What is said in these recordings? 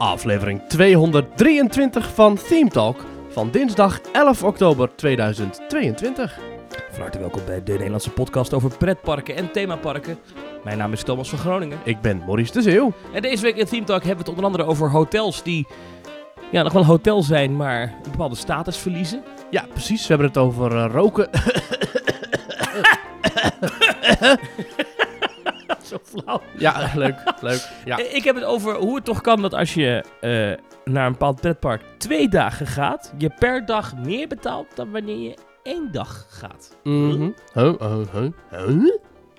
Aflevering 223 van Theme Talk van dinsdag 11 oktober 2022. Van harte welkom bij de Nederlandse podcast over pretparken en themaparken. Mijn naam is Thomas van Groningen. Ik ben Maurice de Zeeuw. En deze week in Theme Talk hebben we het onder andere over hotels die ja, nog wel een hotel zijn, maar een bepaalde status verliezen. Ja, precies. We hebben het over eh, roken. Zo flauw. ja, leuk, leuk. Ja. Ik heb het over hoe het toch kan dat als je eh, naar een bepaald pretpark twee dagen gaat, je per dag meer betaalt dan wanneer je één dag gaat. Mhm. Huh, huh, huh?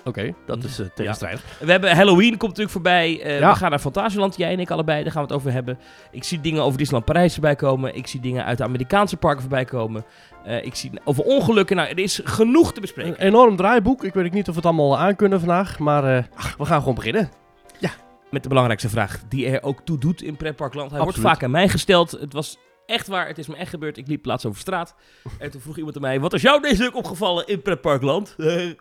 Oké, dat is eh, tegenstrijdig. We hebben Halloween komt natuurlijk voorbij. Eh, Ja. We gaan naar Fantasieland, jij en ik allebei. Daar gaan we het over hebben. Ik zie dingen over Disneyland Parijs voorbij komen. Ik zie dingen uit de Amerikaanse parken voorbij komen. Eh, ik zie over ongelukken. Nou, er is genoeg te Een bespreken. enorm draaiboek. Ik weet niet of we het allemaal aankunnen vandaag, maar eh, ach, we gaan gewoon beginnen. Met de belangrijkste vraag die er ook toe doet in pretparkland. Hij wordt Absoluut. vaak aan mij gesteld. Het was echt waar. Het is me echt gebeurd. Ik liep laatst over straat. En toen vroeg iemand aan mij: Wat is jou deze week opgevallen in pretparkland? dat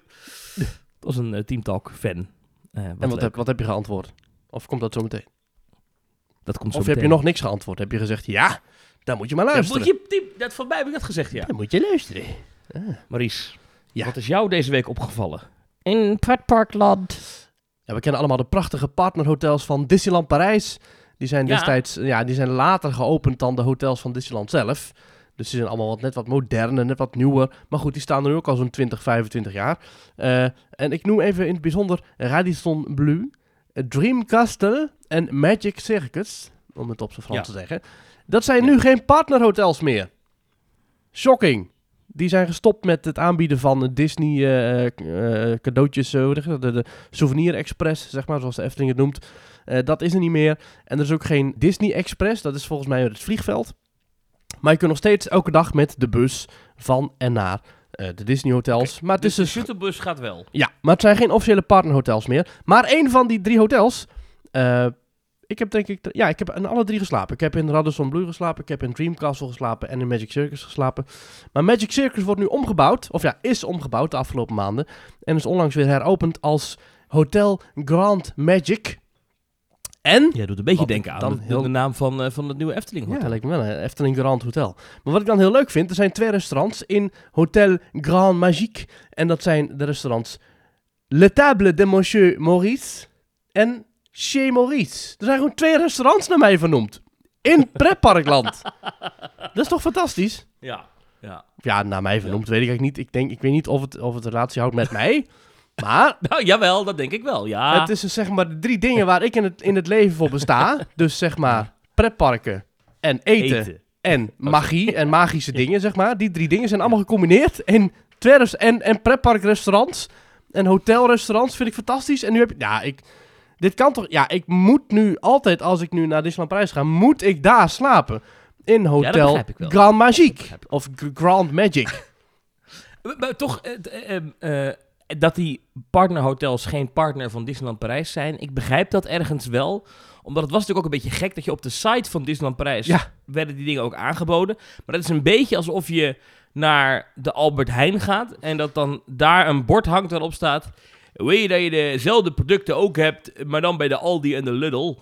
was een Team Talk fan. Eh, wat en wat heb, wat heb je geantwoord? Of komt dat zo meteen? dat komt zo Of heb je nog niks geantwoord? Heb je gezegd, ja, dan moet je maar luisteren. moet je, die- dat van mij heb ik dat gezegd, ja. Dan moet je luisteren. Maurice, Ja. wat is jou deze week opgevallen? In pretparkland. Ja, we kennen allemaal de prachtige partnerhotels van Disneyland Parijs. Die zijn destijds, ja, die zijn later geopend dan de hotels van Disneyland zelf. Dus die zijn allemaal wat, net wat moderner, net wat nieuwer. Maar goed, die staan er nu ook al zo'n 20, 25 jaar. Eh, en ik noem even in het bijzonder Radisson Blu, Dream Castle en Magic Circus, om het op zijn Frans Ja. te zeggen. Dat zijn nu geen partnerhotels meer. Shocking. Die zijn gestopt met het aanbieden van Disney eh, eh, cadeautjes, eh, je dat? de, de Souvenir Express, zeg maar, zoals de Efteling het noemt. Dat is er niet meer. En er is ook geen Disney Express, dat is volgens mij het vliegveld. Maar je kunt nog steeds elke dag met de bus van en naar de Disney hotels. Maar het Dus is de dus shuttlebus gaat wel. ja, maar het zijn geen officiële partnerhotels meer. Maar één van die drie hotels. Ik heb denk ik. Ja, ik heb in alle drie geslapen. Ik heb in Radisson Blu geslapen. Ik heb in Dream Castle geslapen. En in Magic Circus geslapen. Maar Magic Circus wordt nu omgebouwd. Of ja, is omgebouwd de afgelopen maanden. En is onlangs weer heropend als Hotel Grand Magic. En. Jij doet een beetje denken aan de, heel- de naam van, eh, van het nieuwe Efteling Ja, hotel. lijkt me wel een Efteling Grand Hotel. Maar wat ik dan heel leuk vind, er zijn twee restaurants in Hotel Grand Magique. En dat zijn de restaurants Le Table de Monsieur Maurice en Chez Maurice. Er zijn gewoon twee restaurants naar mij vernoemd. In pretparkland. dat is toch fantastisch? Ja, ja. Ja, naar mij vernoemd weet ik eigenlijk niet. Ik, denk, ik weet niet of het, of het relatie houdt met mij. Maar Nou, jawel, dat denk ik wel. Ja. het is dus zeg maar de drie dingen waar ik in het, in het leven voor besta. Dus zeg maar pretparken en eten en magie en magische dingen, zeg maar. Die drie dingen zijn allemaal gecombineerd in twee en, en pretparkrestaurants en hotelrestaurants. Vind ik fantastisch. En nu heb je... Ja, ik... Dit kan toch... Ja, ik moet nu altijd, als ik nu naar Disneyland Parijs ga, moet ik daar slapen. In Hotel. Grand Magique. Of Grand Magic. Maar, toch, eh, eh, eh, eh, dat die partnerhotels geen partner van Disneyland Parijs zijn, ik begrijp dat ergens wel. Omdat het was natuurlijk ook een beetje gek dat je op de site van Disneyland Parijs Ja. werden die dingen ook aangeboden. Maar dat is een beetje alsof je naar de Albert Heijn gaat en dat dan daar een bord hangt waarop staat... Weet je dat je dezelfde producten ook hebt, maar dan bij de Aldi en de Lidl?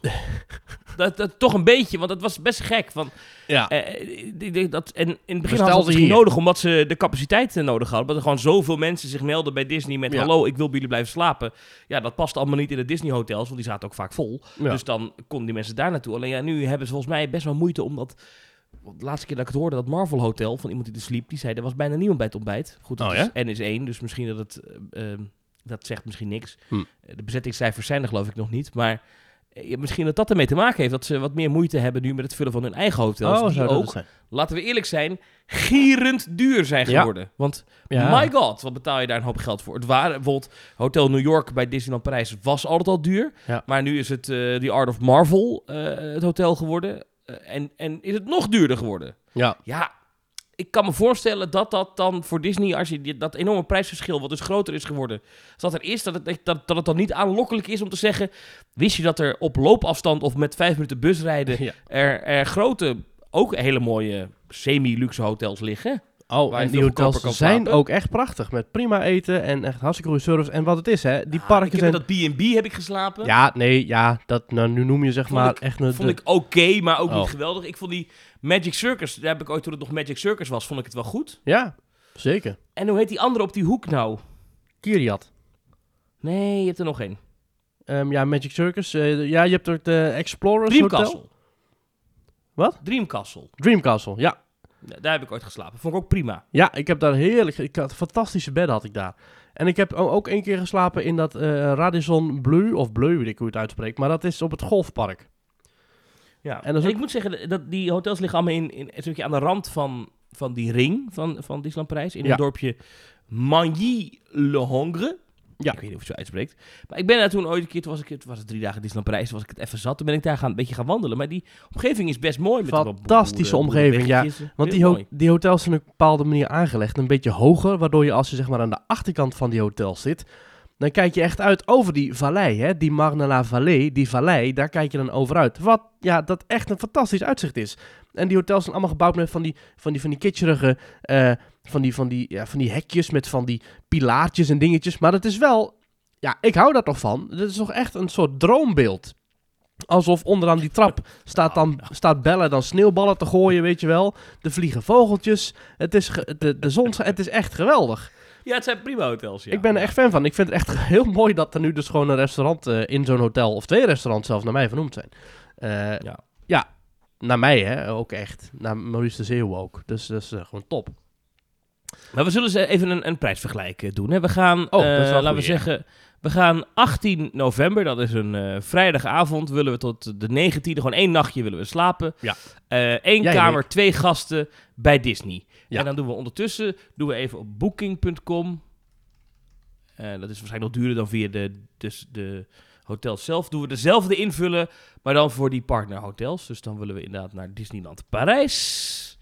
dat, dat toch een beetje, want het was best gek. Van, Ja. eh, dat, en in het begin hadden ze misschien nodig omdat ze de capaciteit nodig hadden. Dat er gewoon zoveel mensen zich melden bij Disney met... Ja. Hallo, ik wil bij jullie blijven slapen. Ja, dat past allemaal niet in de Disney hotels, want die zaten ook vaak vol. Ja. Dus dan konden die mensen daar naartoe. Alleen ja, nu hebben ze volgens mij best wel moeite omdat... De laatste keer dat ik het hoorde, dat Marvel Hotel, van iemand die er sliep, die zei, er was bijna niemand bij het ontbijt. Goed, dat Oh, is? N is één, dus misschien dat het... eh, eh, dat zegt misschien niks. Hm. Eh, De bezettingscijfers zijn er geloof ik nog niet, maar... eh, Misschien dat dat ermee te maken heeft dat ze wat meer moeite hebben nu met het vullen van hun eigen hotels. Oh, die ook laten we eerlijk zijn, gierend duur zijn Ja. geworden. Want Ja. my god, wat betaal je daar een hoop geld voor? Het waren bijvoorbeeld Hotel New York bij Disneyland Parijs was altijd al duur. Ja. Maar nu is het eh The Art of Marvel eh, het hotel geworden. En, en is het nog duurder geworden. Ja. Ja, ik kan me voorstellen dat dat dan voor Disney, als je dat enorme prijsverschil, wat dus groter is geworden, dat er is, dat het, dat, dat het dan niet aanlokkelijk is om te zeggen, wist je dat er op loopafstand of met vijf minuten busrijden Ja. er, er grote, ook hele mooie semi-luxe hotels liggen? Oh, en die hotels zijn slapen. ook echt prachtig. Met prima eten en echt hartstikke goede service. En wat het is, hè. Die Ah, parken ik heb zijn... in dat B&B heb ik geslapen. Ja, nee, ja. Dat, nou, nu noem je zeg Vond maar ik- echt... Een, Vond de- ik oké, maar ook Oh. niet geweldig. Ik vond die Magic Circus, daar heb ik ooit toen het nog Magic Circus was, vond ik het wel goed. Ja, zeker. En hoe heet die andere op die hoek nou? Kiriat. Nee, je hebt er nog één. Ehm, ja, Magic Circus. eh, ja, je hebt ook de Explorers Dream Hotel. Castle. Wat? Dream Castle. Dream Castle, ja. Daar heb ik ooit geslapen. Vond ik ook prima. Ja, ik heb daar heerlijk... Ik had fantastische bedden had ik daar. En ik heb ook één keer geslapen in dat eh, Radisson Bleu, of Bleu, weet ik hoe je het uitspreekt. Maar dat is op het golfpark. Ja. En ik moet zeggen, dat die hotels liggen allemaal in, in, een stukje aan de rand van, van die ring van, van Disneyland Parijs. In Ja. het dorpje Magny-le-Hongre. Ja. Ik weet niet of je het zo uitspreekt. Maar ik ben daar toen ooit een keer, toen was, ik, toen was het drie dagen Disneyland Parijs, toen was ik het even zat. Toen ben ik daar gaan, een beetje gaan wandelen. Maar die omgeving is best mooi. Met Fantastische boeren- omgeving, ja. Want die, ho- die hotels zijn op een bepaalde manier aangelegd. Een beetje hoger, waardoor je als je zeg maar aan de achterkant van die hotel zit... Dan kijk je echt uit over die vallei, hè? die Marne la Vallée, die vallei, daar kijk je dan over uit. Wat, ja, dat echt een fantastisch uitzicht is. En die hotels zijn allemaal gebouwd met van die, van die, van die kitscherige, eh, van, die, van, die, ja, van die hekjes met van die pilaartjes en dingetjes. Maar het is wel, ja, ik hou daar toch van. Het is toch echt een soort droombeeld. Alsof onderaan die trap staat, dan, staat Bella dan sneeuwballen te gooien, weet je wel. Er vliegen vogeltjes. Het is, de, de zon, het is echt geweldig. Ja, het zijn prima hotels, ja. Ik ben er echt fan van. Ik vind het echt heel mooi dat er nu dus gewoon een restaurant eh, in zo'n hotel, of twee restaurants zelfs, naar mij vernoemd zijn. Eh, Ja. Naar mij hè, ook echt. Naar Maurice de Zeeuw ook. Dus dat is eh, gewoon top. Maar we zullen eens even een, een prijsvergelijk doen. Hè. We gaan, Oh, eh, laten we zeggen, we gaan 18 november, dat is een eh, vrijdagavond, willen we tot de 19e, gewoon één nachtje willen we slapen. Ja. Eén Jij en kamer, twee gasten bij Disney. Ja. En dan doen we ondertussen, doen we even op booking.com. Dat is waarschijnlijk nog duurder dan via de, dus de hotels zelf. Doen we dezelfde invullen, maar dan voor die partnerhotels. Dus dan willen we inderdaad naar Disneyland Parijs.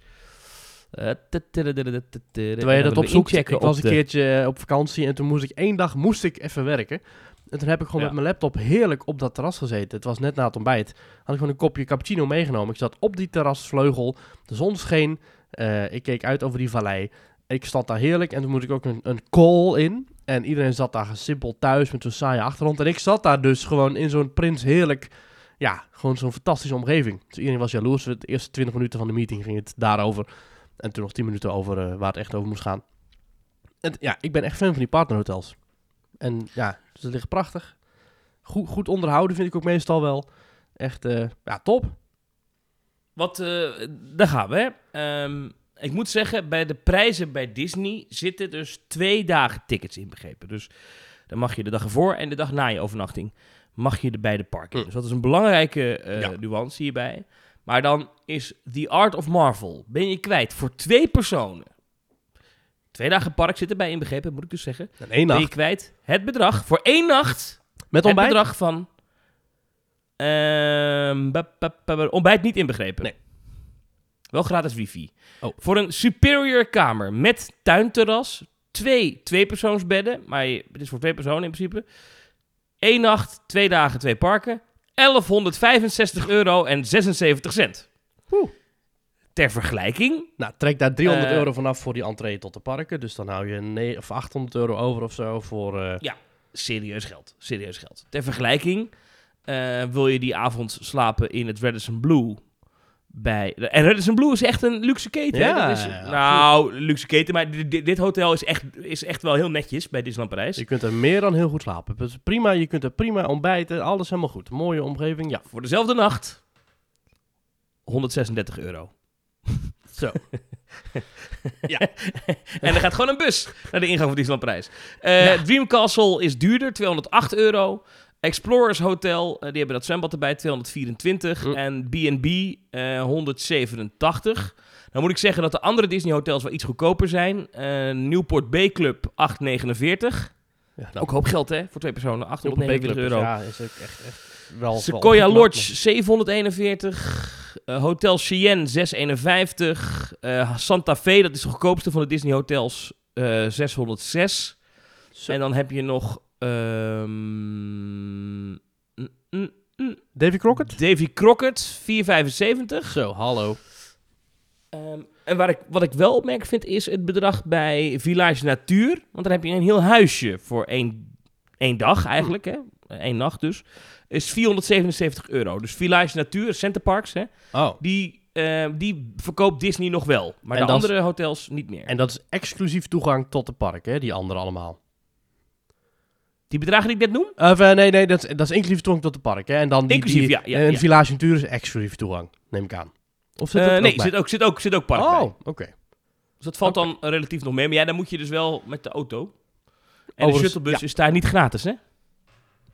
Terwijl je dat opzoekt, ik was een keertje eh, op vakantie en toen moest ik één dag moest ik even werken. En toen heb ik gewoon Ja. met mijn laptop heerlijk op dat terras gezeten. Het was net na het ontbijt. Had ik gewoon een kopje cappuccino meegenomen. Ik zat op die terrasvleugel. De zon scheen. Eh, ik keek uit over die vallei. Ik stond daar heerlijk en toen moest ik ook een, een call in. En iedereen zat daar gesimpeld thuis met zo'n saaie achtergrond. En ik zat daar dus gewoon in zo'n prins heerlijk... Ja, gewoon zo'n fantastische omgeving. Dus iedereen was jaloers. De eerste 20 minuten van de meeting ging het daarover. En toen nog 10 minuten over eh, waar het echt over moest gaan. En, ja, ik ben echt fan van die partnerhotels. En ja, ze liggen prachtig. Goed, goed onderhouden vind ik ook meestal wel. Echt, eh, ja, top. Wat, eh, daar gaan we. Hè. Ehm, ik moet zeggen, bij de prijzen bij Disney zitten dus twee dagen tickets inbegrepen. Dus dan mag je de dag ervoor en de dag na je overnachting mag je de beide parken. Mm. Dus dat is een belangrijke eh, Ja. nuance hierbij. Maar dan is The Art of Marvel, ben je kwijt voor twee personen. Twee dagen park zitten bij inbegrepen, moet ik dus zeggen. En één Ben je nacht. kwijt het bedrag voor één nacht Met het ontbijt? bedrag van... ba- ontbijt niet inbegrepen. Nee. Wel gratis wifi. Oh. Voor een superior kamer met tuinterras, twee tweepersoonsbedden, maar je- het is voor twee personen in principe. Eén nacht, twee dagen, twee parken. 1165 euro en 76 cent. Oeh. Ter vergelijking, Nou, trek daar 300 Eh, euro vanaf voor die entree tot de parken. Dus dan hou je of 800 euro over of zo voor... eh, serieus geld. Serieus geld. Ter vergelijking, eh, wil je die avond slapen in het Radisson Blue bij... En Radisson Blue is echt een luxe keten. Ja, Dat is, ja, nou, luxe keten, maar di- di- dit hotel is echt, is echt wel heel netjes bij Disneyland Parijs. Je kunt er meer dan heel goed slapen. Het is prima, je kunt er prima ontbijten. Alles helemaal goed. Mooie omgeving, ja. Voor dezelfde nacht 136 euro. Zo. Ja. en er gaat gewoon een bus naar de ingang van Disneyland Parijs. Eh, Dream Castle is duurder, 208 euro. Explorers Hotel, eh, die hebben dat zwembad erbij, 224. Hm. En B&B, eh 187. Dan moet ik zeggen dat de andere Disney hotels wel iets goedkoper zijn. Eh, Newport Bay Club, 849. ja Ook nou, hoop geld hè, voor twee personen, op een 849 B-club, euro. Ja, is ook echt, echt wel... Sequoia Lodge 741. eh, Hotel Cheyenne 651. eh, Santa Fe, dat is de goedkoopste van de Disney hotels, eh 606. Zo. En dan heb je nog ehm, mm, mm, mm, Davy Crockett? Davy Crockett 475. Zo, hallo. Ehm, En waar ik, wat ik wel opmerkelijk vind is het bedrag bij Village Natuur. Want dan heb je een heel huisje voor één, één dag eigenlijk, hè? één nacht dus. Is 477 euro. Dus Village Natuur, Centerparks, hè? Oh. Die, eh, die verkoopt Disney nog wel. Maar En de is- andere hotels niet meer. En dat is exclusief toegang tot de park, hè? Die andere allemaal. Die bedragen die ik net noem? Of, eh, nee, nee, dat is, dat is inclusief toegang tot de park, hè? En dan die, Inclusief, die, ja, ja, En ja. Village Natuur is exclusief toegang, neem ik aan. Of zit Eh, er nee, ook zit ook, zit, ook, zit ook park bij. Oh, oké. Dus dat valt dan relatief nog mee. Maar ja, dan moet je dus wel met de auto. En de shuttlebus ja. is daar niet gratis, hè?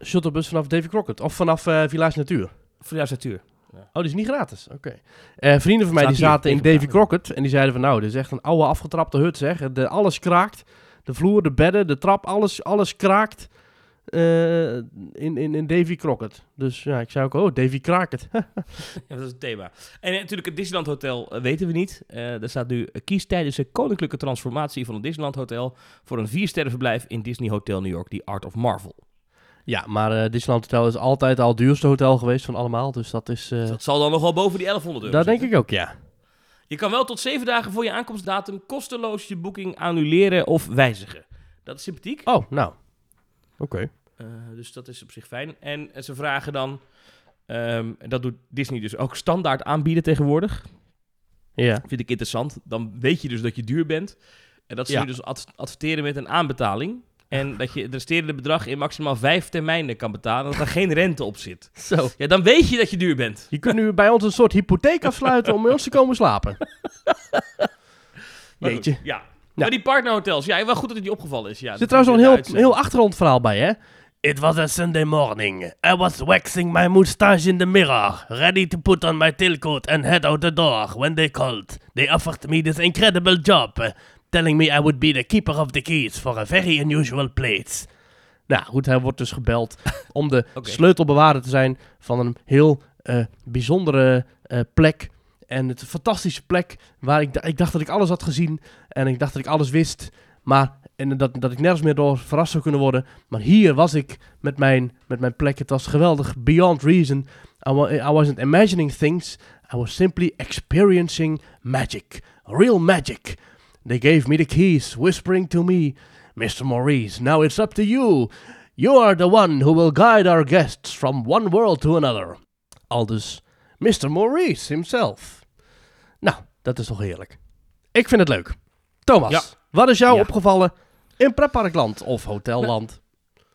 Shuttlebus vanaf Davy Crockett. Of vanaf eh, Village Natuur. Village Natuur. Oh, die is niet gratis. Oké. Eh, vrienden van mij die zaten in Davy Crockett en die zeiden van nou, dit is echt een oude afgetrapte hut zeg. De, alles kraakt. De vloer, de bedden, de trap, alles, alles kraakt eh, in, in, in Davy Crockett. Dus ja, ik zei ook, oh, Davy Crockett. Ja, dat is het thema. En eh, natuurlijk het Disneyland Hotel eh, weten we niet. Er staat nu kies tijdens de koninklijke transformatie van het Disneyland Hotel voor een viersterrenverblijf in Disney Hotel New York, die Art of Marvel. ja, maar Disneyland Hotel is altijd al het duurste hotel geweest van allemaal. Dus dat is, Dus dat zal dan nog wel boven die 1100 euro dat denk ik ook, ja. Je kan wel tot zeven dagen voor je aankomstdatum kosteloos je boeking annuleren of wijzigen. Dat is sympathiek. Oh, nou. Oké. Eh, dus dat is op zich fijn. En ze vragen dan, ehm, en dat doet Disney dus ook standaard aanbieden tegenwoordig. Ja. Vind ik interessant. Dan weet je dus dat je duur bent. En dat ze Ja. nu dus ad- adverteren met een aanbetaling. En dat je het resterende bedrag in maximaal vijf termijnen kan betalen. En dat er geen rente op zit. Zo. Ja, dan weet je dat je duur bent. Je kunt nu bij ons een soort hypotheek afsluiten om bij ons te komen slapen. Jeetje. goed, Ja. Maar die partnerhotels, ja, wel goed dat het je opgevallen is. Ja, Er zit trouwens nog een heel, heel achtergrondverhaal bij, hè? It was a Sunday morning. I was waxing my moustache in the mirror, ready to put on my tailcoat and head out the door when they called. They offered me this incredible job, uh, telling me I would be the keeper of the keys for a very unusual place. Nou goed, hij wordt dus gebeld om de Oké. sleutelbewaarder te zijn van een heel eh, bijzondere eh, plek. En het fantastische plek waar ik, ik dacht dat ik alles had gezien en ik dacht dat ik alles wist. Maar en dat, dat ik nergens meer door verrast zou kunnen worden. Maar hier was ik met mijn, met mijn plek. Het was geweldig. Beyond reason. I, I wasn't imagining things. I was simply experiencing magic. Real magic. They gave me the keys, whispering to me, Mr. Maurice, now it's up to you. You are the one who will guide our guests from one world to another. Aldus, Mr. Maurice himself. Nou, dat is toch heerlijk. Ik vind het leuk. Thomas, Ja. wat is jou Ja. opgevallen in pretparkland of hotelland?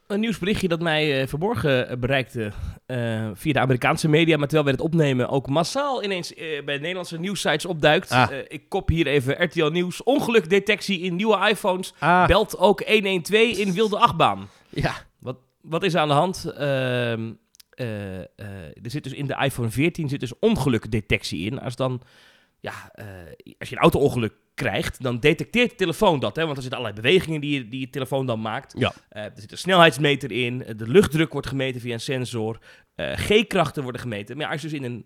Een nieuwsberichtje dat mij eh, verborgen eh, bereikte eh, via de Amerikaanse media, maar terwijl wij het opnemen ook massaal ineens bij Nederlandse nieuwsites opduikt. Ah. Ik kop hier even RTL Nieuws. Ongelukdetectie in nieuwe iPhones. Ah, Belt ook 112 in wilde achtbaan. ja. Wat, wat is er aan de hand? Ehm, eh, eh, er zit dus in de iPhone 14 zit dus ongelukdetectie in. Als dan, ja, eh, als je een auto-ongeluk krijgt, dan detecteert de telefoon dat, hè? Want er zitten allerlei bewegingen die je, die je telefoon dan maakt. Ja. Eh, er zit een snelheidsmeter in, eh, de luchtdruk wordt gemeten via een sensor, eh, G-krachten worden gemeten. Maar ja, als je dus in een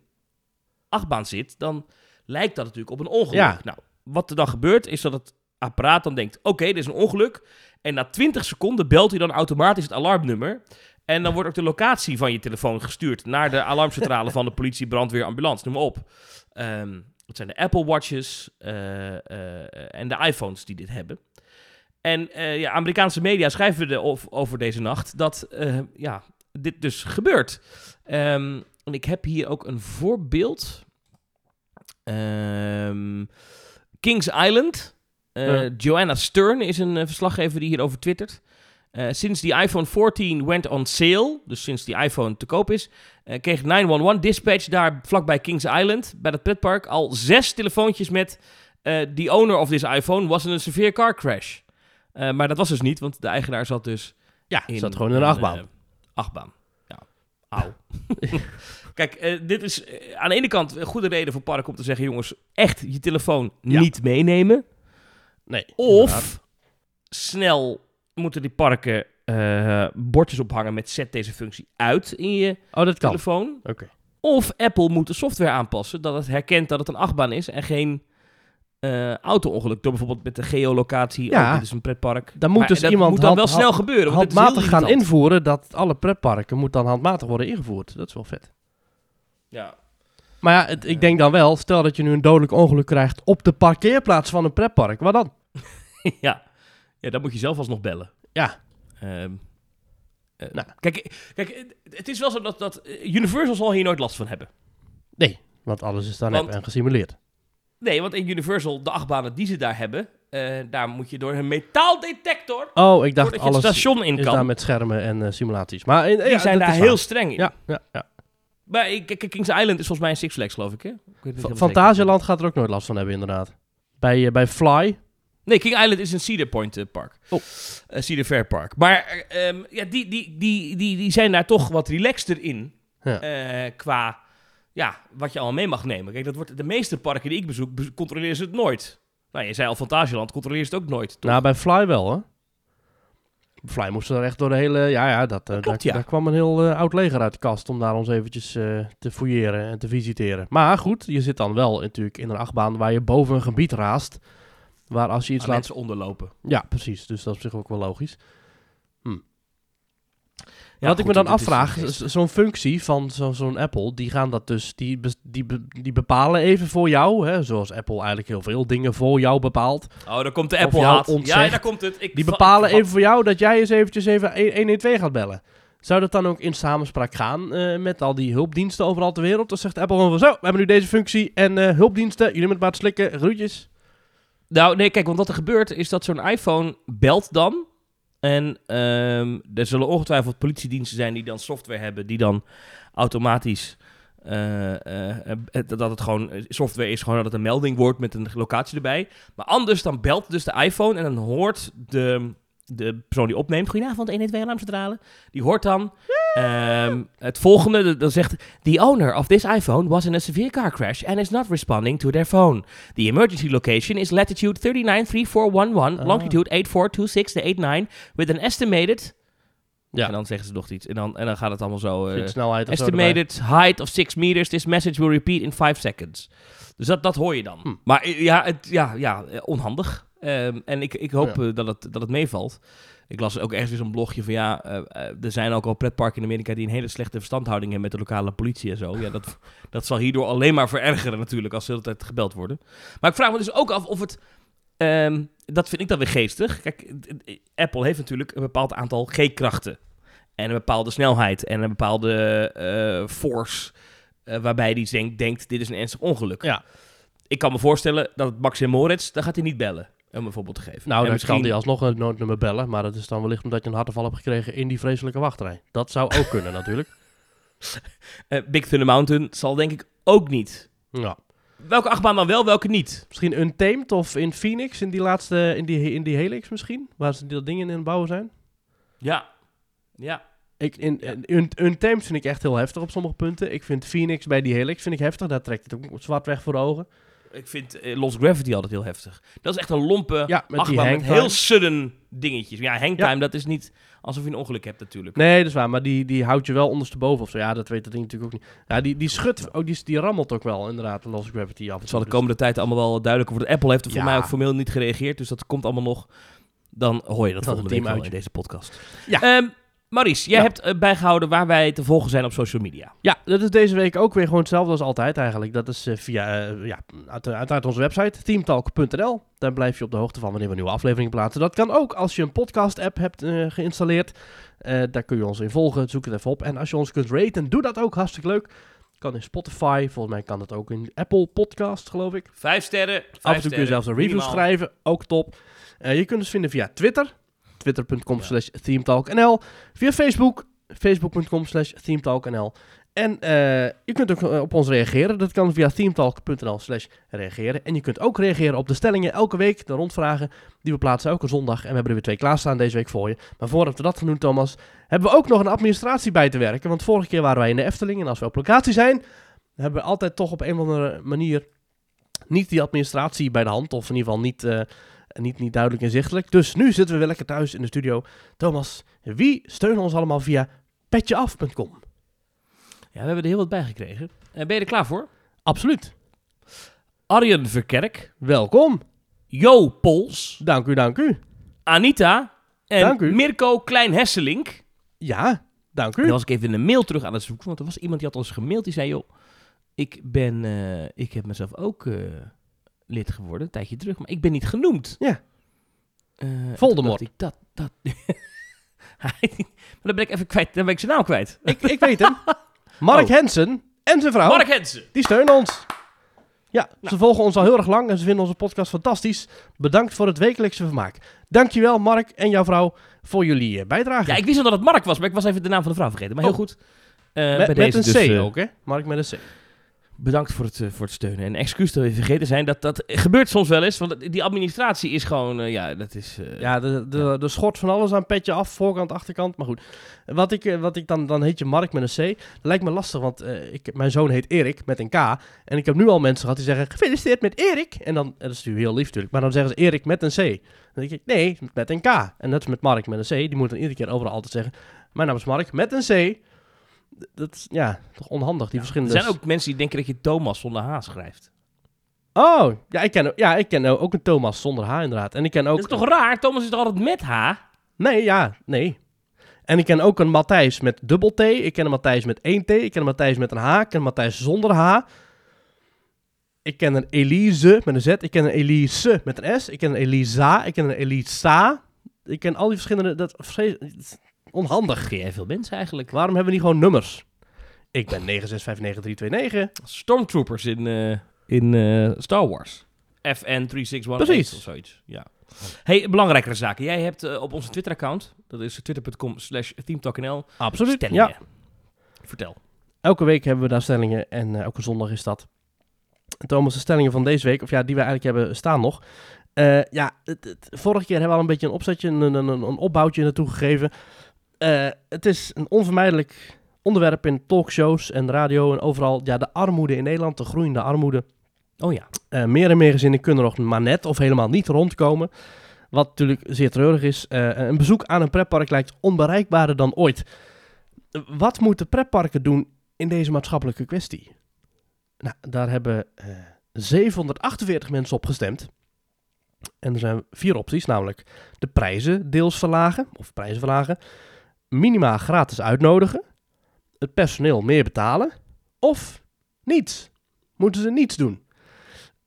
achtbaan zit, dan lijkt dat natuurlijk op een ongeluk. Ja. Nou, wat er dan gebeurt, is dat het apparaat dan denkt, oké, dit is een ongeluk. En na 20 seconden belt hij dan automatisch het alarmnummer. En dan wordt ook de locatie van je telefoon gestuurd naar de alarmcentrale van de politie, brandweer, ambulance, noem maar op. Ehm dat zijn de Apple Watches eh, eh, en de iPhones die dit hebben. En eh, ja, Amerikaanse media schrijven er over deze nacht dat ja, dit dus gebeurt. Ehm, en ik heb hier ook een voorbeeld. Ehm, Kings Island. Ja. Joanna Stern is een verslaggever die hierover twittert. Eh, sinds die iPhone 14 went on sale, dus sinds die iPhone te koop is, eh, kreeg 911 Dispatch daar vlakbij Kings Island, bij dat pretpark, al zes telefoontjes met eh the owner of this iPhone was in een severe car crash. Maar dat was dus niet, want de eigenaar zat dus Ja, in zat gewoon in een achtbaan. achtbaan. Ja. Auw. Kijk, dit is aan de ene kant een goede reden voor park om te zeggen: jongens, echt je telefoon Ja. niet meenemen. nee. inderdaad. Of snel moeten die parken eh, bordjes ophangen met zet deze functie uit in je Oh, dat kan. telefoon. Oké. Of Apple moet de software aanpassen dat het herkent dat het een achtbaan is en geen eh auto-ongeluk. Door bijvoorbeeld met de geolocatie. Ja. Oh, dit is een pretpark. Dan moet Maar dus dat iemand moet dan hand- wel snel gebeuren. Want handmatig gaan invoeren dat alle pretparken moet dan handmatig worden ingevoerd. Dat is wel vet. Ja. Maar ja, het- ik denk dan wel, stel dat je nu een dodelijk ongeluk krijgt op de parkeerplaats van een pretpark. Wat dan? ja. Ja, dan moet je zelf alsnog bellen. Ja. Ehm, eh, Nou. Kijk, kijk, het- is wel zo dat, dat eh, Universal zal hier nooit last van hebben. Nee, want alles is nep en gesimuleerd. Nee, want in Universal, de achtbanen die ze daar hebben, eh, daar moet je door een metaaldetector Oh, ik dacht je het alles station in is kan. daar met schermen en simulaties. Maar in, die ja, zijn daar heel waar. streng in. Ja, ja, ja. Maar Kings Island is volgens mij een Six Flags, geloof ik, hè? Ik weet niet Fa- helemaal Fantasieland gaat er ook nooit last van hebben, inderdaad. Bij, bij Fly. Nee, King Island is een Cedar Point eh, park. Oh. Eh, Cedar Fair park. Maar eh, ehm, ja, die, die, die, die, die zijn daar toch wat relaxter in. Ja. eh, qua ja, wat je allemaal mee mag nemen. Kijk, dat wordt, de meeste parken die ik bezoek, bezo- controleren ze het nooit. Nou, je zei al Fantasieland, controleert ze het ook nooit. toch? Nou, bij Fly wel, hè? Fly moesten er echt door de hele... Ja, ja, dat, klopt, daar, ja. daar kwam een heel oud leger uit de kast om daar ons eventjes te fouilleren en te visiteren. Maar goed, je zit dan wel natuurlijk in een achtbaan waar je boven een gebied raast. Waar als je iets laat... mensen onderlopen. Ja, precies. Dus dat is op zich ook wel logisch. Ja, Wat ik me dan afvraag, zo'n functie van zo- zo'n Apple, die gaan dat dus, die, die, be- die bepalen even voor jou, hè, zoals Apple eigenlijk heel veel dingen voor jou bepaalt. Oh, daar komt de Apple haat. Ja, daar komt het. Ik Die bepalen even voor jou dat jij eens eventjes even 112 gaat bellen. Zou dat dan ook in samenspraak gaan eh, met al die hulpdiensten overal ter wereld? Dan zegt Apple gewoon van zo, we hebben nu deze functie en eh, hulpdiensten, jullie moeten maar slikken, groetjes. Nou, nee, kijk, want wat er gebeurt is dat zo'n iPhone belt dan. En ehm, er zullen ongetwijfeld politiediensten zijn die dan software hebben, die dan automatisch. eh, eh, eh, dat het gewoon software is, gewoon dat het een melding wordt met een locatie erbij. Maar anders dan belt dus de iPhone en dan hoort de, de persoon die opneemt, goedenavond 112 alarmcentrale, die hoort dan ehm, het volgende, de- dan zegt the owner of this iPhone was in a severe car crash and is not responding to their phone. The emergency location is latitude 393411, Ah. longitude 8426-89, with an estimated... Ja. En dan zeggen ze nog iets. En dan, en dan gaat het allemaal zo... eh, snelheid zo estimated height of 6 meters. This message will repeat in 5 seconds. Dus dat, dat hoor je dan. Hm. Maar eh, ja, het, ja, ja onhandig. Ehm, en ik, ik hoop Ja. eh, dat, het, dat het meevalt. Ik las ook ergens weer zo'n blogje van ja, eh, eh, er zijn ook al pretparken in Amerika die een hele slechte verstandhouding hebben met de lokale politie en zo. Ja, dat, dat zal hierdoor alleen maar verergeren natuurlijk als ze de hele tijd gebeld worden. Maar ik vraag me dus ook af of het, ehm, dat vind ik dan weer geestig. Kijk, Apple heeft natuurlijk een bepaald aantal G-krachten. En een bepaalde snelheid en een bepaalde eh, force waarbij die denkt, denkt, dit is een ernstig ongeluk. Ja. Ik kan me voorstellen dat Max en Moritz, daar gaat hij niet bellen, om een voorbeeld te geven. Nou, En dan kan die alsnog een noodnummer bellen, maar dat is dan wellicht omdat je een hartaanval hebt gekregen in die vreselijke wachtrij. Dat zou ook kunnen natuurlijk. eh, Big Thunder Mountain zal denk ik ook niet. Ja. Welke achtbaan dan wel, welke niet? Misschien Untamed of in Phoenix, in die laatste, in die, in die Helix misschien, waar ze die dat dingen in het bouwen zijn. Ja. Ja. Ik, in, in, Un- Untamed vind ik echt heel heftig op sommige punten. Ik vind Phoenix bij die Helix vind ik heftig, daar trekt het ook zwart weg voor de ogen. Ik vind eh, Lost Gravity altijd heel heftig. Dat is echt een lompe Ja, met achtbaan heel sudden dingetjes. Ja, hangtime, Ja. dat is niet alsof je een ongeluk hebt natuurlijk. Nee, dat is waar, maar die, die houdt je wel ondersteboven of zo. Ja, dat weet dat ding natuurlijk ook niet. Ja, die, die schudt, oh, die, die rammelt ook wel inderdaad, de Lost Gravity af Het zal de Dus- komende tijd allemaal wel duidelijker worden. Apple heeft er voor mij ook formeel niet gereageerd, dus dat komt allemaal nog. Dan hoor je dat volgende week wel in deze podcast. Ja. Ehm, Maurice, jij Ja. hebt eh, bijgehouden waar wij te volgen zijn op social media. Ja, dat is deze week ook weer gewoon hetzelfde als altijd eigenlijk. Dat is eh, via, eh, ja, uit, uit onze website, teamtalk.nl. Daar blijf je op de hoogte van wanneer we nieuwe afleveringen plaatsen. Dat kan ook als je een podcast-app hebt geïnstalleerd. Daar kun je ons in volgen, zoek het even op. En als je ons kunt raten, doe dat ook, hartstikke leuk. Kan in Spotify, volgens mij kan dat ook in Apple Podcast, geloof ik. Vijf sterren. Vijf Af en toe kun je zelfs een review schrijven, ook top. Je kunt ons vinden via Twitter, twitter.com slash themetalknl. Via Facebook, facebook.com slash themetalknl. En eh, je kunt ook eh, op ons reageren. Dat kan via themetalk.nl slash reageren. En je kunt ook reageren op de stellingen elke week, de rondvragen die we plaatsen elke zondag. En we hebben er weer twee klaarstaan deze week voor je. Maar voordat we dat gaan doen, Thomas, hebben we ook nog een administratie bij te werken. Want vorige keer waren wij in de Efteling. En als we op locatie zijn, hebben we altijd toch op een of andere manier niet die administratie bij de hand. Of in ieder geval niet, eh, niet, niet duidelijk inzichtelijk. Dus nu zitten we weer lekker thuis in de studio. Thomas, wie steunen ons allemaal via petjeaf.com? Ja, we hebben er heel wat bij gekregen. Eh, ben je er klaar voor? Absoluut. Arjen Verkerk, Welkom. Jo Pols, Dank u, dank u. Anita en Dank u. Mirko Klein-Hesselink. Ja, dank Dan u. was ik even in de mail terug aan het zoeken, want er was iemand die had ons gemaild. Die zei, joh, Ik ben, eh, ik heb mezelf ook eh, lid geworden, een tijdje terug, maar ik ben niet genoemd. Ja. En Voldemort. Ik, dat, dat. maar dan ben ik even kwijt, dan ben ik zijn naam kwijt. Ik, ik weet hem. Mark Oh. Hensen en zijn vrouw, Mark Hensen. die steunen ons. Ja, ze Nou. volgen ons al heel erg lang en ze vinden onze podcast fantastisch. Bedankt voor het wekelijkse vermaak. Dankjewel Mark en jouw vrouw voor jullie eh, bijdrage. Ja, ik wist al dat het Mark was, maar ik was even de naam van de vrouw vergeten. Maar heel Oh. goed. Eh, met, bij met deze een dus, C ook, hè? Mark met een C. Bedankt voor het, eh, voor het steunen. En excuus dat we vergeten zijn. Dat, dat gebeurt soms wel eens. Want die administratie is gewoon... eh, ja, dat is... eh, Ja, de, de, de schort van alles aan petje af, voorkant, achterkant. Maar goed, wat ik, wat ik dan, dan heet je Mark met een C. Dat lijkt me lastig, want ik, mijn zoon heet Erik met een K. En ik heb nu al mensen gehad die zeggen, gefeliciteerd met Erik. En dan, en dat is natuurlijk heel lief natuurlijk, maar dan zeggen ze Erik met een C. Dan denk ik, nee, met een K. En dat is met Mark met een C. Die moet dan iedere keer overal altijd zeggen, mijn naam is Mark met een C. Dat is, ja, toch onhandig, die Er verschillende... zijn ook mensen die denken dat je Thomas zonder H schrijft. Oh, ja, ik ken, ook- ja, ik ken ook een Thomas zonder H inderdaad. En ik ken ook... Dat is toch raar? Thomas is toch altijd met H? Nee, ja, nee. En ik ken ook een Matthijs met dubbel T. Ik ken een Matthijs met één T. Ik ken een Matthijs met een H. Ik ken een Matthijs zonder H. Ik ken een Elise met een Z. Ik ken een Elise met een S. Ik ken een Elisa. Ik ken een Elisa. Ik ken al die verschillende... Dat, onhandig. Jij veel mensen eigenlijk? Waarom hebben we niet gewoon nummers? Ik ben 9659329. Stormtroopers in, eh, in eh, Star Wars. FN 3618 Precies. of zoiets. Ja. Hey, belangrijkere zaken. Jij hebt eh, op onze Twitter-account, dat is twitter.com slash teamtalknl, Absoluut. stellingen. Ja. Vertel. Elke week hebben we daar stellingen en eh, elke zondag is dat. En Thomas, de stellingen van deze week, of ja, die we eigenlijk hebben, staan nog. Eh, ja, het, het- vorige keer hebben we al een beetje een opzetje, een, een, een, een opbouwtje naartoe gegeven. Eh, het is een onvermijdelijk onderwerp in talkshows en radio en overal. Ja, de armoede in Nederland, de groeiende armoede. Oh ja. Eh, meer en meer gezinnen kunnen nog maar net of helemaal niet rondkomen. Wat natuurlijk zeer treurig is. Eh, een bezoek aan een pretpark lijkt onbereikbaarder dan ooit. Wat moeten pretparken doen in deze maatschappelijke kwestie? Nou, daar hebben eh 748 mensen op gestemd. En er zijn vier opties, namelijk de prijzen deels verlagen, of prijzen verlagen, minima gratis uitnodigen, het personeel meer betalen, of niets. Moeten ze niets doen?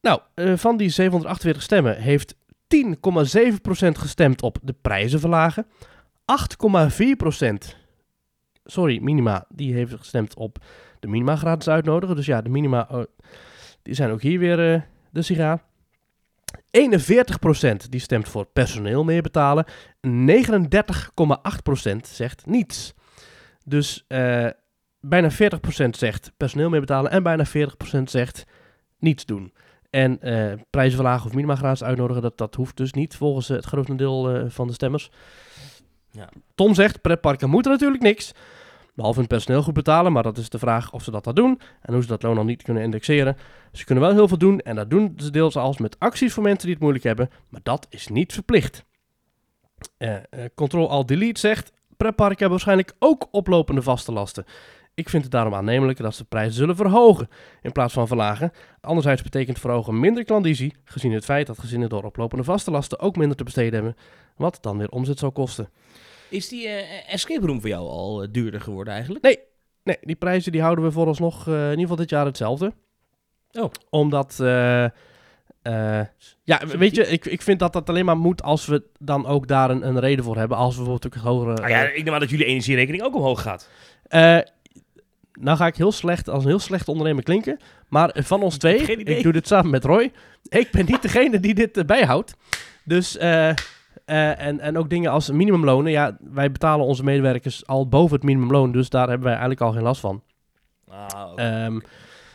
Nou, eh, van die 748 stemmen heeft 10,7% gestemd op de prijzen verlagen. 8,4%, sorry, minima, die heeft gestemd op de minima gratis uitnodigen. Dus ja, de minima, oh, die zijn ook hier weer eh, de sigaar. 41% die stemt voor personeel meer betalen. 39,8% zegt niets. Dus eh, bijna 40% zegt personeel meer betalen en bijna 40% zegt niets doen. En eh, prijzen verlagen of uitnodigen, dat, dat hoeft dus niet volgens eh, het grootste deel van de stemmers. Ja. Tom zegt, pretparken moeten natuurlijk niks. Behalve hun personeel goed betalen, maar dat is de vraag of ze dat dan doen. En hoe ze dat loon dan niet kunnen indexeren. Ze kunnen wel heel veel doen en dat doen ze deels als met acties voor mensen die het moeilijk hebben. Maar dat is niet verplicht. Eh, eh, Control-Alt-Delete zegt, pretparken hebben waarschijnlijk ook oplopende vaste lasten. Ik vind het daarom aannemelijk dat ze de prijzen zullen verhogen in plaats van verlagen. Anderzijds betekent verhogen minder klandizie, gezien het feit dat gezinnen door oplopende vaste lasten ook minder te besteden hebben, wat dan weer omzet zou kosten. Is die eh, escape room voor jou al eh, duurder geworden eigenlijk? Nee, die prijzen die houden we vooralsnog eh in ieder geval dit jaar hetzelfde. Oh. Omdat, eh, eh, ja, weet je, ik, ik vind dat dat alleen maar moet als we dan ook daar een, een reden voor hebben. Als we bijvoorbeeld ook hogere... Nou ja, ik neem aan dat jullie energierekening ook omhoog gaat. Eh, nou ga ik heel slecht, als een heel slecht ondernemer klinken. Maar van ons twee, ik doe dit samen met Roy. Ik ben niet degene die dit eh, bijhoudt. Dus, eh, en, en ook dingen als minimumlonen. Ja, wij betalen onze medewerkers al boven het minimumloon. Dus daar hebben wij eigenlijk al geen last van. Ah. Ehm,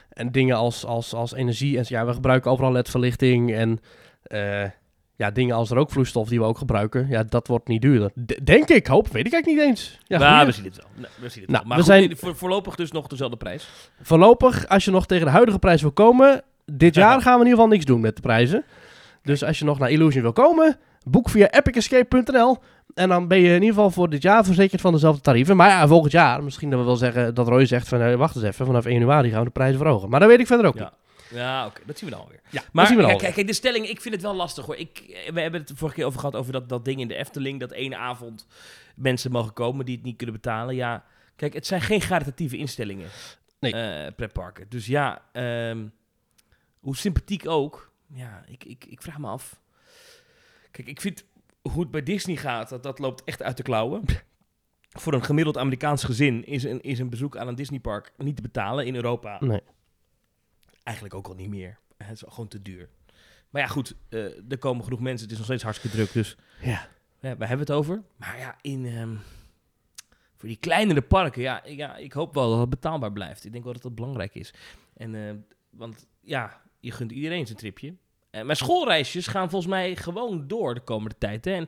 en dingen als, als, als energie. En, ja, we gebruiken overal LED-verlichting. En eh, ja, dingen als rookvloeistof die we ook gebruiken. Ja, dat wordt niet duurder. D- denk ik, hoop. Weet ik eigenlijk niet eens. Ja, nou, we zien het wel. Nee, we zien het Nou, wel. Maar we goed, zijn- voor, voorlopig dus nog dezelfde prijs. Voorlopig, als je nog tegen de huidige prijs wil komen, dit Ja. jaar gaan we in ieder geval niks doen met de prijzen. Dus als je nog naar Illusion wil komen, boek via epicescape.nl. En dan ben je in ieder geval voor dit jaar verzekerd van dezelfde tarieven. Maar ja, volgend jaar, misschien dat we wel zeggen dat Roy zegt van, eh, wacht eens even, vanaf 1 januari gaan we de prijzen verhogen. Maar dat weet ik verder ook Ja. niet. Ja, oké, dat zien we dan alweer. Ja, Maar zien we dan kijk, de stelling, ik vind het wel lastig hoor. Ik, eh, we hebben het vorige keer over gehad over dat, dat ding in de Efteling. Dat ene avond mensen mogen komen die het niet kunnen betalen. Ja, kijk, het zijn geen caritatieve instellingen. Nee. eh, pretparken. Dus ja, ehm, hoe sympathiek ook. Ja, ik, ik, ik vraag me af. Kijk, ik vind hoe het bij Disney gaat, dat, dat loopt echt uit de klauwen. Voor een gemiddeld Amerikaans gezin is een, is een bezoek aan een Disneypark niet te betalen in Europa. Nee. Eigenlijk ook al niet meer. Het is gewoon te duur. Maar ja, goed, eh, er komen genoeg mensen. Het is nog steeds hartstikke druk, dus Ja. ja, we hebben het over. Maar ja, in, ehm, voor die kleinere parken, ja, ja, ik hoop wel dat het betaalbaar blijft. Ik denk wel dat dat belangrijk is. En, eh, want ja, je gunt iedereen zijn tripje. Eh, maar schoolreisjes gaan volgens mij gewoon door de komende tijd. Hè? En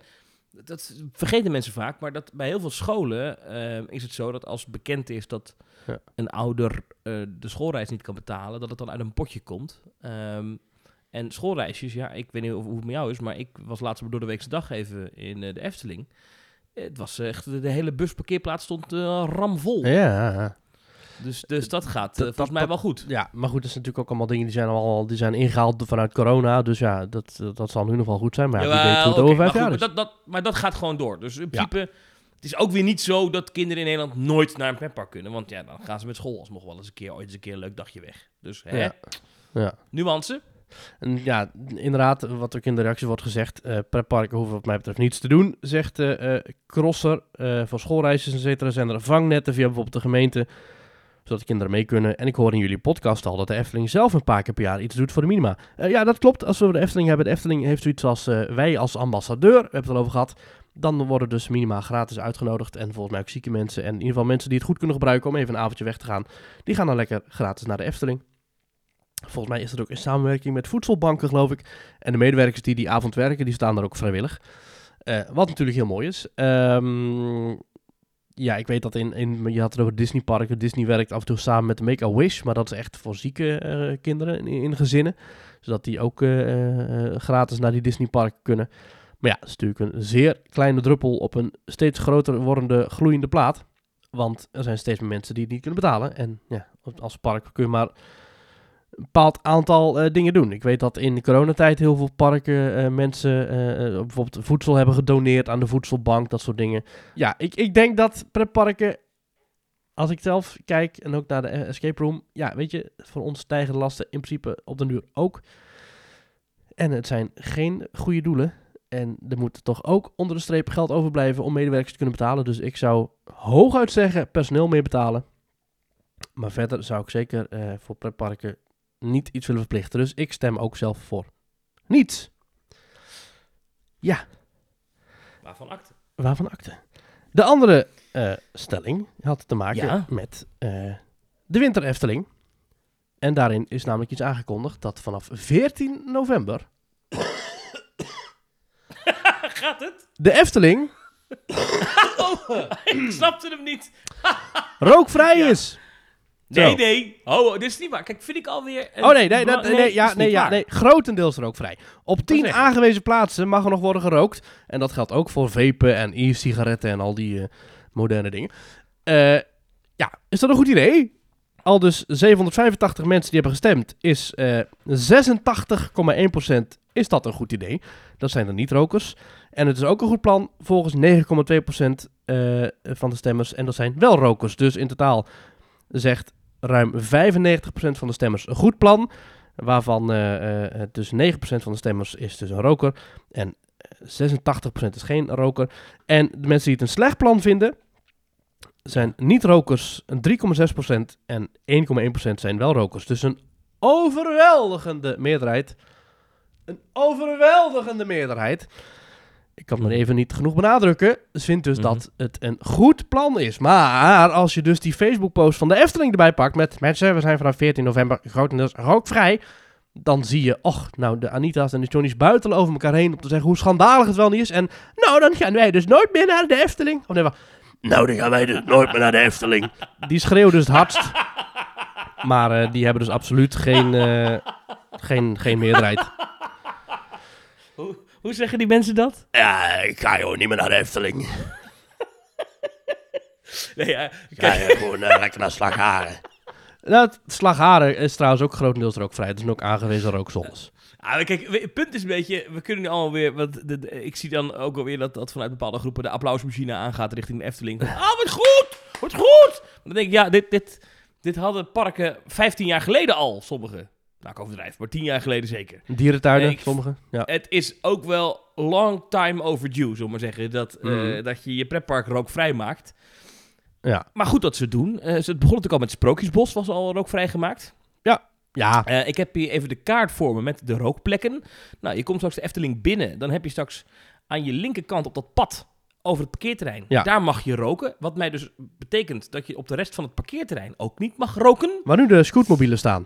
dat vergeten mensen vaak, maar dat bij heel veel scholen eh, is het zo dat als bekend is dat Ja. een ouder eh, de schoolreis niet kan betalen, dat het dan uit een potje komt. Ehm, en schoolreisjes, ja, ik weet niet hoe het met jou is, maar ik was laatst door de weekse dag even in de Efteling. Het was echt, de, hele busparkeerplaats stond ramvol. Ja. Dus, dus dat gaat eh, Dat- volgens mij dat- wel goed. ja, maar goed, dat is natuurlijk ook allemaal dingen die zijn al die zijn ingehaald vanuit corona. Dus ja, dat, dat zal nu nog wel goed zijn. Maar ja, weet hoe over vijf maar jaar goed, is. Dat, dat, maar dat gaat gewoon door. Dus in Ja. principe, het is ook weer niet zo dat kinderen in Nederland nooit naar een pretpark kunnen. Want ja, dan gaan ze met school alsnog wel eens een keer, ooit eens een keer een leuk dagje weg. Dus hè, Ja. Ja. nuance. En ja, inderdaad, wat ook in de reactie wordt gezegd, eh pretparken hoeven wat mij betreft niets te doen, zegt eh, Crosser. eh voor schoolreisjes en cetera zijn er vangnetten via bijvoorbeeld de gemeente, zodat de kinderen mee kunnen. En ik hoor in jullie podcast al dat de Efteling zelf een paar keer per jaar iets doet voor de minima. Eh, ja, dat klopt. Als we de Efteling hebben, de Efteling heeft zoiets als eh, wij als ambassadeur, we hebben het al over gehad, dan worden dus minima gratis uitgenodigd. En volgens mij ook zieke mensen en in ieder geval mensen die het goed kunnen gebruiken om even een avondje weg te gaan, die gaan dan lekker gratis naar de Efteling. Volgens mij is dat ook in samenwerking met voedselbanken, geloof ik. En de medewerkers die die avond werken, die staan daar ook vrijwillig. Eh, wat natuurlijk heel mooi is. Ehm, ja, ik weet dat in, in... Je had het over Disneyparken. Disney werkt af en toe samen met Make-A-Wish. Maar dat is echt voor zieke eh, kinderen in, in gezinnen. Zodat die ook eh, eh, gratis naar die Disneyparken kunnen. Maar ja, dat is natuurlijk een zeer kleine druppel op een steeds groter wordende gloeiende plaat. Want er zijn steeds meer mensen die het niet kunnen betalen. En ja, als park kun je maar een bepaald aantal eh, dingen doen. Ik weet dat in de coronatijd heel veel parken eh, mensen eh, bijvoorbeeld voedsel hebben gedoneerd aan de voedselbank, dat soort dingen. Ja, ik, ik denk dat pretparken, als ik zelf kijk en ook naar de escape room, ja, weet je, voor ons stijgen de lasten in principe op den duur ook. En het zijn geen goede doelen. En er moet toch ook onder de streep geld overblijven om medewerkers te kunnen betalen. Dus ik zou hooguit zeggen personeel meer betalen. Maar verder zou ik zeker voor pretparken niet iets willen verplichten. Dus ik stem ook zelf voor. Niets. Ja, Waarvan akte? waarvan akte. De andere eh, stelling had te maken Ja. met eh, de Winter Efteling. En daarin is namelijk iets aangekondigd dat vanaf 14 november Gaat het? de Efteling Oh, ik snapte hem niet. rookvrij Ja. is. Nee, Zo. nee. Oh, dit is niet waar. Kijk, vind ik alweer... een Oh nee, nee, dat, nee, ja, is nee, ja, nee, grotendeels rookvrij. Op wil 10 zeggen. aangewezen plaatsen mag er nog worden gerookt. En dat geldt ook voor vapen en e-sigaretten en al die eh, moderne dingen. Eh, ja, is dat een goed idee? Al dus 785 mensen die hebben gestemd, is eh 86,1% is dat een goed idee. Dat zijn de niet-rokers. En het is ook een goed plan volgens 9,2% eh, van de stemmers. En dat zijn wel rokers. Dus in totaal zegt ruim 95% van de stemmers een goed plan. Waarvan eh, eh, dus 9% van de stemmers is dus een roker. En eh, 86% is geen roker. En de mensen die het een slecht plan vinden, zijn niet-rokers een 3,6% en 1,1% zijn wel rokers. Dus een overweldigende meerderheid. Een overweldigende meerderheid. Ik kan het maar even niet genoeg benadrukken. Vindt dus Mhm. dat het een goed plan is. Maar als je dus die Facebook-post van de Efteling erbij pakt met mensen, we zijn vanaf 14 november grotendeels rookvrij. Dan zie je, och, nou, de Anita's en de Johnny's buitelen over elkaar heen om te zeggen hoe schandalig het wel niet is. En nou, dan gaan wij dus nooit meer naar de Efteling. Of nee, wacht. nou, dan gaan wij dus nooit meer naar de Efteling. Die schreeuwen dus het hardst. Maar eh, die hebben dus absoluut geen, eh, geen, geen meerderheid. Hoe, zeggen die mensen dat? Ja, ik ga gewoon niet meer naar de Efteling. Nee, ja, Ik kijk, ga gewoon lekker naar Slagharen. Nou, Slagharen is trouwens ook grotendeels rookvrij. Het is ook aangewezen rookzones. Ah, kijk, het punt is een beetje, we kunnen nu allemaal weer, want de, de- ik zie dan ook alweer dat, dat vanuit bepaalde groepen de applausmachine aangaat richting de Efteling. Ah, wat goed, wat goed! Dan denk ik, ja, dit, dit, Dit hadden parken 15 jaar geleden al, sommige. Nou, ik overdrijf, maar 10 jaar geleden zeker. Dierentuinen, sommige. Ja. Het is ook wel long time overdue, zullen we maar zeggen. Dat, eh, Mhm. dat je je pretpark rookvrij maakt. Ja. Maar goed dat ze het doen. Eh, ze- het begon natuurlijk al met Sprookjesbos, was al rookvrij gemaakt. Ja, Eh, ik heb hier even de kaart voor me met de rookplekken. Nou, je komt straks de Efteling binnen. Dan heb je straks aan je linkerkant op dat pad over het parkeerterrein. Ja. Daar mag je roken. Wat mij dus betekent dat je op de rest van het parkeerterrein ook niet mag roken. waar nu de scootmobielen staan.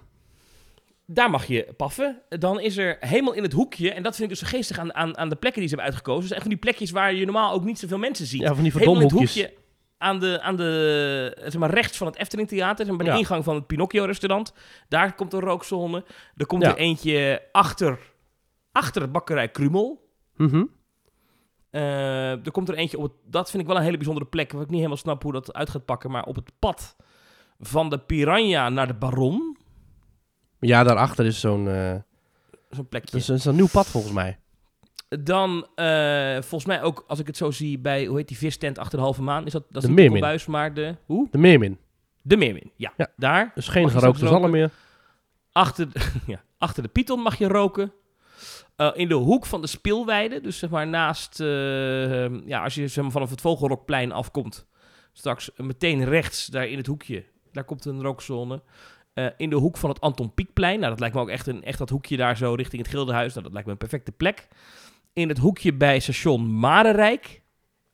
Daar mag je paffen. Dan is er helemaal in het hoekje, en dat vind ik dus zo geestig aan, aan, aan de plekken die ze hebben uitgekozen. Dus echt van die plekjes waar je normaal ook niet zoveel mensen ziet. Ja, van die helemaal in het hoekje aan de, aan de zeg maar, rechts van het Efteling Theater, zeg bij de Ja. ingang van het Pinocchio restaurant. Daar komt een rookzone. Er komt Ja. er eentje achter, achter het bakkerij Krumel. Eh, er komt er eentje op het, dat vind ik wel een hele bijzondere plek, waar ik niet helemaal snap hoe dat uit gaat pakken, maar op het pad van de Piranha naar de Baron. Ja, daarachter is zo'n... eh, Zo'n plekje. dat is, een nieuw pad volgens mij. Dan, eh, volgens mij ook, als ik het zo zie, bij, hoe heet die vistent achter de halve maan? Is dat, dat is De niet Meermin. Buis, maar de, hoe? De Meermin. De Meermin, ja. Ja. Daar. Dus geen gerookte zalm meer. Achter, de- ja, achter de Python mag je roken. Eh, in de hoek van de speelweide, dus zeg maar naast, ja, als je zeg maar, vanaf het Vogelrokplein afkomt, straks meteen rechts, daar in het hoekje, daar komt een rookzone. Eh, in de hoek van het Anton Pieckplein, nou dat lijkt me ook echt, een, echt dat hoekje daar zo richting het Gildenhuis, nou dat lijkt me een perfecte plek. In het hoekje bij station Marenrijk,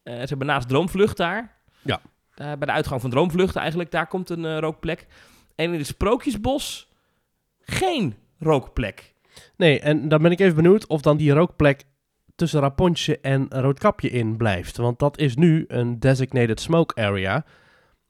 eh, ze hebben naast Droomvlucht daar. Ja. Bij de uitgang van Droomvlucht eigenlijk, daar komt een eh, rookplek. En in het Sprookjesbos geen rookplek. Nee, en dan ben ik even benieuwd of dan die rookplek tussen Rapontje en Roodkapje in blijft. Want dat is nu een designated smoke area.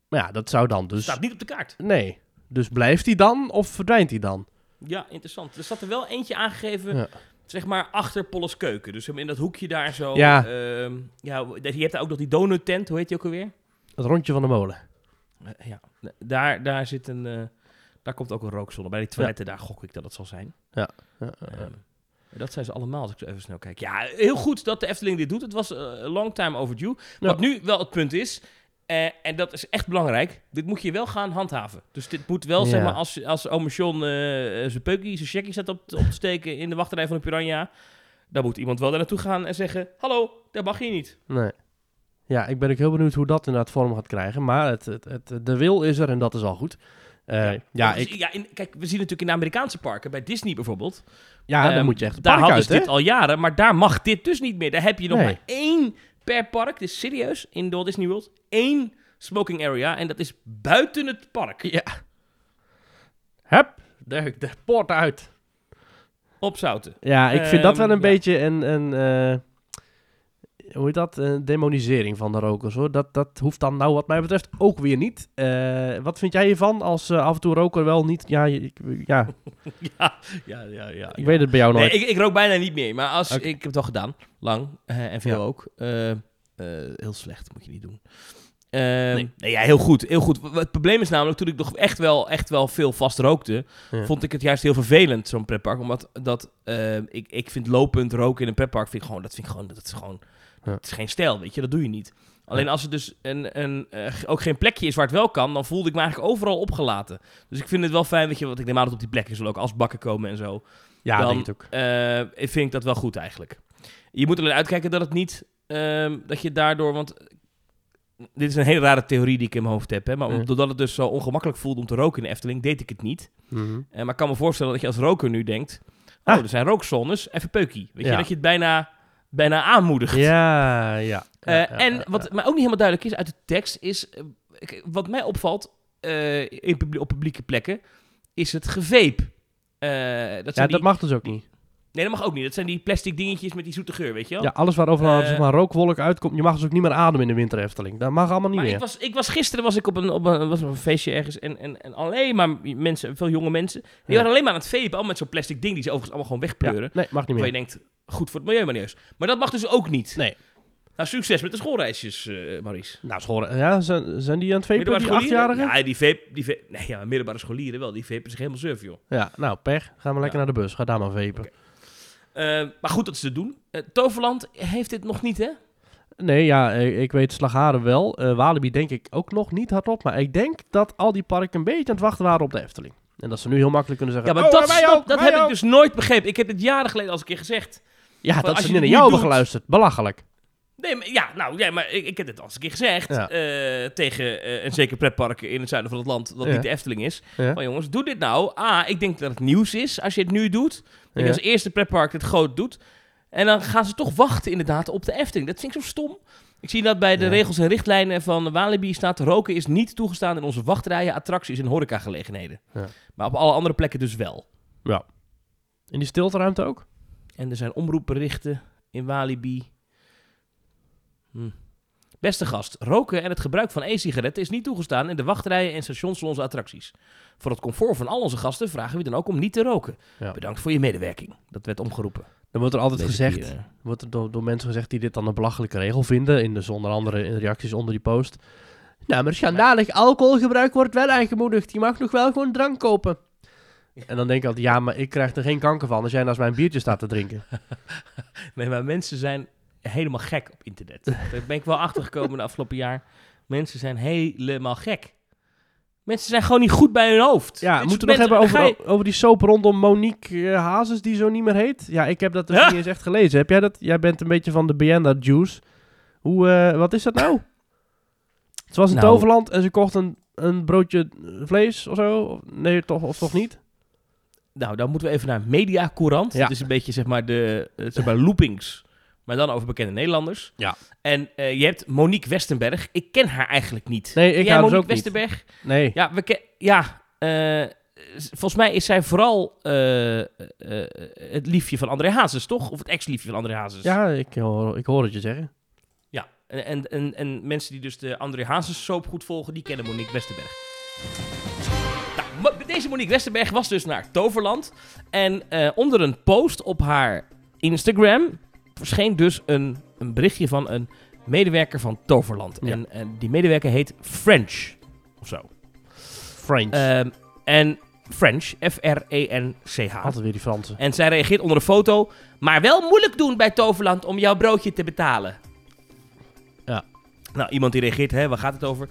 Maar ja, dat zou dan dus... Staat niet op de kaart. Nee. Dus blijft die dan of verdwijnt die dan? Ja, interessant. Er zat er wel eentje aangegeven, Ja. zeg maar achter Polles Keuken. Dus in dat hoekje daar zo. Ja. ehm, ja, je hebt daar ook nog die donut tent, hoe heet die ook alweer? Het rondje van de molen. Eh, ja, daar, daar zit een... eh, daar komt ook een rookzone. Bij die toiletten, daar gok ik dat het zal zijn. Ja, ja, Ehm, dat zijn ze allemaal, als ik zo even snel kijk. Ja, heel goed dat de Efteling dit doet. Het was eh, long time overdue. Wat nu wel het punt is, eh, en dat is echt belangrijk, dit moet je wel gaan handhaven. Dus dit moet wel, zeg maar, als, als ome John eh, zijn peukie, zijn checkie staat op, te- op te steken in de wachtrij van de Piranha, dan moet iemand wel daar naartoe gaan en zeggen, hallo, daar mag je niet. Nee. Ja, ik ben ook heel benieuwd hoe dat inderdaad vorm gaat krijgen. Maar het, het, het, de wil is er en dat is al goed. Ja, Dus, ik, ja in, kijk, we zien natuurlijk in de Amerikaanse parken, bij Disney bijvoorbeeld, ja dan Ehm, moet je echt daar hadden ze dit al jaren, maar daar mag dit dus niet meer. Daar heb je nog Nee. maar één per park. Is serieus, in de Walt Disney World. Één smoking area en dat is buiten het park. Ja. Hup, de, de poort uit. Op Zouten. Ja, ik vind dat wel Ehm, een ja. beetje een, een eh, hoe heet dat? Een demonisering van de rokers, hoor. Dat, dat hoeft dan nou wat mij betreft ook weer niet. Eh, wat vind jij hiervan als eh, af en toe roker wel niet? Ja, je- ik, ja ja, ja, ja, ja. ik weet het bij jou Nee, nooit. ik, ik rook bijna niet meer, maar als, ik heb het al gedaan. Lang. eh, en veel Ja. ook. Eh, eh, heel slecht, moet je niet doen. Ehm, nee. ja, heel goed, heel goed. Het probleem is namelijk, toen ik nog echt wel, echt wel veel vast rookte, Ja. vond ik het juist heel vervelend, zo'n pretpark. Omdat dat, eh, ik, ik vind lopend roken in een pretpark, vind ik gewoon, dat vind ik gewoon, dat is gewoon, Ja. het is geen stijl, weet je, dat doe je niet. Alleen als het dus een, een, eh, ook geen plekje is waar het wel kan, dan voelde ik me eigenlijk overal opgelaten. Dus ik vind het wel fijn, weet je, want ik neem aan dat op die plekken zullen ook asbakken komen en zo. ja, dan, denk het ook. eh, vind ik dat wel goed eigenlijk. Je moet alleen uitkijken dat het niet, ehm, dat je daardoor, want dit is een hele rare theorie die ik in mijn hoofd heb, hè, maar doordat het dus zo ongemakkelijk voelde om te roken in de Efteling, deed ik het niet. Mhm. Eh, maar ik kan me voorstellen dat je als roker nu denkt, Ah. oh, er zijn rookzones, even peukie. Weet je, dat je het bijna, bijna aanmoedigt. Ja, ja. Eh, Ja, ja, en wat ja. mij ook niet helemaal duidelijk is uit de tekst, is eh, wat mij opvalt eh, in publie- op publieke plekken, is het geveep. Dat Ja, die, dat mag dus ook niet. Nee, dat mag ook niet. Dat zijn die plastic dingetjes met die zoete geur, weet je wel? Ja, alles waar overal Eh, zeg maar, rookwolk uitkomt, je mag dus ook niet meer ademen in de winter Efteling. Dat mag allemaal niet Maar meer. ik was, ik was gisteren was ik op een, op een, was op een feestje ergens en, en, en alleen maar mensen, veel jonge mensen, die Ja. waren alleen maar aan het vepen, al met zo'n plastic ding die ze overigens allemaal gewoon Ja, wegpleuren. nee, mag niet Waar je meer. denkt, goed voor het milieu, maar eens. Maar dat mag dus ook niet. Nee. Nou, succes met de schoolreisjes, eh Maurice. Nou, scholen, ja, zijn, zijn die aan het vepen, die achtjarigen? Ja, die vape, die nee, ja, middelbare scholieren wel, die vapen zich helemaal surf, joh. Ja, nou, pech. Gaan we lekker Ja. naar de bus. Ga daar maar vepen. Eh, maar goed dat ze het doen. Eh, Toverland heeft dit nog niet, hè? Nee, ja, ik, ik weet Slagharen wel. Eh Walibi denk ik ook nog niet hardop. Maar ik denk dat al die parken een beetje aan het wachten waren op de Efteling. En dat ze nu heel makkelijk kunnen zeggen... Ja, maar "Oh, dat, ook, dat heb ik ook." dus nooit begrepen. Ik heb het jaren geleden al eens een keer gezegd. Ja, Van, dat ze niet naar jou hebben geluisterd. Belachelijk. Nee, maar, ja, nou, ja, maar ik, ik heb het al eens een keer gezegd. Ja. eh, tegen eh, een zeker pretpark in het zuiden van het land, dat Ja. niet de Efteling is. Ja. Van jongens, doe dit nou. A, ik denk dat het nieuws is als je het nu doet. Dat je Ja. als eerste pretpark het groot doet. En dan gaan ze toch wachten inderdaad op de Efteling. Dat vind ik zo stom. Ik zie dat bij de Ja. regels en richtlijnen van Walibi staat... roken is niet toegestaan in onze wachtrijen, attracties en horecagelegenheden. Ja. Maar op alle andere plekken dus wel. In die stilteruimte ook? En er zijn omroepberichten in Walibi. Hm. Beste gast, roken en het gebruik van e-sigaretten is niet toegestaan in de wachtrijen en stations van onze attracties. Voor het comfort van al onze gasten vragen we dan ook om niet te roken. Ja. Bedankt voor je medewerking. Dat werd omgeroepen. Dan wordt er altijd gezegd... eh. wordt er door, door mensen gezegd die dit dan een belachelijke regel vinden. In dus onder andere in reacties onder die post. Nou, maar schandalig alcoholgebruik wordt wel aangemoedigd. Je mag nog wel gewoon drank kopen. En dan denk ik altijd, ja, maar ik krijg er geen kanker van als jij naast mij een biertje staat te drinken. Nee, maar mensen zijn helemaal gek op internet. Daar ben ik wel achtergekomen de afgelopen jaar. Mensen zijn helemaal gek. Mensen zijn gewoon niet goed bij hun hoofd. Ja, Dus moeten we nog hebben over, over die soap rondom Monique eh, Hazes, die zo niet meer heet? Ja, ik heb dat dus Ja. niet eens echt gelezen. Heb jij dat? Jij bent een beetje van de Bienda Juice. Hoe, eh, wat is dat nou? Ze was in Nou. Toverland en ze kocht een, een broodje vlees of zo. Of- Nee, toch, of toch niet? Nou, dan moeten we even naar Media Courant. Ja. Dat is een beetje zeg maar de eh, zeg maar loopings, maar dan over bekende Nederlanders. Ja. En eh, je hebt Monique Westenberg. Ik ken haar eigenlijk niet. Nee, ik Ken dus Monique ook niet. Westenberg? Nee. Ja, we ken, ja eh, volgens mij is zij vooral eh, het liefje van André Hazes, toch? Of het ex-liefje van André Hazes. Ja, ik hoor, ik hoor het je zeggen. Ja, en, en, en, en mensen die dus de André Hazes soap goed volgen, die kennen Monique Westerberg. Nou, deze Monique Westerberg was dus naar Toverland. En onder een post op haar Instagram verscheen dus een, een berichtje van een medewerker van Toverland. Ja. En, en die medewerker heet French, of zo. French. Ehm, en French, E F-R-E-N-C-H. Altijd weer die Fransen. En zij reageert onder een foto. Maar wel moeilijk doen bij Toverland om jouw broodje te betalen. Ja. Nou, iemand die reageert, hè, waar gaat het over?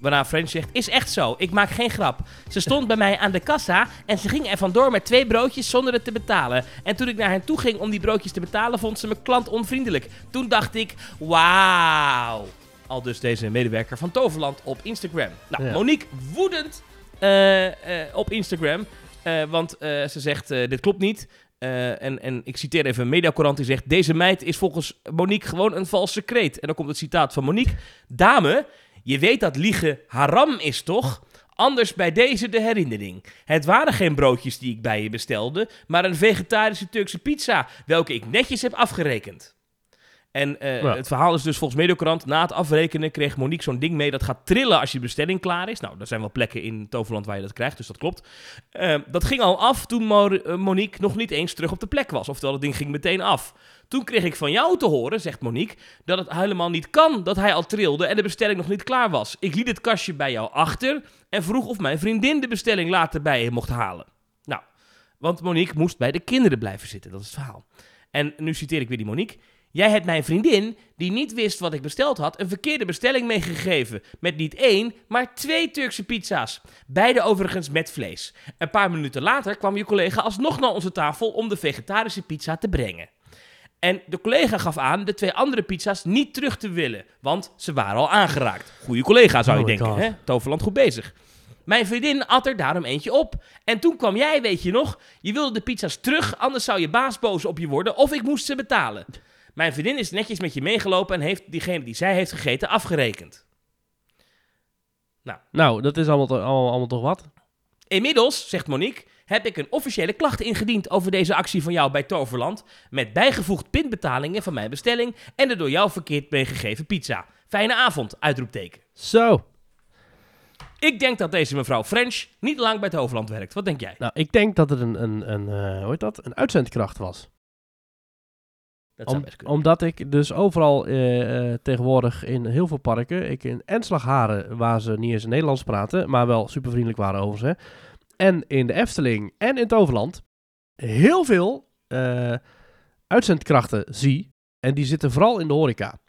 Waarna French zegt, is echt zo, ik maak geen grap. Ze stond bij mij aan de kassa en ze ging er vandoor met twee broodjes zonder het te betalen. En toen ik naar hen toe ging om die broodjes te betalen, vond ze me klant onvriendelijk. Toen dacht ik, wauw. Al dus deze medewerker van Toverland op Instagram. Nou, Ja. Monique woedend eh, eh, op Instagram. eh, want ze zegt, dit klopt niet. En, en ik citeer even een mediacorant die zegt... Deze meid is volgens Monique gewoon een valse kreet. En dan komt het citaat van Monique. Dame, je weet dat liegen haram is, toch? Anders bij deze de herinnering. Het waren geen broodjes die ik bij je bestelde... maar een vegetarische Turkse pizza... welke ik netjes heb afgerekend. En eh, Ja. het verhaal is dus volgens Mediocrant... na het afrekenen kreeg Monique zo'n ding mee... dat gaat trillen als je bestelling klaar is. Nou, er zijn wel plekken in Toverland waar je dat krijgt, dus dat klopt. Eh, dat ging al af toen eh, Monique nog niet eens terug op de plek was. Oftewel, het ding ging meteen af. Toen kreeg ik van jou te horen, zegt Monique, dat het helemaal niet kan dat hij al trilde en de bestelling nog niet klaar was. Ik liet het kastje bij jou achter en vroeg of mijn vriendin de bestelling later bij je mocht halen. Nou, want Monique moest bij de kinderen blijven zitten, dat is het verhaal. En nu citeer ik weer die Monique. Jij hebt mijn vriendin, die niet wist wat ik besteld had, een verkeerde bestelling meegegeven. Met niet één, maar twee Turkse pizza's. Beide overigens met vlees. Een paar minuten later kwam je collega alsnog naar onze tafel om de vegetarische pizza te brengen. En de collega gaf aan de twee andere pizza's niet terug te willen, want ze waren al aangeraakt. Goeie collega zou je Oh denken, God. hè? Toverland goed bezig. Mijn vriendin at er daarom eentje op. En toen kwam jij, weet je nog, je wilde de pizza's terug, anders zou je baas boos op je worden of ik moest ze betalen. Mijn vriendin is netjes met je meegelopen en heeft diegene die zij heeft gegeten afgerekend. Nou, dat is allemaal, allemaal toch wat? Inmiddels, zegt Monique, heb ik een officiële klacht ingediend over deze actie van jou bij Toverland. Met bijgevoegd pinbetalingen van mijn bestelling en de door jou verkeerd meegegeven pizza. Fijne avond, uitroepteken. Zo. Ik denk dat deze mevrouw French niet lang bij Toverland werkt. Wat denk jij? Nou, ik denk dat het een, een, een, eh, hoe heet dat? een uitzendkracht was. Dat Om- omdat ik dus overal eh, eh, tegenwoordig in heel veel parken, ik in Enslagharen, waar ze niet eens Nederlands praten, maar wel super vriendelijk waren over ze, en in de Efteling en in Toverland, heel veel eh, uitzendkrachten zie. En die zitten vooral in de horeca.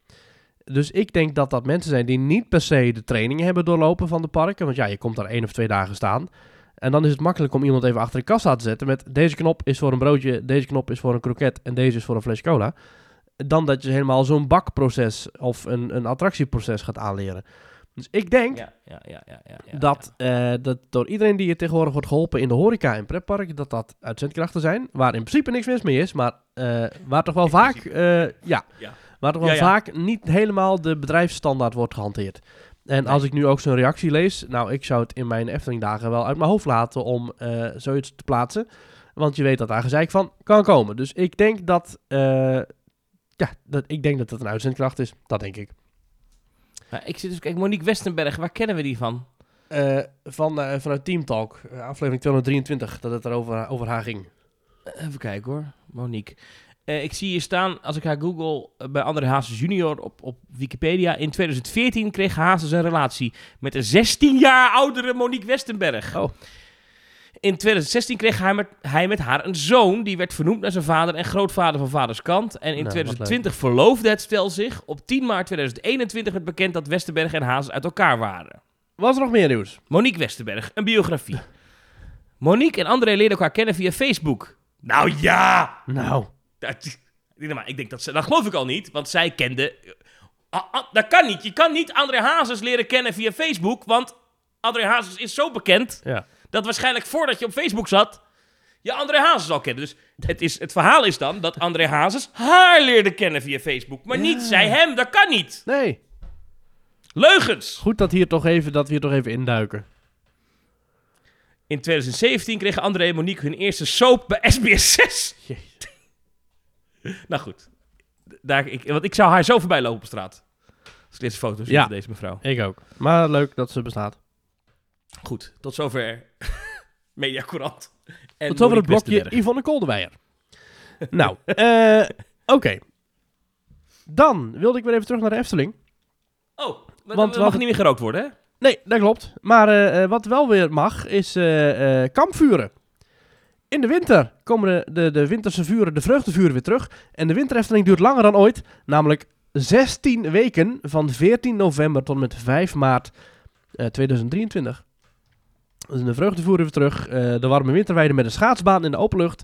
dus ik denk dat dat mensen zijn die niet per se de trainingen hebben doorlopen van de parken. Want ja, je komt daar één of twee dagen staan. En dan is het makkelijk om iemand even achter de kassa te zetten met deze knop is voor een broodje, deze knop is voor een kroket en deze is voor een flesje cola. Dan dat je helemaal zo'n bakproces of een, een attractieproces gaat aanleren. Dus ik denk Ja, ja, ja, ja, ja, ja, dat, eh, dat door iedereen die er tegenwoordig wordt geholpen in de horeca en pretpark, dat dat uitzendkrachten zijn. Waar in principe niks mis mee is, maar eh, waar toch wel In vaak, eh, ja, waar toch wel vaak niet helemaal de bedrijfsstandaard wordt gehanteerd. En Nee. als ik nu ook zo'n reactie lees, nou, ik zou het in mijn Efteling dagen wel uit mijn hoofd laten om zoiets te plaatsen. Want je weet dat daar gezeik van kan komen. Dus ik denk dat, ja, dat, ik denk dat het een uitzendkracht is. Dat denk ik. Maar ik zit dus, kijk, Monique Westenberg, waar kennen we die van? Eh, van, eh, vanuit Team Talk, eh, aflevering 223, dat het erover over haar ging. Even kijken hoor, Monique. Ik zie hier staan, als ik haar google, bij André Hazes junior op, op Wikipedia. In 2014 kreeg Hazes een relatie met een 16 jaar oudere Monique Westenberg. Oh. In 2016 kreeg hij met, hij met haar een zoon. Die werd vernoemd naar zijn vader en grootvader van vaders kant. En in Nou, wat 2020 verloofde het stel zich. Op 10 maart 2021 werd bekend dat Westenberg en Hazes uit elkaar waren. Was er nog meer nieuws? Monique Westenberg, een biografie. Monique en André leerden elkaar kennen via Facebook. Nou ja! Nou, Dat, maar ik denk dat ze, dat geloof ik al niet, want zij kende. Ah, ah, dat kan niet. Je kan niet André Hazes leren kennen via Facebook, want André Hazes is zo bekend ja. Dat waarschijnlijk voordat je op Facebook zat, je André Hazes al kende. Dus het, is, het verhaal is dan dat André Hazes haar leerde kennen via Facebook, maar niet zij hem. Dat kan niet. Nee, Leugens. goed dat, hier toch even, dat we hier toch even induiken. In 2017 kregen André en Monique hun eerste soap bij SBS 6. Jezus. Nou goed. Daar, ik, want ik zou haar zo voorbij lopen op straat. Als ik deze foto zie Ja. van deze mevrouw. Ik ook. Maar leuk dat ze bestaat. Goed, tot zover Media Courant. En Tot over het blokje. Yvonne Kolderweijer. nou, eh, oké. Dan wilde ik weer even terug naar de Efteling. Oh, want, we mag niet meer gerookt worden, hè? Nee, dat klopt. Maar eh, eh, wat wel weer mag, is eh, kampvuren. In de winter komen de, de, de winterse vuren, de vreugdevuren weer terug. En de winterefteling duurt langer dan ooit. Namelijk 16 weken van 14 november tot en met 5 maart eh, 2023. Dus vreugdevuren weer terug. Eh, de warme winterweide met een schaatsbaan in de openlucht.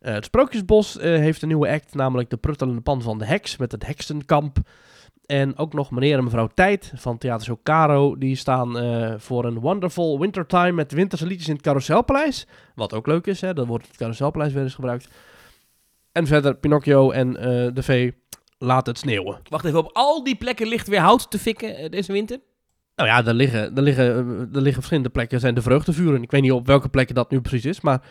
Eh, het Sprookjesbos eh, heeft een nieuwe act, namelijk de pruttelende pan van de heks met het heksenkamp. En ook nog meneer en mevrouw Tijd van Theater Show Caro. Die staan voor een Wonderful Wintertime met winterse liedjes in het Carouselpaleis. Wat ook leuk is, hè. Dan wordt het Carouselpaleis weer eens gebruikt. En verder Pinocchio en de Vee Laat het sneeuwen. Wacht even, op al die plekken ligt weer hout te fikken deze winter? Nou ja, er liggen, er, liggen, er liggen verschillende plekken, zijn de vreugdevuren. Ik weet niet op welke plekken dat nu precies is, maar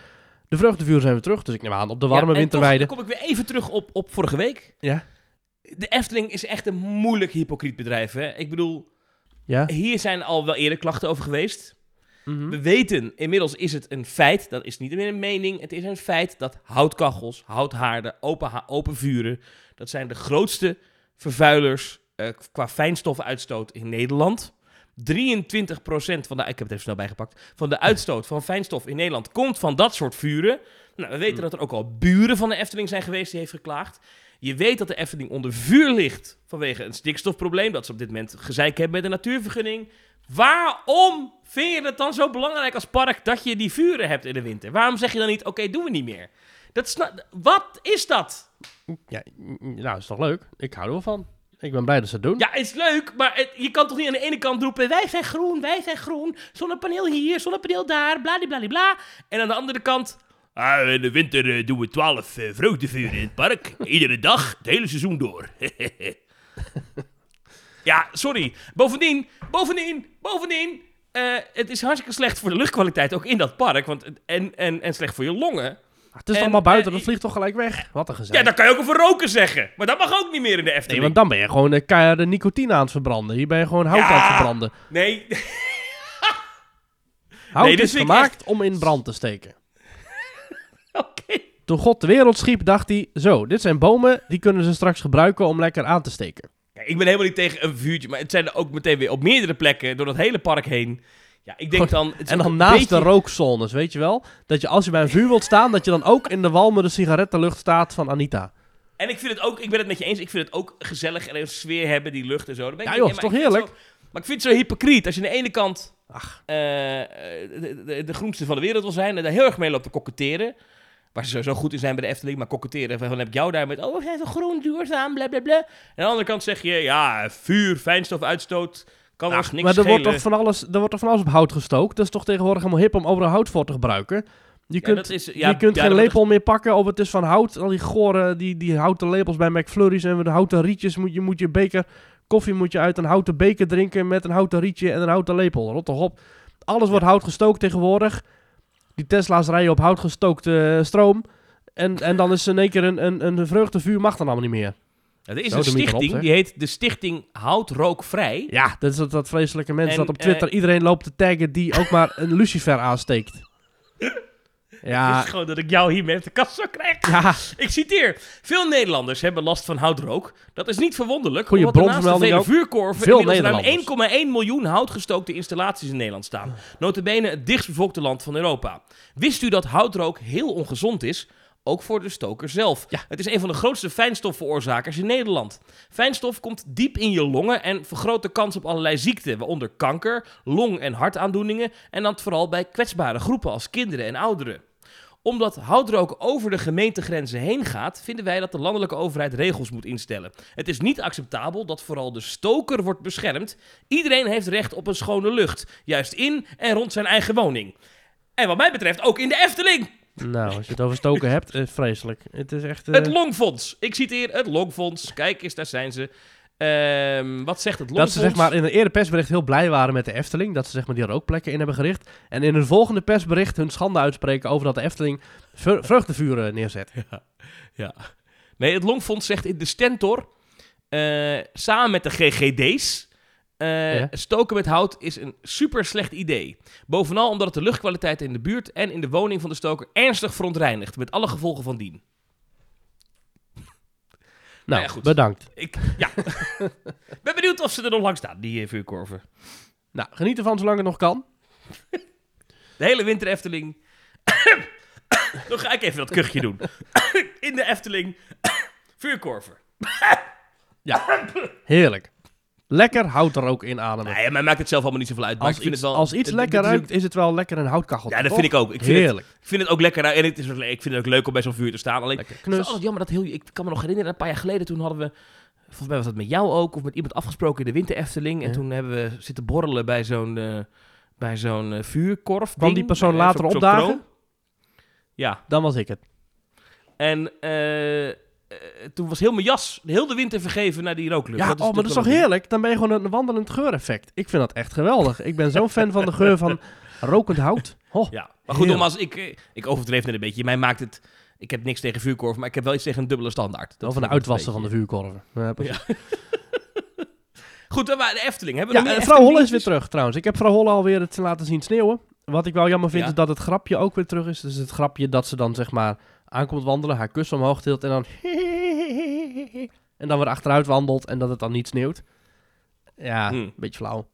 de vreugdevuren zijn weer terug. Dus ik neem aan op de warme Ja, dan kom ik weer even terug op, op vorige week. Ja. De Efteling is echt een moeilijk hypocriet bedrijf, hè? Ik bedoel, Ja. hier zijn al wel eerder klachten over geweest. Mhm. We weten, inmiddels is het een feit, dat is niet meer een mening, het is een feit dat houtkachels, houthaarden, open, ha- open vuren, dat zijn de grootste vervuilers eh, qua fijnstofuitstoot in Nederland. 23% van de, ik heb het even snel bijgepakt, van de uitstoot van fijnstof in Nederland komt van dat soort vuren. Nou, we weten dat er ook al buren van de Efteling zijn geweest die heeft geklaagd. Je weet dat de Efteling onder vuur ligt vanwege een stikstofprobleem, dat ze op dit moment gezeik hebben met de natuurvergunning. Waarom vind je het dan zo belangrijk als park dat je die vuren hebt in de winter? Waarom zeg je dan niet, oké, doen we niet meer? Dat Wat is dat? Ja, nou, is toch leuk? Ik hou er wel van. Ik ben blij dat ze het doen. Ja, is leuk, maar je kan toch niet aan de ene kant roepen... wij zijn groen, wij zijn groen, zonnepaneel hier, zonnepaneel daar, bladibladibla. En aan de andere kant... Ah, in de winter eh, doen we twaalf uh, in het park. Iedere dag, het hele seizoen door. ja, sorry. Bovendien, bovendien, bovendien... eh, het is hartstikke slecht voor de luchtkwaliteit, ook in dat park. Want, en, en, en slecht voor je longen. Het is en- allemaal buiten, en- dat vliegt toch gelijk weg? Wat een gezeik. Ja, dat kan je ook over roken zeggen. Maar dat mag ook niet meer in de Nee, Efteling. want dan ben je gewoon de keiharde nicotine aan het verbranden. Hier ben je gewoon hout Ja. aan het verbranden. Nee, Hout Nee, is gemaakt om in brand te steken. oké. Toen God de wereld schiep, dacht hij... Zo, dit zijn bomen, die kunnen ze straks gebruiken om lekker aan te steken. Ik ben helemaal niet tegen een vuurtje, maar het zijn er ook meteen weer op meerdere plekken door dat hele park heen. Ja, ik denk dan... het En dan naast beetje- de rookzones, weet je wel? Dat je als je bij een vuur wilt staan, dat je dan ook in de walmende sigarettenlucht staat van Anita. En ik vind het ook, ik ben het met je eens, ik vind het ook gezellig en een sfeer hebben, die lucht en zo. Ben Ja, joh, is toch heerlijk? zo- maar ik vind het zo hypocriet als je aan de ene kant Ach. eh, de, de, de groenste van de wereld wil zijn en daar heel erg mee loopt te koketteren. Waar ze sowieso goed in zijn bij de Efteling, maar koketteren. Van, dan heb ik jou daar met, oh, we zijn zo groen, duurzaam, bla bla bla. En aan de andere kant zeg je, ja, vuur, fijnstof, uitstoot, kan ons Ach, niks maar er wordt, toch van alles, er wordt toch van alles op hout gestookt? Dat is toch tegenwoordig helemaal hip om overal hout voor te gebruiken? Je Ja, kunt, dat is, ja, je kunt ja, geen lepel meer pakken of het is van hout. Al die gore, die, die houten lepels bij McFlurry's en de houten rietjes. Moet je, moet je beker koffie moet je uit een houten beker drinken met een houten rietje en een houten lepel. Rot toch op. Alles wordt hout gestookt tegenwoordig. Die Tesla's rijden op hout gestookte eh, stroom. En, en dan is in één keer een, een, een vreugdevuur mag dan allemaal niet meer. Ja, er is Zo, een stichting, die heet de Stichting Hout Rookvrij. Ja, dat is dat, dat vreselijke mensen En, dat op Twitter eh, iedereen loopt te taggen die ook maar een lucifer aansteekt. Het Ja, is gewoon dat ik jou hiermee uit de kast zou krijgen. ja, Ik citeer. Veel Nederlanders hebben last van houtrook. Dat is niet verwonderlijk, Goeie omdat er naast de vele vuurkorven Veel inmiddels ruim Nederlanders. 1,1 miljoen houtgestookte installaties in Nederland staan. Notabene het dichtstbevolkte land van Europa. Wist u dat houtrook heel ongezond is? Ook voor de stoker zelf. Ja. Het is een van de grootste fijnstofveroorzakers in Nederland. Fijnstof komt diep in je longen en vergroot de kans op allerlei ziekten, waaronder kanker, long- en hartaandoeningen en dan vooral bij kwetsbare groepen als kinderen en ouderen omdat houtrook over de gemeentegrenzen heen gaat, vinden wij dat de landelijke overheid regels moet instellen. Het is niet acceptabel dat vooral de stoker wordt beschermd. Iedereen heeft recht op een schone lucht, juist in en rond zijn eigen woning. En wat mij betreft ook in de Efteling. Nou, als je het over stoken hebt, eh, vreselijk. Het is echt... eh, Het Longfonds. Ik citeer het Longfonds. Kijk eens, daar zijn ze. Ehm, wat zegt het dat Longfonds? ze zeg maar in een eerder persbericht heel blij waren met de Efteling. Dat ze zeg maar die rookplekken in hebben gericht. En in een volgende persbericht hun schande uitspreken over dat de Efteling vre- vreugdevuren neerzet. Ja. Nee, het Longfonds zegt in de Stentor, eh, samen met de GGD's, eh, Ja. stoken met hout is een super slecht idee. Bovenal omdat het de luchtkwaliteit in de buurt en in de woning van de stoker ernstig verontreinigt, met alle gevolgen van dien. Nou, ja, goed. bedankt. Ik ja. ben benieuwd of ze er nog lang staan, die eh, vuurkorven. Nou, geniet ervan zolang het nog kan. De hele winter Efteling. Dan ga ik even dat kuchje doen. in de Efteling. vuurkorven. Heerlijk. Lekker hout er ook in ademen. Nee, mij maakt het zelf allemaal niet zoveel uit. Maar als, ik vind iets, het wel, als iets het- lekker het ruikt, is het wel lekker een houtkachel. Ja, dat vind ik ook. Ik vind, het, Heerlijk. ik vind het ook lekker. En het is ik vind het ook leuk om bij zo'n vuur te staan. Alleen, Lekker het is knus. jammer dat heel... Ik kan me nog herinneren, een paar jaar geleden, toen hadden we... Volgens mij was dat met jou ook, of met iemand afgesproken in de Winter Efteling. En Ja. toen hebben we zitten borrelen bij zo'n eh, bij zo'n eh, vuurkorf. Kwam die persoon Eh, later opdagen? Ja, Dan was ik het. en eh, toen was heel mijn jas, heel de winter vergeven naar die rooklucht. Ja, oh, maar dat is toch heerlijk? Dan ben je gewoon een wandelend geureffect. Ik vind dat echt geweldig. Ik ben zo'n fan van de geur van rokend hout. Ho. ding. Ja, maar goed, nogmaals, ik, eh, ik overdreef net een beetje. Mij maakt het... Ik heb niks tegen vuurkorf, maar ik heb wel iets tegen een dubbele standaard. Dat Of van de uitwassen van de vuurkorven. Ja, precies. Goed, dan maar de Efteling. Hebben we Ja, eh, vrouw Holle is weer terug trouwens. Ik heb vrouw Holle alweer het laten zien sneeuwen. Wat ik wel jammer vind Ja. is dat het grapje ook weer terug is. Dus het grapje dat ze dan zeg maar aankomt wandelen, haar kussen omhoog tilt en dan... En dan weer achteruit wandelt en dat het dan niet sneeuwt. Ja, Hmm. een beetje flauw.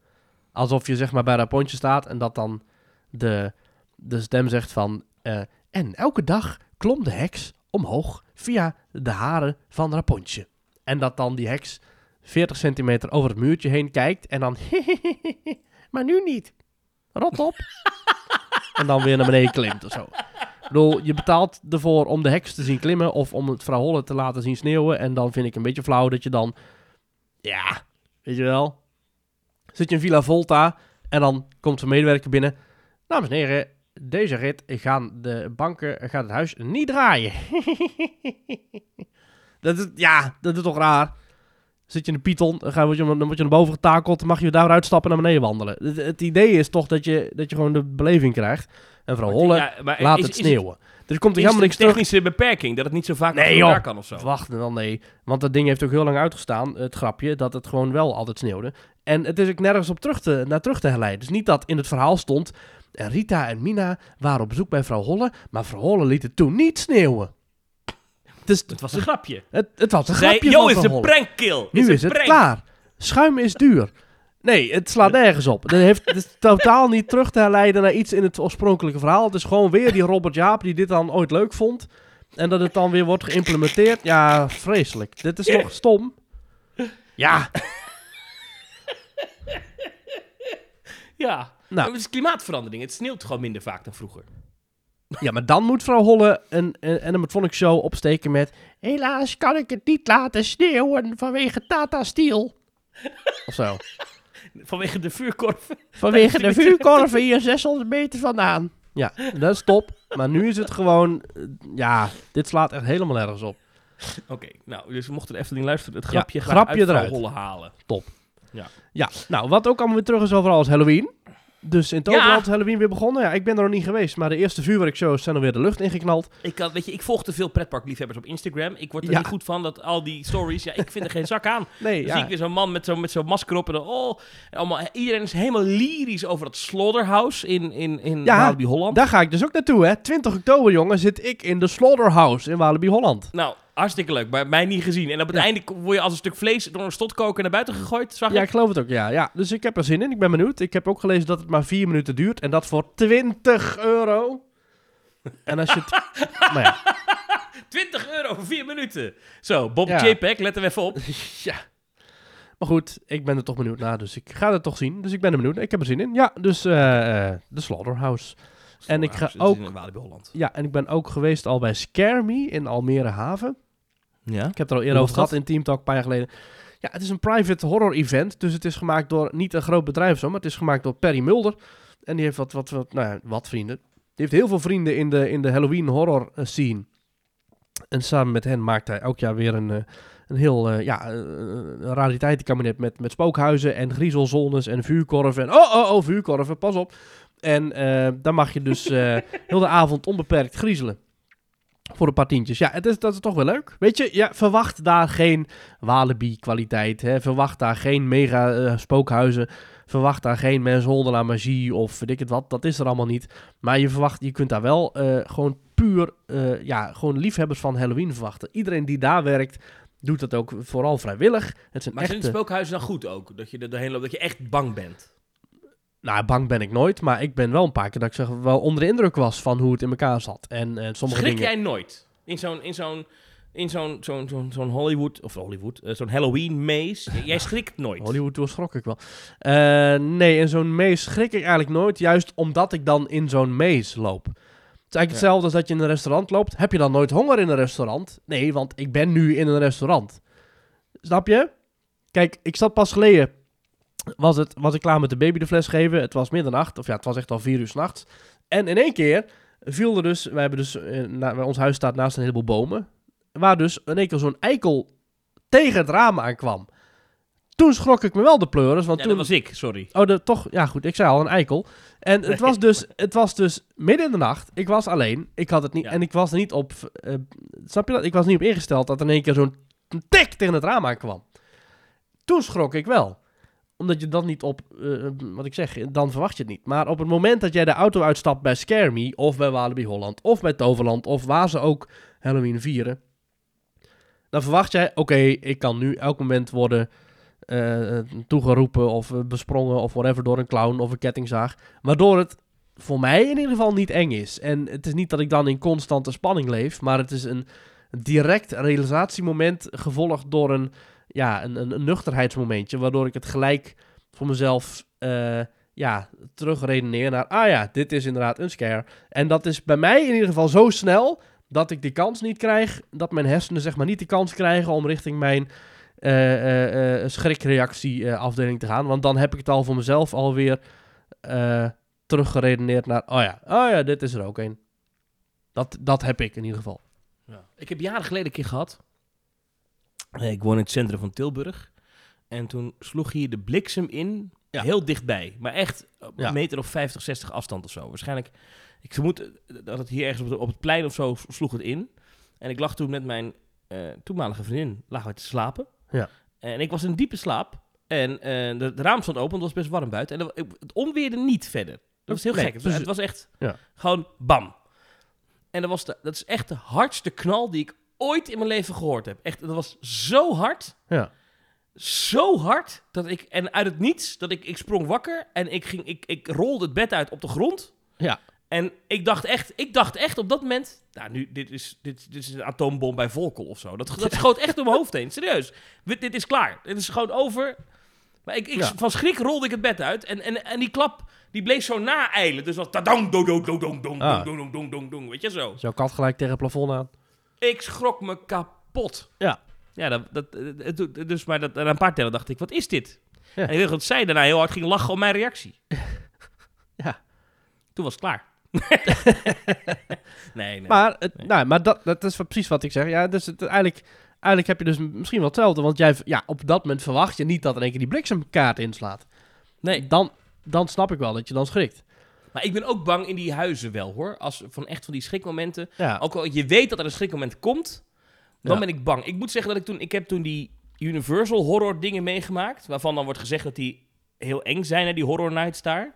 Alsof je zeg maar bij Rapontje staat en dat dan de, de stem zegt van... eh, en elke dag klom de heks omhoog via de haren van Rapontje. En dat dan die heks 40 centimeter over het muurtje heen kijkt en dan... maar nu niet. Rot op. en dan weer naar beneden klimt of zo. Ik bedoel, je betaalt ervoor om de heks te zien klimmen of om het vrouw te laten zien sneeuwen. En dan vind ik een beetje flauw dat je dan... Ja, weet je wel. Zit je in Villa Volta en dan komt een medewerker binnen. Dames en heren, deze rit gaan de banken, gaat het huis niet draaien. dat is, ja, dat is toch raar. Zit je in de Python, dan, word je, dan word je naar boven getakeld, dan mag je daaruit stappen en naar beneden wandelen. Het, het idee is toch dat je, dat je gewoon de beleving krijgt. En vrouw Holle Ja, laat is- het sneeuwen. dus komt er helemaal niks terug. technische beperking dat het niet zo vaak Nee, joh. kan of zo? Wacht dan nee. Want dat ding heeft ook heel lang uitgestaan, het grapje, dat het gewoon wel altijd sneeuwde. En het is ook nergens op terug te, naar terug te herleiden. Dus niet dat in het verhaal stond, en Rita en Mina waren op bezoek bij vrouw Holle, maar vrouw Holle liet het toen niet sneeuwen. Dus Het was een grapje. het, het was een Zij, grapje yo, van is een prankkill. Nu is het klaar. Schuim is duur. Nee, het slaat nergens op. Het, heeft, het is totaal niet terug te herleiden naar iets in het oorspronkelijke verhaal. Het is gewoon weer die Robert Jaap die dit dan ooit leuk vond. En dat het dan weer wordt geïmplementeerd. Ja, vreselijk. Dit is toch stom? Ja. Ja. Nou. Het is klimaatverandering. Het sneeuwt gewoon minder vaak dan vroeger. Ja, maar dan moet vrouw Holle een, een Animatronic show opsteken met... Helaas kan ik het niet laten sneeuwen vanwege Tata Steel. Of zo. Vanwege de vuurkorven. Vanwege de vuurkorven hier 600 meter vandaan. Ja, dat is top. Maar nu is het gewoon... eh, Ja, dit slaat echt helemaal nergens op. Oké, nou, dus mochten de Efteling luisteren, het Ja, grapje, graag grapje uit eruit. rollen halen. Ja, nou, wat ook allemaal weer terug is overal is Halloween. Dus in Toverland is Halloween weer begonnen. Ja, ik ben er nog niet geweest, maar de eerste vuurwerkshows zijn alweer de lucht ingeknald. Ik, kan, weet je, ik volg te veel pretparkliefhebbers op Instagram. Ik word er Ja. niet goed van dat al die stories. Ja, ik vind er geen zak aan. Nee, Dan zie ik ja. weer zo'n man met zo'n met zo'n masker op en dan, oh, en allemaal, iedereen is helemaal lyrisch over het Slaughterhouse in, in, in Ja, Walibi Holland. Daar ga ik dus ook naartoe, hè. 20 oktober, jongen, zit ik in de Slaughterhouse in Walibi Holland. Nou, hartstikke leuk, maar mij niet gezien. En op het Ja. einde word je als een stuk vlees door een stotkoker naar buiten gegooid, zag Ja, ik. ik geloof het ook, ja. ja. Dus ik heb er zin in, ik ben benieuwd. Ik heb ook gelezen dat het maar 4 minuten duurt en dat voor 20 euro. En als je maar ja, 20 euro voor 4 minuten. Zo, Bob Ja. JPEG, let er even op. ja. Maar goed, ik ben er toch benieuwd naar, dus ik ga het toch zien. Dus ik ben er benieuwd. Ik heb er zin in. Ja, dus de Slaughterhouse. En ik ga ook-. Ja, en ik ben ook geweest al bij Scare Me in Almere Haven. Ja? Ik heb het er al eerder over gehad in Team Talk een paar jaar geleden. Ja, het is een private horror event. Dus het is gemaakt door niet een groot bedrijf zo, maar het is gemaakt door Perry Mulder. En die heeft wat, wat, wat, nou ja, wat vrienden. Die heeft heel veel vrienden in de, in de Halloween horror eh, scene. En samen met hen maakt hij elk jaar weer een, eh, een heel eh, ja, een rariteitenkabinet met, met spookhuizen en griezelzones en vuurkorven. En, oh, oh, oh, vuurkorven, pas op. En eh dan mag je dus heel de avond onbeperkt griezelen. Voor een paar tientjes. Ja, het is, dat is toch wel leuk. Weet je, ja, verwacht daar geen Walibi-kwaliteit. Verwacht daar geen mega eh, spookhuizen. Verwacht daar geen naar magie of weet ik het wat. Dat is er allemaal niet. Maar je verwacht, je kunt daar wel eh, gewoon puur, eh, ja, gewoon liefhebbers van Halloween verwachten. Iedereen die daar werkt, doet dat ook vooral vrijwillig. Het zijn Maar zijn echte... spookhuizen dan goed ook? Dat je er doorheen loopt, dat je echt bang bent? Nou, bang ben ik nooit, maar ik ben wel een paar keer dat ik zeg, wel onder de indruk was van hoe het in elkaar zat. En eh, sommige Schrik dingen... jij nooit? In zo'n, in zo'n, in zo'n, zo'n, zo'n, zo'n Hollywood, of Hollywood, eh, zo'n Halloween maze. Jij schrikt nooit. Hollywood Tour schrok ik wel. Eh, nee, in zo'n maze schrik ik eigenlijk nooit. Juist omdat ik dan in zo'n maze loop. Het is eigenlijk hetzelfde als dat je in een restaurant loopt. Heb je dan nooit honger in een restaurant? Nee, want ik ben nu in een restaurant. Snap je? Kijk, ik zat pas geleden... Was, het, was ik klaar met de baby de fles geven. Het was middernacht. Of ja, het was echt al vier uur s'nachts. En in één keer viel er dus... We hebben dus... eh, na, ons huis staat naast een heleboel bomen. Waar dus in één keer zo'n eikel tegen het raam aankwam. Toen schrok ik me wel de pleuris, want Ja, toen... dat was ik, sorry. Oh, de, toch? Ja, goed. Ik zei al, een eikel. En het was dus, het was dus midden in de nacht. Ik was alleen. Ik had het niet... Ja. En ik was er niet op... eh, snap je dat? Ik was niet op ingesteld dat er in één keer zo'n tik tegen het raam aankwam. Toen schrok ik wel. Omdat je dan niet op... eh, wat ik zeg, dan verwacht je het niet. Maar op het moment dat jij de auto uitstapt bij Scare. Of bij Walibi Holland, of bij Toverland... Of waar ze ook Halloween vieren... Dan verwacht jij, oké, ik kan nu elk moment worden eh, toegeroepen of eh, besprongen of whatever door een clown of een kettingzaag. Waardoor het voor mij in ieder geval niet eng is. En het is niet dat ik dan in constante spanning leef, maar het is een direct realisatiemoment gevolgd door een, ja, een, een, nuchterheidsmomentje, waardoor ik het gelijk voor mezelf eh, ja, terugredeneer naar, ah ja, dit is inderdaad een scare. En dat is bij mij in ieder geval zo snel dat ik die kans niet krijg, dat mijn hersenen zeg maar niet de kans krijgen om richting mijn eh, eh, eh, schrikreactie eh, afdeling te gaan. Want dan heb ik het al voor mezelf alweer teruggeredeneerd naar, oh ja, oh ja, dit is er ook een. Dat, dat heb ik in ieder geval. Ja. Ik heb jaren geleden een keer gehad. Eh, Ik woon in het centrum van Tilburg. En toen sloeg hier de bliksem in, Ja. heel dichtbij. Maar echt Ja. een meter of 50, 60 afstand of zo. Waarschijnlijk, ik vermoed eh, dat het hier ergens op, het plein of zo sloeg het in. En ik lag toen met mijn eh, toenmalige vriendin, lagen we te slapen. Ja. En ik was in diepe slaap. En eh, de, de raam stond open, het was best warm buiten. En het onweerde niet verder. Dat was heel Nee, gek. Het was, dus- het was echt Ja. gewoon bam. En dat, was de, dat is echt de hardste knal die ik ooit in mijn leven gehoord heb. Echt, dat was zo hard. Ja. Zo hard dat ik, en uit het niets, dat ik, ik sprong wakker en ik, ging, ik, ik rolde het bed uit op de grond. Ja. En ik dacht echt, ik dacht echt op dat moment, nou nu, dit is, dit, dit is een atoombom bij Volkel of zo. Dat, dat schoot echt door mijn hoofd heen, serieus. Dit, dit is klaar, dit is gewoon over. Maar ik, ik, Ja. van schrik rolde ik het bed uit en, en, en die klap, die bleef zo na-eilen. Dus was tadang, dong, dong, dong, dong, dong, Ah. dong, dong, dong, dong, dong, weet je zo. Jouw kat gelijk tegen het plafond aan. Ik schrok me kapot. Ja. Ja, dat, dat, het dus maar dat, na een paar tellen dacht ik, wat is dit? Ja. En ik weet dat zij daarna heel hard ging lachen om mijn reactie. Ja. Toen was het klaar. nee, nee. Maar, het, Nee. nou, maar dat, dat is precies wat ik zeg. Ja, dus het, eigenlijk, eigenlijk heb je dus misschien wel hetzelfde. Want jij, ja, op dat moment verwacht je niet dat er in één keer die bliksemkaart inslaat. nee. Dan, dan snap ik wel dat je dan schrikt. Maar ik ben ook bang in die huizen wel, hoor. Als, van echt van die schrikmomenten. Ja, Ook al je weet dat er een schrikmoment komt, dan Ja. ben ik bang. Ik moet zeggen dat ik toen... Ik heb toen die Universal horror dingen meegemaakt. Waarvan dan wordt gezegd dat die heel eng zijn, hè, die horror nights daar.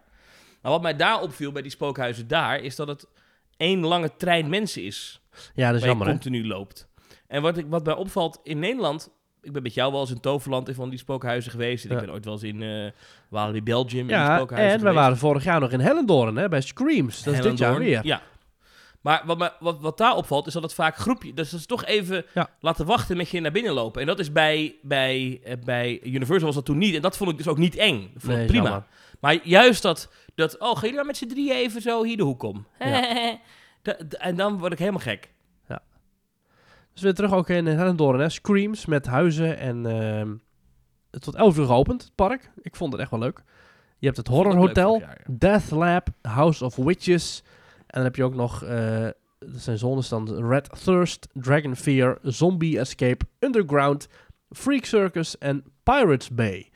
Maar wat mij daar opviel bij die spookhuizen daar... is dat het één lange trein mensen is. ja dat is waar je jammer. hè? continu loopt. En wat, ik, wat mij opvalt in Nederland... Ik ben met jou wel eens in Toverland in van die spookhuizen geweest. En Ja. ik ben ooit wel eens in Walibi Belgium in die spookhuizen en we geweest. waren vorig jaar nog in Hellendoorn, hè, bij Screams. Dat is dit jaar weer. Ja. Maar wat, wat, wat daar opvalt, is dat het vaak groepje... Dus dat is toch even Ja. laten wachten met je naar binnen lopen. En dat is bij, bij, eh, bij Universal was dat toen niet. En dat vond ik dus ook niet eng. Dat vond Nee, ik prima. jammer. Maar juist dat, dat... Oh, gaan jullie maar met z'n drieën even zo hier de hoek om? En dan word ik helemaal gek. Dus weer terug ook in Hellendoorn, hè. Screams met huizen en ehm, het tot 11 uur geopend, het park. Ik vond het echt wel leuk. Je hebt het Horror Hotel, vorig jaar, ja. Death Lab, House of Witches. En dan heb je ook nog, eh dat zijn zones dan Red Thirst, Dragon Fear, Zombie Escape, Underground, Freak Circus en Pirates Bay.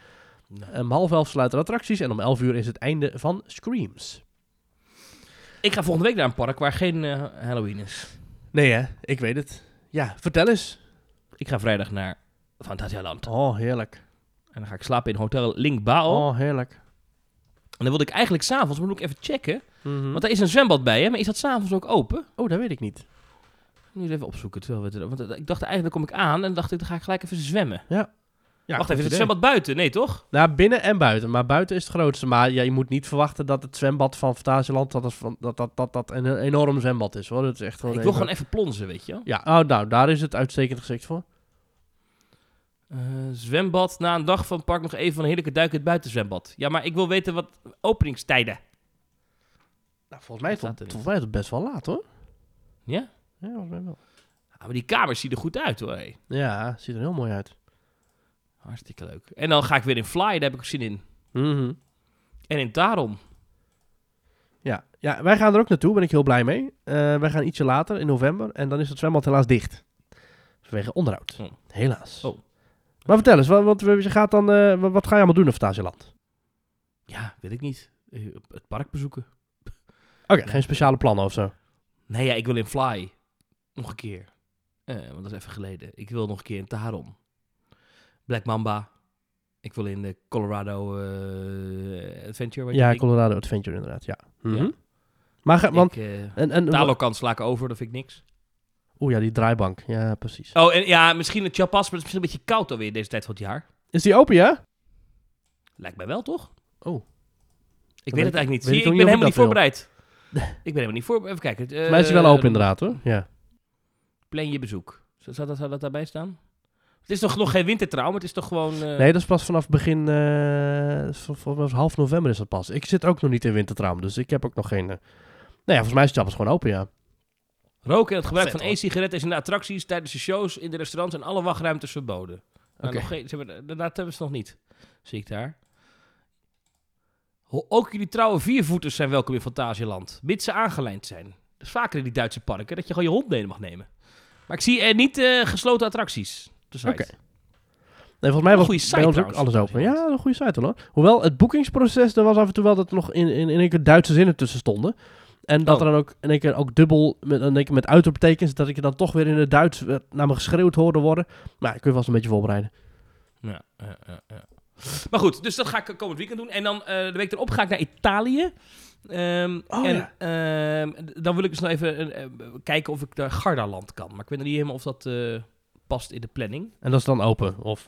Nou. Om half elf sluiten de attracties en om 11 uur is het einde van Screams. Ik ga volgende week naar een park waar geen eh, Halloween is. Nee hè, ik weet het. Ja, vertel eens. Ik ga vrijdag naar Fantasialand. Oh, heerlijk. En dan ga ik slapen in Hotel Linkbao. Oh, heerlijk. En dan wilde ik eigenlijk s'avonds, moet ik even checken... Mhm. Want er is een zwembad bij, hè? Maar is dat s'avonds ook open? Oh, dat weet ik niet. Nu eens even opzoeken. Terwijl we het, want eh, ik dacht eigenlijk, kom ik aan en dacht ik, dan ga ik gelijk even zwemmen. Ja, Wacht goed even, is het zwembad buiten? Nee, toch? Nou, binnen en buiten. Maar buiten is het grootste. Maar ja, je moet niet verwachten dat het zwembad van Fantasieland... dat van- dat, dat, dat, dat een enorm zwembad is, hoor. Dat is echt gewoon ik wil gewoon even plonzen, weet je wel. Ja, oh, nou, daar is het uitstekend geschikt voor. Eh, zwembad, na een dag van het park nog even een heerlijke duik in het buitenzwembad. Ja, maar ik wil weten wat openingstijden. Nou, volgens mij, het, volgens mij is het best wel laat, hoor. Ja? Ja, volgens mij wel. Ah, maar die kamers zien er goed uit, hoor. hé. Ja, ziet er heel mooi uit. Hartstikke leuk. En dan ga ik weer in Fly, daar heb ik ook zin in. Mhm. En in Tarom. Ja. ja, wij gaan er ook naartoe, ben ik heel blij mee. Eh, wij gaan ietsje later, in november. En dan is het zwembad helaas dicht. Vanwege onderhoud. Oh. Helaas. Oh. Maar vertel eens, wat, wat, je gaat dan, eh, wat, wat ga je allemaal doen in Fantasieland? Ja, weet ik niet. Eh, Het park bezoeken. Oké, geen speciale plannen of zo. Nee, ja, ik wil in Fly. Nog een keer. Want dat is even geleden. Ik wil nog een keer in Tarom. Black Mamba. Ik wil in de Colorado eh, Adventure. Ja? Colorado Adventure inderdaad, ja. Mhm. Ja. Maar, ga, want, Ik, eh, en, en, Talokan sla ik over, dat vind ik niks. Oeh ja, die draaibank. Ja, precies. Oh, en ja, misschien het Chapas, maar het is misschien een beetje koud alweer deze tijd van het jaar. Is die open, ja? Lijkt mij wel, toch? Oh. Ik weet weet het eigenlijk niet. Zie, ik ben helemaal niet voorbereid. ik ben helemaal niet voorbereid. Even kijken. Mij is die wel open inderdaad, hoor. Ja. Plan je bezoek. Zou dat, zou dat daarbij staan? Het is toch nog geen wintertraum? Het is toch gewoon... eh, Nee, dat is pas vanaf begin, eh, v- volgens mij half november is dat pas. Ik zit ook nog niet in wintertraum, dus ik heb ook nog geen... eh, Nee, ja, volgens mij is het gewoon open, ja. Roken en het gebruik Vet, van e-sigaretten is in de attracties, tijdens de shows, in de restaurants en alle wachtruimtes verboden. Nou, Oké. nog geen, ze hebben, ze het nog niet. Zie ik daar. Ook jullie trouwe viervoeters zijn welkom in Fantasieland, mits ze aangelijnd zijn. Dat is vaker in die Duitse parken, dat je gewoon je hond mee mag nemen. Maar ik zie er niet eh, gesloten attracties. De site. Oké. Nee, volgens mij was Goeie bij site ons ook alles open. Ja, een goede site hoor. Hoewel, het boekingsproces, er was af en toe wel dat er nog in, in, in één keer Duitse zinnen tussen stonden. En dat Oh. er dan ook in één keer ook dubbel, met, in één keer met uitroeptekens, dat ik je dan toch weer in het Duits eh, naar me geschreeuwd hoorde worden. Maar ja, kun je vast een beetje voorbereiden. Ja, ja, ja, ja. Maar goed, dus dat ga ik komend weekend doen. En dan eh, de week erop ga ik naar Italië. Ehm, Oh, en ja. ehm, dan wil ik eens nog even eh, kijken of ik naar Gardaland kan. Maar ik weet nog niet helemaal of dat past in de planning. En dat is dan open, of...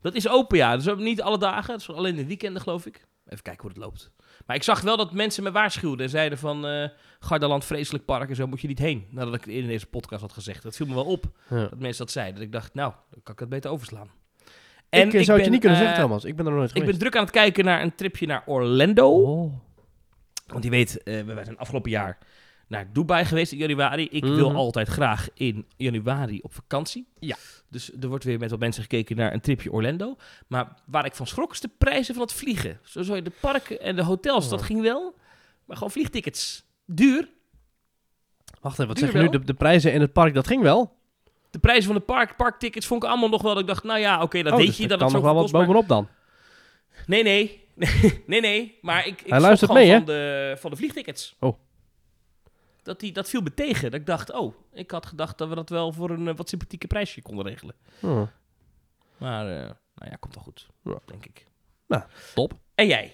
Dat is open, ja. Dus niet alle dagen. Dat is alleen in de weekenden, geloof ik. even kijken hoe het loopt. Maar ik zag wel dat mensen me waarschuwden en zeiden van... eh Gardaland, vreselijk park en zo moet je niet heen. Nadat ik in deze podcast had gezegd. Dat viel me wel op, Ja. dat mensen dat zeiden. Dat ik dacht, nou, dan kan ik het beter overslaan. ik eh, zou het je niet kunnen eh, zeggen, Thomas. Ik ben er nog nooit Ik ben druk aan het kijken naar een tripje naar Orlando. Oh. Want je weet, eh, we zijn afgelopen jaar naar Dubai geweest in januari. Ik wil Mhm. altijd graag in januari op vakantie. Ja. Dus er wordt weer met wat mensen gekeken naar een tripje Orlando. Maar waar ik van schrok is de prijzen van het vliegen. Zo zo de parken en de hotels, dat Oh. ging wel. Maar gewoon vliegtickets. Duur. Wacht even, wat Duur zeg je nu? De, de prijzen in het park, dat ging wel? De prijzen van de park, parktickets vond ik allemaal nog wel. Dat ik dacht, nou ja, oké, dat Oh, weet dus je. Dat kan het nog wel wat bovenop dan. Nee, nee. nee, nee. Maar ik, ik Hij luistert mee, van, de, van de vliegtickets. Oh. Dat, die, dat viel me tegen. Dat ik dacht, oh, ik had gedacht dat we dat wel voor een eh, wat sympathieke prijsje konden regelen. Oh, Maar, eh, nou ja, komt wel goed. Ja. Denk ik. top. En jij?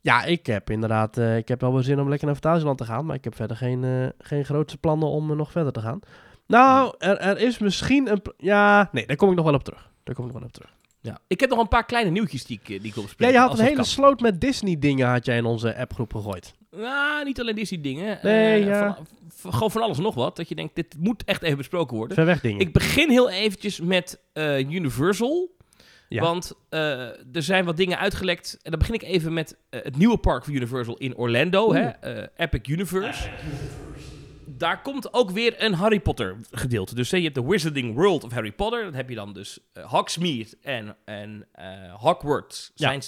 Ja, ik heb inderdaad, eh, ik heb wel weer zin om lekker naar Fantasieland te gaan, maar ik heb verder geen, eh, geen grootste plannen om nog verder te gaan. Nou, er, er is misschien een, ja, nee, daar kom ik nog wel op terug. Daar kom ik nog wel op terug. Ja. Ik heb nog een paar kleine nieuwtjes die ik, die ik wil Ja, je had een hele kan. sloot met Disney dingen had jij in onze appgroep gegooid. Nou, niet alleen Disney dingen. Nee, Eh, ja. van- van- gewoon van alles nog wat. Dat je denkt, dit moet echt even besproken worden. Ver weg dingen. Ik begin heel eventjes met eh, Universal. Ja. Want eh, er zijn wat dingen uitgelekt. En dan begin ik even met eh, het nieuwe park van Universal in Orlando. Hè? eh, Epic Universe. Daar komt ook weer een Harry Potter gedeelte. Dus eh, je hebt de Wizarding World of Harry Potter. Dat heb je dan dus eh, Hogsmeade en, en eh, Hogwarts, Ja.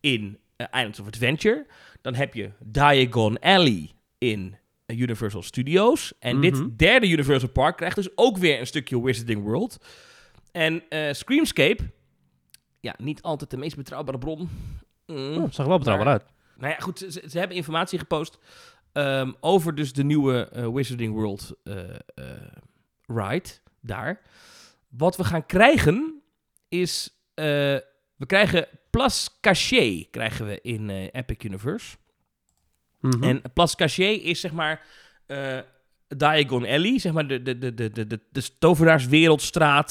In eh, Islands of Adventure. Dan heb je Diagon Alley in eh, Universal Studios. En Mhm. dit derde Universal Park krijgt dus ook weer een stukje Wizarding World. En eh, Screamscape, ja, niet altijd de meest betrouwbare bron. Mm. Oh, zag er wel betrouwbaar uit. Nou ja, goed, ze, hebben informatie gepost ehm, over dus de nieuwe eh, Wizarding World eh, eh, ride daar. Wat we gaan krijgen is, eh, we krijgen Plus Cachet krijgen we in eh, Epic Universe. Mhm. En Place Cachet is zeg maar eh Diagon Alley, zeg maar de, de, de, de, de, de,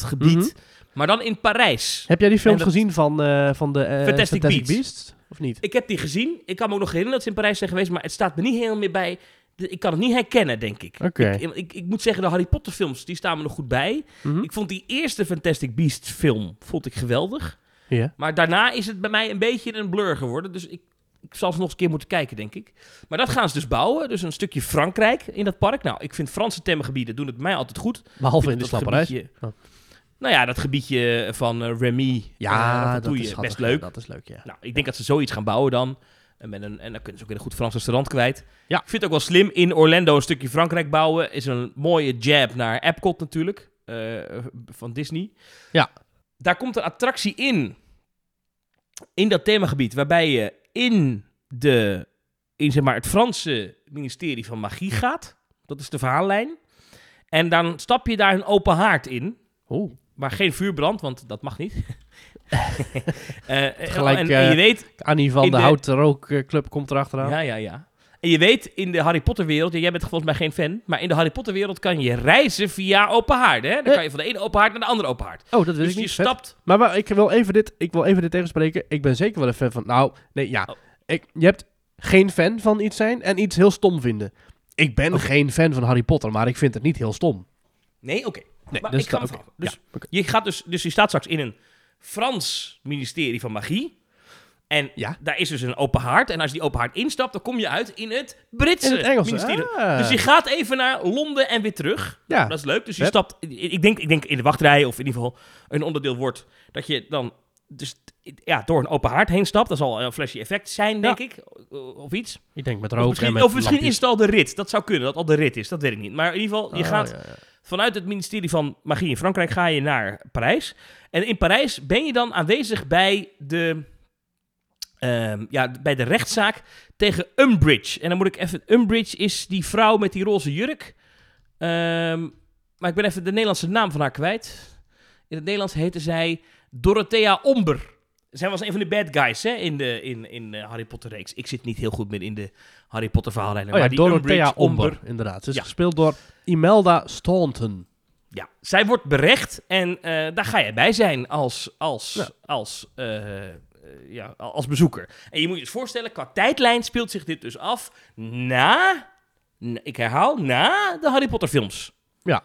gebied. Mhm. Maar dan in Parijs. Heb jij die dat- gezien van, eh, van de Fantastic Beasts. Of niet? Ik heb die gezien. Ik kan me ook nog herinneren dat ze in Parijs zijn geweest, maar het staat me niet helemaal meer bij. Ik kan het niet herkennen, denk ik. Ik, ik, ik moet zeggen, de Harry Potter films, die staan me nog goed bij. Mhm. Ik vond die eerste Fantastic Beasts film vond ik geweldig. Ja. Maar daarna is het bij mij een beetje een blur geworden. Dus ik, ik zal ze nog eens een keer moeten kijken, denk ik. Maar dat gaan ze dus bouwen. Dus een stukje Frankrijk in dat park. Nou, ik vind Franse themmengebieden doen het mij altijd goed. Behalve in de gebiedje- Oh. Nou ja, dat gebiedje van eh, Remy. Ja, dat is schattig. best leuk. Dat is leuk, ja. Nou, ik denk dat ze zoiets gaan bouwen dan. En, met een, en dan kunnen ze ook weer een goed Frans restaurant kwijt. Ja. Ik vind het ook wel slim in Orlando een stukje Frankrijk bouwen. Is een mooie jab naar Epcot natuurlijk. eh, van Disney. Ja. Daar komt een attractie in. In dat themagebied. Waarbij je in, de, in zeg maar, het Franse ministerie van magie gaat. Dat is de verhaallijn. En dan stap je daar een open haard in. Oeh. Maar geen vuur brandt, want dat mag niet. Eh, Gelijk, en, en je eh, weet, Annie van de, de- Houten Rookclub komt erachteraan. Ja, ja, ja. En je weet, in de Harry Potter wereld, jij bent volgens mij geen fan, maar in de Harry Potter wereld kan je reizen via open haarden. Hè? Dan kan je van de ene open haard naar de andere open haard. Oh, dat wist Dus ik je niet. Vet. stapt... Maar, maar ik, wil even dit, ik wil even dit tegenspreken. Ik ben zeker wel een fan van... Nou, nee, ja. Oh. Ik, je hebt geen fan van iets zijn en iets heel stom vinden. Ik ben geen fan van Harry Potter, maar ik vind het niet heel stom. Nee, oké. Nee, Maar dus ik ga vragen. Dus, Ja, je gaat dus, dus je staat straks in een Frans ministerie van magie. En Ja. daar is dus een open haard. En als je die open haard instapt, dan kom je uit in het Britse In het ministerie. Ah. Dus je gaat even naar Londen en weer terug. ja. Dat is leuk. Dus je stapt, ik denk, ik denk in de wachtrij of in ieder geval een onderdeel wordt dat je dan dus ja, door een open haard heen stapt. Dat zal een flesje effect zijn, denk ik. Of iets. Ik denk met Of rook misschien, en met of misschien lampjes. is het al de rit. Dat zou kunnen, dat al de rit is. Dat weet ik niet. Maar in ieder geval, je Oh, gaat ja, ja. vanuit het ministerie van Magie in Frankrijk ga je naar Parijs. En in Parijs ben je dan aanwezig bij de, ehm, ja, bij de rechtszaak tegen Umbridge. En dan moet ik even... Umbridge is die vrouw met die roze jurk. Ehm, maar ik ben even de Nederlandse naam van haar kwijt. In het Nederlands heette zij Dorothea Omber. Zij was een van de bad guys hè, in de in, in de Harry Potter reeks. Ik zit niet heel goed meer in de Harry Potter verhaallijnen. Oh ja, maar die Dorothea Omber, inderdaad. Ze is Ja. gespeeld door Imelda Staunton. Ja, zij wordt berecht en eh, daar ga jij bij zijn als, als, Ja. als eh, ja, als bezoeker. En je moet je dus voorstellen, qua tijdlijn speelt zich dit dus af na, ik herhaal, na de Harry Potter films. Ja.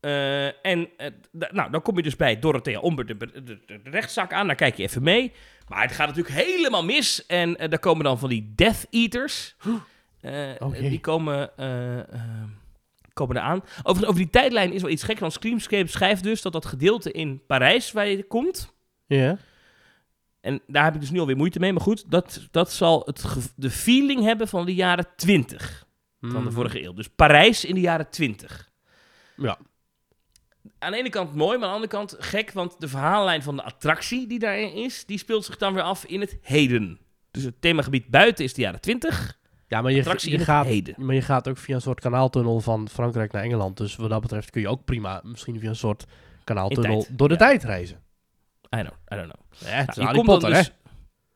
Eh, en eh, nou, dan kom je dus bij Dorothea Omber de, de, rechtszaak aan. Daar kijk je even mee. Maar het gaat natuurlijk helemaal mis. En eh, daar komen dan van die Death Eaters. Eh, Oh, die komen, eh, eh, komen eraan. Over, over die tijdlijn is wel iets gek. Want Screamscape schrijft dus dat dat gedeelte in Parijs waar je komt... Ja. En daar heb ik dus nu alweer moeite mee. Maar goed, dat, dat zal het de feeling hebben van de jaren 20 van de Mhm. vorige eeuw. Dus Parijs in de jaren 20. Ja. Aan de ene kant mooi, maar aan de andere kant gek. Want de verhaallijn van de attractie die daarin is, die speelt zich dan weer af in het heden. Dus het themagebied buiten is de jaren 20. Ja, maar je, gaat, heden. maar je gaat ook via een soort kanaaltunnel van Frankrijk naar Engeland. Dus wat dat betreft kun je ook prima misschien via een soort kanaaltunnel door de ja. tijd reizen. I don't, I don't know. Ja, het is Nou, je komt Potter, dus- hè?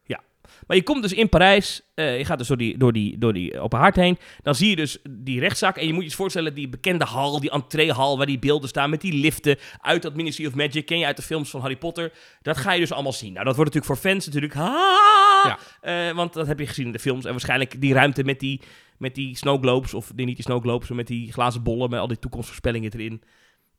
Ja. Maar je komt dus in Parijs, eh, je gaat dus door die, door, die, door die open haard heen. Dan zie je dus die rechtszaak. En je moet je eens voorstellen, die bekende hal, die entreehal, waar die beelden staan met die liften uit dat Ministry of Magic. Ken je uit de films van Harry Potter. Dat ga je dus allemaal zien. Nou, dat wordt natuurlijk voor fans natuurlijk... Ha! Ja. Eh, want dat heb je gezien in de films. En waarschijnlijk die ruimte met die, met die snowglobes, of nee, niet die snowglobes, maar met die glazen bollen, met al die toekomstvoorspellingen erin.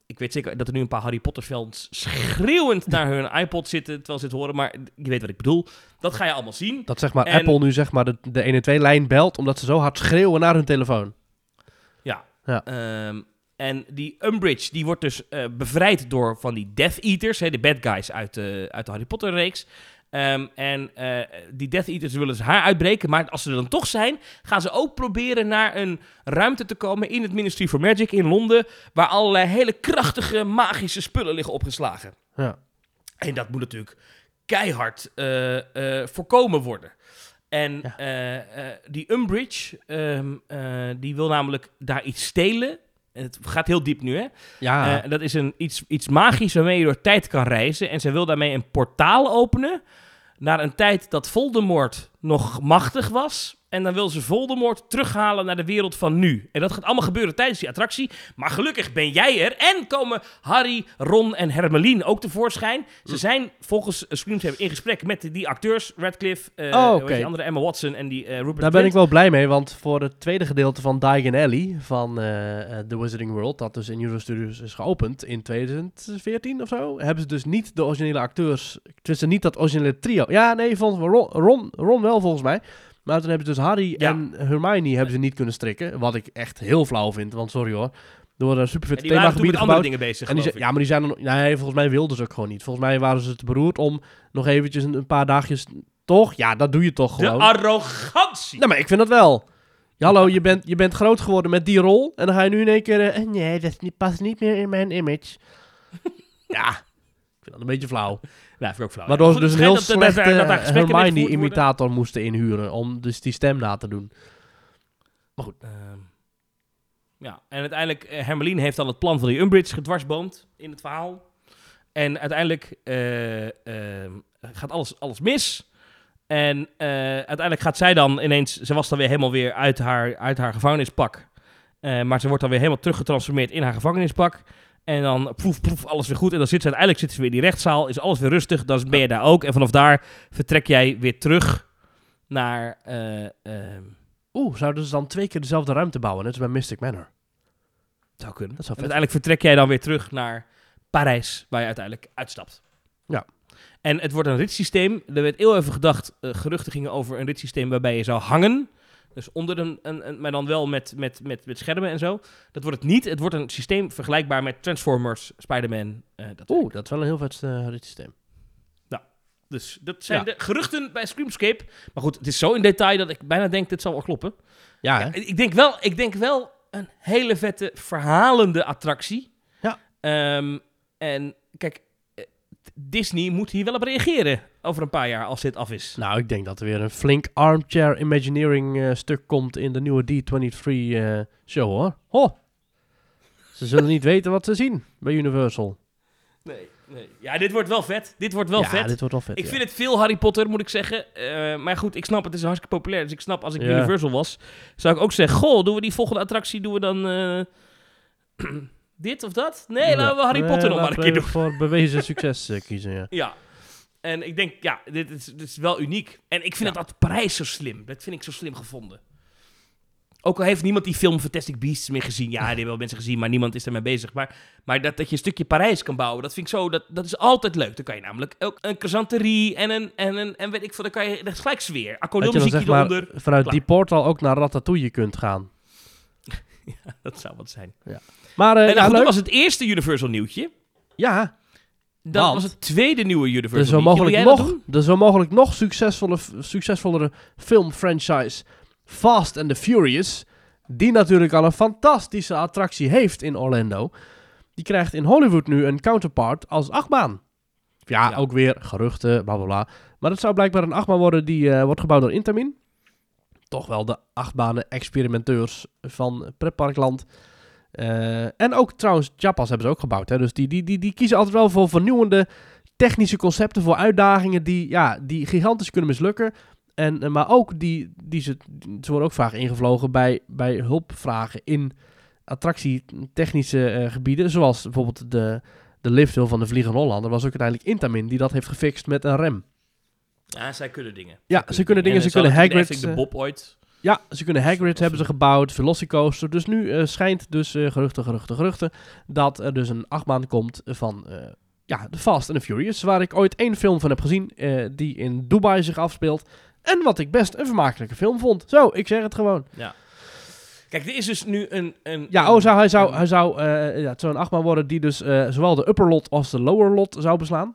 Ik weet zeker dat er nu een paar Harry Potter fans schreeuwend naar hun iPod zitten terwijl ze het horen, maar je weet wat ik bedoel. Dat ga je allemaal zien. Dat zeg maar En- Apple nu zeg maar de, de 112-lijn belt omdat ze zo hard schreeuwen naar hun telefoon. Ja. Ja. Ehm, en die Umbridge, die wordt dus eh, bevrijd door van die Death Eaters, hè, de bad guys uit, de uit de Harry Potter reeks. Ehm, en eh, die Death Eaters willen dus haar uitbreken, maar als ze er dan toch zijn, gaan ze ook proberen naar een ruimte te komen in het Ministry for Magic in Londen, waar allerlei hele krachtige magische spullen liggen opgeslagen. Ja. En dat moet natuurlijk keihard eh, eh, voorkomen worden. En Ja. die Umbridge, ehm, eh, die wil namelijk daar iets stelen. En Het gaat heel diep nu, hè? Ja, dat is een, iets, iets magisch waarmee je door tijd kan reizen. En zij wil daarmee een portaal openen naar een tijd dat Voldemort nog machtig was. En dan wil ze Voldemort terughalen naar de wereld van nu. En dat gaat allemaal gebeuren tijdens die attractie. Maar gelukkig ben jij er. En komen Harry, Ron en Hermeline ook tevoorschijn. Ze zijn volgens uh, Screamtape in gesprek met die acteurs. Radcliffe, eh Oh, die andere Emma Watson en die eh, Rupert daar ben ik wel blij mee, want voor het tweede gedeelte van Diagon Alley van eh, The Wizarding World, dat dus in Universal Studios is geopend in 2014 of zo, hebben ze dus niet de originele acteurs, tenminste niet dat originele trio. Ja, nee, volgens Ron, Ron, Ron wel volgens mij. Maar toen hebben ze dus Harry Ja. en Hermione hebben ze niet kunnen strikken, wat ik echt heel flauw vind, want sorry hoor. Er worden super vette met themagebieden gebouwd. dingen bezig, En die, ze- ja, maar die zijn er. Nee, volgens mij wilden ze ook gewoon niet. Volgens mij waren ze te beroerd om nog eventjes een, een paar dagjes... Toch? Ja, dat doe je toch gewoon. De arrogantie. Nou, maar ik vind dat wel. Ja, hallo, je bent, je bent groot geworden met die rol. En dan ga je nu in één keer... eh, nee, dat past niet meer in mijn image. ja, ik vind dat een beetje flauw. Vind ik ook flauw. Waardoor ze goed, dus een heel dat- slechte. Hermione-imitator moesten inhuren. Om dus die stem na te doen. Ehm, ja, en uiteindelijk, eh, Hermeline heeft dan het plan van die Umbridge gedwarsboomd in het verhaal. En uiteindelijk eh, ehm, gaat alles, alles mis. En eh, uiteindelijk gaat zij dan ineens, ze was dan weer helemaal weer uit haar, uit haar gevangenispak. Eh, maar ze wordt dan weer helemaal teruggetransformeerd in haar gevangenispak. En dan proef, proef, alles weer goed. En dan zit ze uiteindelijk zit ze weer in die rechtszaal. Is alles weer rustig. Dan ben je daar ook. En vanaf daar vertrek jij weer terug naar... ehm, Oeh, zouden ze dan twee keer dezelfde ruimte bouwen? Net als bij Mystic Manor. zou kunnen. Dat zou En vet uiteindelijk vertrek jij dan weer terug naar Parijs, waar je uiteindelijk uitstapt. Ja. En het wordt een ritssysteem. Er werd heel even gedacht, eh, geruchten gingen over een ritssysteem waarbij je zou hangen. Dus onder een, een, een- maar dan wel met, met, met, met schermen en zo. Dat wordt het niet. Het wordt een systeem vergelijkbaar met Transformers, Spider-Man. eh, dat Oeh, dat is wel een heel vet uh, systeem. Dus dat zijn Ja. de geruchten bij Screamscape. Maar goed, het is zo in detail dat ik bijna denk, dit zal wel kloppen. Ja, ik, denk wel, ik denk wel een hele vette verhalende attractie. Ja. Ehm, en kijk, eh, Disney moet hier wel op reageren over een paar jaar als dit af is. Nou, ik denk dat er weer een flink armchair imagineering eh, stuk komt in de nieuwe D23 eh, show, hoor. Ho! Ze zullen niet weten wat ze zien bij Universal. Nee, nee. Ja, dit wordt wel vet. Dit wordt wel ja, vet. dit wordt wel vet. ik ja. vind het veel Harry Potter, moet ik zeggen. Eh, maar goed, ik snap, het is hartstikke populair. Dus ik snap, als ik Ja. Universal was, zou ik ook zeggen... Goh, doen we die volgende attractie, doen we dan... dit of dat? Nee, laten we Harry Nee, Potter nog maar een keer doen. voor bewezen succes kiezen, ja. Ja. En ik denk, ja, dit is, dit is wel uniek. En ik vind het dat Parijs zo slim. Dat vind ik zo slim gevonden. Ook al heeft niemand die film Fantastic Beasts meer gezien. Ja, die hebben wel mensen gezien, maar niemand is ermee bezig. Maar, maar dat, dat je een stukje Parijs kan bouwen, dat vind ik zo, dat, dat is altijd leuk. Dan kan je namelijk ook een crazanterie en een, en een, en weet ik veel, dan kan je, dat is gelijk sfeer. Dat Accordeonmuziekje zeg maar eronder. vanuit Klaar. die portal ook naar Ratatouille kunt gaan. Ja, dat zou wat zijn. Maar eh, en nou, ja, dat was het eerste Universal nieuwtje. Ja, Dat Want was het tweede nieuwe Universal er zo mogelijk dat nog, er zo mogelijk nog succesvolle, succesvollere filmfranchise Fast and the Furious, die natuurlijk al een fantastische attractie heeft in Orlando, die krijgt in Hollywood nu een counterpart als achtbaan. Ja, Ja. ook weer geruchten, bla bla bla. Maar het zou blijkbaar een achtbaan worden die eh, wordt gebouwd door Intamin. Toch wel de achtbanen experimenteurs van Pretparkland. Eh, en ook trouwens, Japas hebben ze ook gebouwd. Hè? Dus die, die, die, die kiezen altijd wel voor vernieuwende technische concepten, voor uitdagingen die, ja, die gigantisch kunnen mislukken. En, eh, maar ook die, die ze, ze worden ook vaak ingevlogen bij, bij hulpvragen in attractietechnische eh, gebieden. Zoals bijvoorbeeld de, de lifthill van de Vliegende Hollander. was ook uiteindelijk Intamin die dat heeft gefixt met een rem. Ja, zij kunnen dingen. Ja, ze kunnen dingen, En ze kunnen Hagrid... De Bob ooit. Ja, ze kunnen Hagrid hebben ze gebouwd, Velocicoaster. Dus nu eh, schijnt dus eh, geruchten, geruchten, geruchten... dat er dus een achtbaan komt van eh, ja, The Fast and the Furious... waar ik ooit één film van heb gezien die in Dubai zich afspeelt... en wat ik best een vermakelijke film vond. Zo, ik zeg het gewoon. Kijk, er is dus nu een... een Ja, oh, zou, hij zou, een- hij zou, ja, het zou een achtbaan worden die dus zowel de upper lot als de lower lot zou beslaan.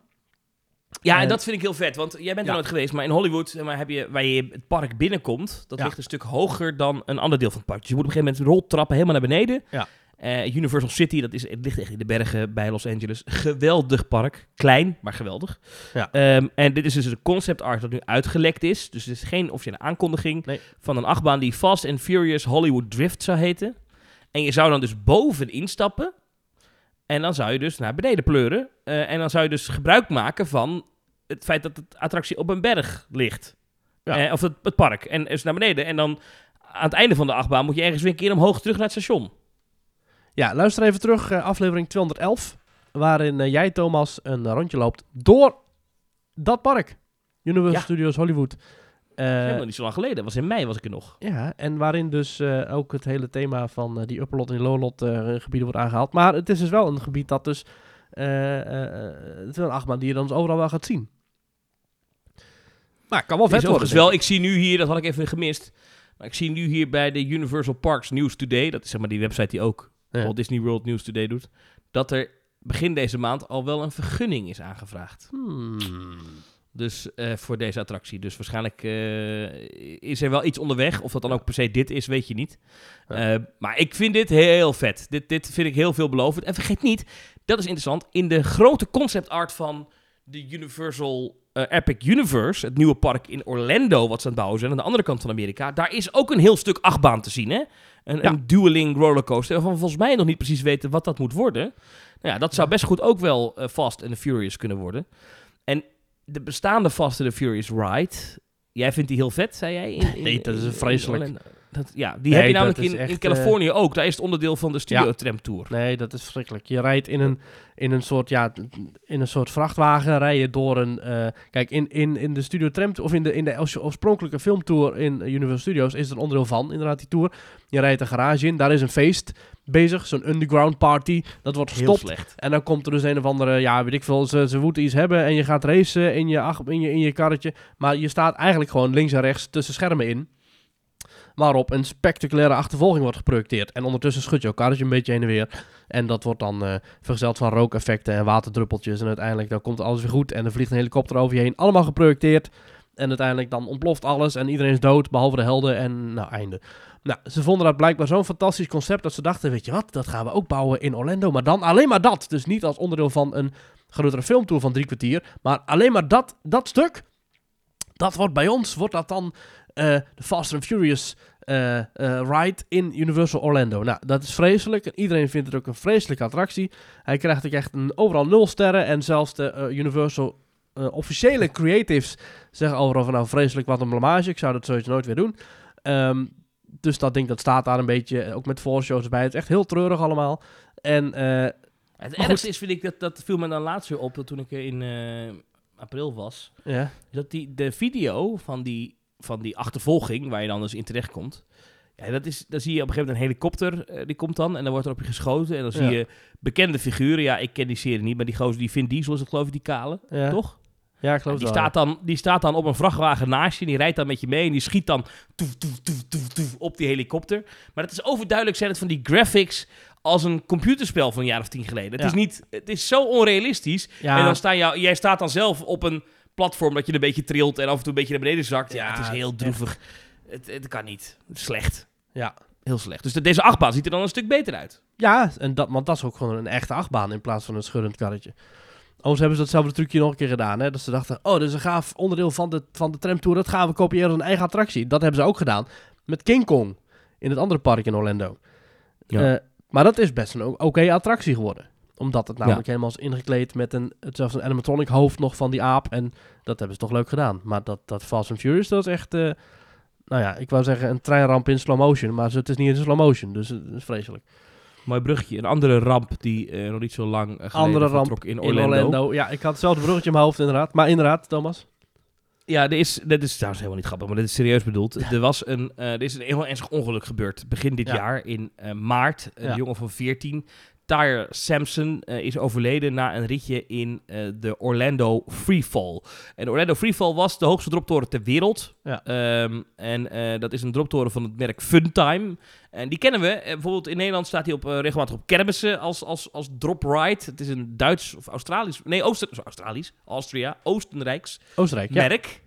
Ja, en Eh, dat vind ik heel vet, want jij bent er ja. nooit geweest, maar in Hollywood, maar, heb je, waar je het park binnenkomt, dat Ja. ligt een stuk hoger dan een ander deel van het park. Dus je moet op een gegeven moment roltrappen helemaal naar beneden. Ja. Eh, Universal City, dat is, het ligt echt in de bergen bij Los Angeles. Geweldig park. Klein, maar geweldig. Ja. Ehm, en dit is dus de concept art dat nu uitgelekt is. Dus het is geen officiële aankondiging Nee. van een achtbaan die Fast and Furious Hollywood Drift zou heten. En je zou dan dus bovenin stappen. En dan zou je dus naar beneden pleuren. Eh, en dan zou je dus gebruik maken van het feit dat de attractie op een berg ligt. Ja. Eh, of het, het park. En is naar beneden. En dan aan het einde van de achtbaan moet je ergens weer een keer omhoog terug naar het station. Ja, luister even terug, eh, aflevering 211, waarin jij, Thomas, een rondje loopt door dat park. Universal Ja. Studios Hollywood. Eh, Helemaal niet zo lang geleden. Was in mei was ik er nog. ja, en waarin dus eh, ook het hele thema van eh, die upperlot en lowlot eh, gebieden wordt aangehaald. Maar het is dus wel een gebied dat dus, het is wel een achtbaan die je dan dus overal wel gaat zien. Maar kan wel vet worden. denk wel, ik zie nu hier, dat had ik even gemist. Maar ik zie nu hier bij de Universal Parks News Today, dat is zeg maar die website die ook Ja. Walt Disney World News Today doet, dat er begin deze maand al wel een vergunning is aangevraagd. Hmm. Dus eh, voor deze attractie. Dus waarschijnlijk eh, is er wel iets onderweg. Of dat dan ook per se dit is, weet je niet. Ja. Eh, maar ik vind dit heel vet. Dit, dit vind ik heel veelbelovend. En vergeet niet, dat is interessant. In de grote concept art van de Universal Epic Universe, het nieuwe park in Orlando, wat ze aan het bouwen zijn, aan de andere kant van Amerika, daar is ook een heel stuk achtbaan te zien. Hè? Een, Ja. een dueling rollercoaster, waarvan we volgens mij nog niet precies weten wat dat moet worden. Nou ja, dat zou best goed ook wel Fast and the Furious kunnen worden. En de bestaande Fast and the Furious ride, jij vindt die heel vet, zei jij? In, in- Nee, dat is in vreselijk. Dat, ja, die Nee, heb je namelijk in, echt, in eh, Californië ook. Daar is het onderdeel van de Studio Ja. Tram Tour. Nee, dat is verschrikkelijk. Je rijdt in een, in een soort, ja, in een soort vrachtwagen rij je door een... eh, kijk, in, in, in de Studio Tram, of in de, in de oorsp- oorspronkelijke filmtour in Universal Studios is het een onderdeel van, inderdaad, die tour. Je rijdt een garage in, daar is een feest bezig, zo'n underground party. Dat wordt Heel gestopt. slecht. En dan komt er dus een of andere, ja, weet ik veel, ze, ze moeten iets hebben en je gaat racen in je, ach- in, je, in je karretje. Maar je staat eigenlijk gewoon links en rechts tussen schermen in. Waarop een spectaculaire achtervolging wordt geprojecteerd. En ondertussen schudt jouw karretje een beetje heen en weer. En dat wordt dan eh vergezeld van rookeffecten en waterdruppeltjes. En uiteindelijk dan komt alles weer goed. En er vliegt een helikopter over je heen. Allemaal geprojecteerd. En uiteindelijk dan ontploft alles. En iedereen is dood, behalve de helden. En nou, einde. Nou, ze vonden dat blijkbaar zo'n fantastisch concept. Dat ze dachten, weet je wat, dat gaan we ook bouwen in Orlando. Maar dan alleen maar dat. Dus niet als onderdeel van een grotere filmtour van drie kwartier. Maar alleen maar dat, dat stuk. Dat wordt bij ons, wordt dat dan de Fast and Furious eh, eh, ride in Universal Orlando. Nou, dat is vreselijk. En iedereen vindt het ook een vreselijke attractie. Hij krijgt ook echt een, overal nul sterren. En zelfs de eh, Universal eh, officiële creatives zeggen overal van nou vreselijk wat een blamage. Ik zou dat sowieso nooit weer doen. Ehm, dus dat ding dat staat daar een beetje, eh, ook met voorshows erbij. Het is echt heel treurig allemaal. En eh, Het ergste is, vind ik, dat, dat viel me dan laatst weer op. Dat toen ik in, eh, april was, Ja. dat die, de video van die, van die achtervolging, waar je dan dus in terecht komt. Ja, dat is, dan zie je op een gegeven moment een helikopter, eh, die komt dan en dan wordt er op je geschoten. En dan zie Ja. je bekende figuren. Ja, ik ken die serie niet, maar die gozer die Vin Diesel is het geloof ik, die kale, Ja. toch? Ja, ik geloof die, het wel, staat dan, die staat dan op een vrachtwagen naast je en die rijdt dan met je mee en die schiet dan toef, toef, toef, toef, toef op die helikopter. Maar het is overduidelijk zijn het van die graphics als een computerspel van een jaar of tien geleden. Het, is, niet, het is zo onrealistisch. Ja. En dan sta jou, jij staat dan zelf op een platform dat je een beetje trilt en af en toe een beetje naar beneden zakt. Ja, Ja, het is heel droevig. Het, het kan niet. Het is slecht. Ja. Heel slecht. Dus de- deze achtbaan ziet er dan een stuk beter uit. Ja, en dat, want dat is ook gewoon een echte achtbaan in plaats van een schurrend karretje. Overigens hebben ze datzelfde trucje nog een keer gedaan. Hè? Dat ze dachten, oh, dit is een gaaf onderdeel van de, van de tramtour. Dat gaan we kopiëren als een eigen attractie. Dat hebben ze ook gedaan met King Kong in het andere park in Orlando. Ja. Eh, maar dat is best een oké attractie geworden. Omdat het namelijk helemaal is ingekleed met een, het- zelfs een animatronic hoofd nog van die aap. En dat hebben ze toch leuk gedaan. Maar dat, dat Fast and Furious, dat is echt... eh, nou ja, ik wou zeggen een treinramp in slow motion. Maar het is niet in slow motion, dus het is vreselijk. Mooi bruggetje. Een andere ramp die eh, nog niet zo lang geleden Andere ramp vertrok in In Orlando. Ja, ik had hetzelfde bruggetje in mijn hoofd inderdaad. Maar inderdaad, Thomas. Ja, er is, dat is trouwens helemaal niet grappig, maar dit is serieus bedoeld. Er, was een, eh, er is een heel ernstig ongeluk gebeurd begin dit Ja. jaar in eh, maart. Een Ja. jongen van 14, Tyre Sampson, eh, is overleden na een ritje in eh, de Orlando Freefall. En de Orlando Freefall was de hoogste droptoren ter wereld. Ja. Ehm, en eh, dat is een droptoren van het merk Funtime. En die kennen we. Bijvoorbeeld in Nederland staat hij op, regelmatig op kermissen als, als, als drop ride. Het is een Duits of Australisch... Nee, Ooster, Australisch. Austria. Oostenrijks Oostenrijk, ja. merk.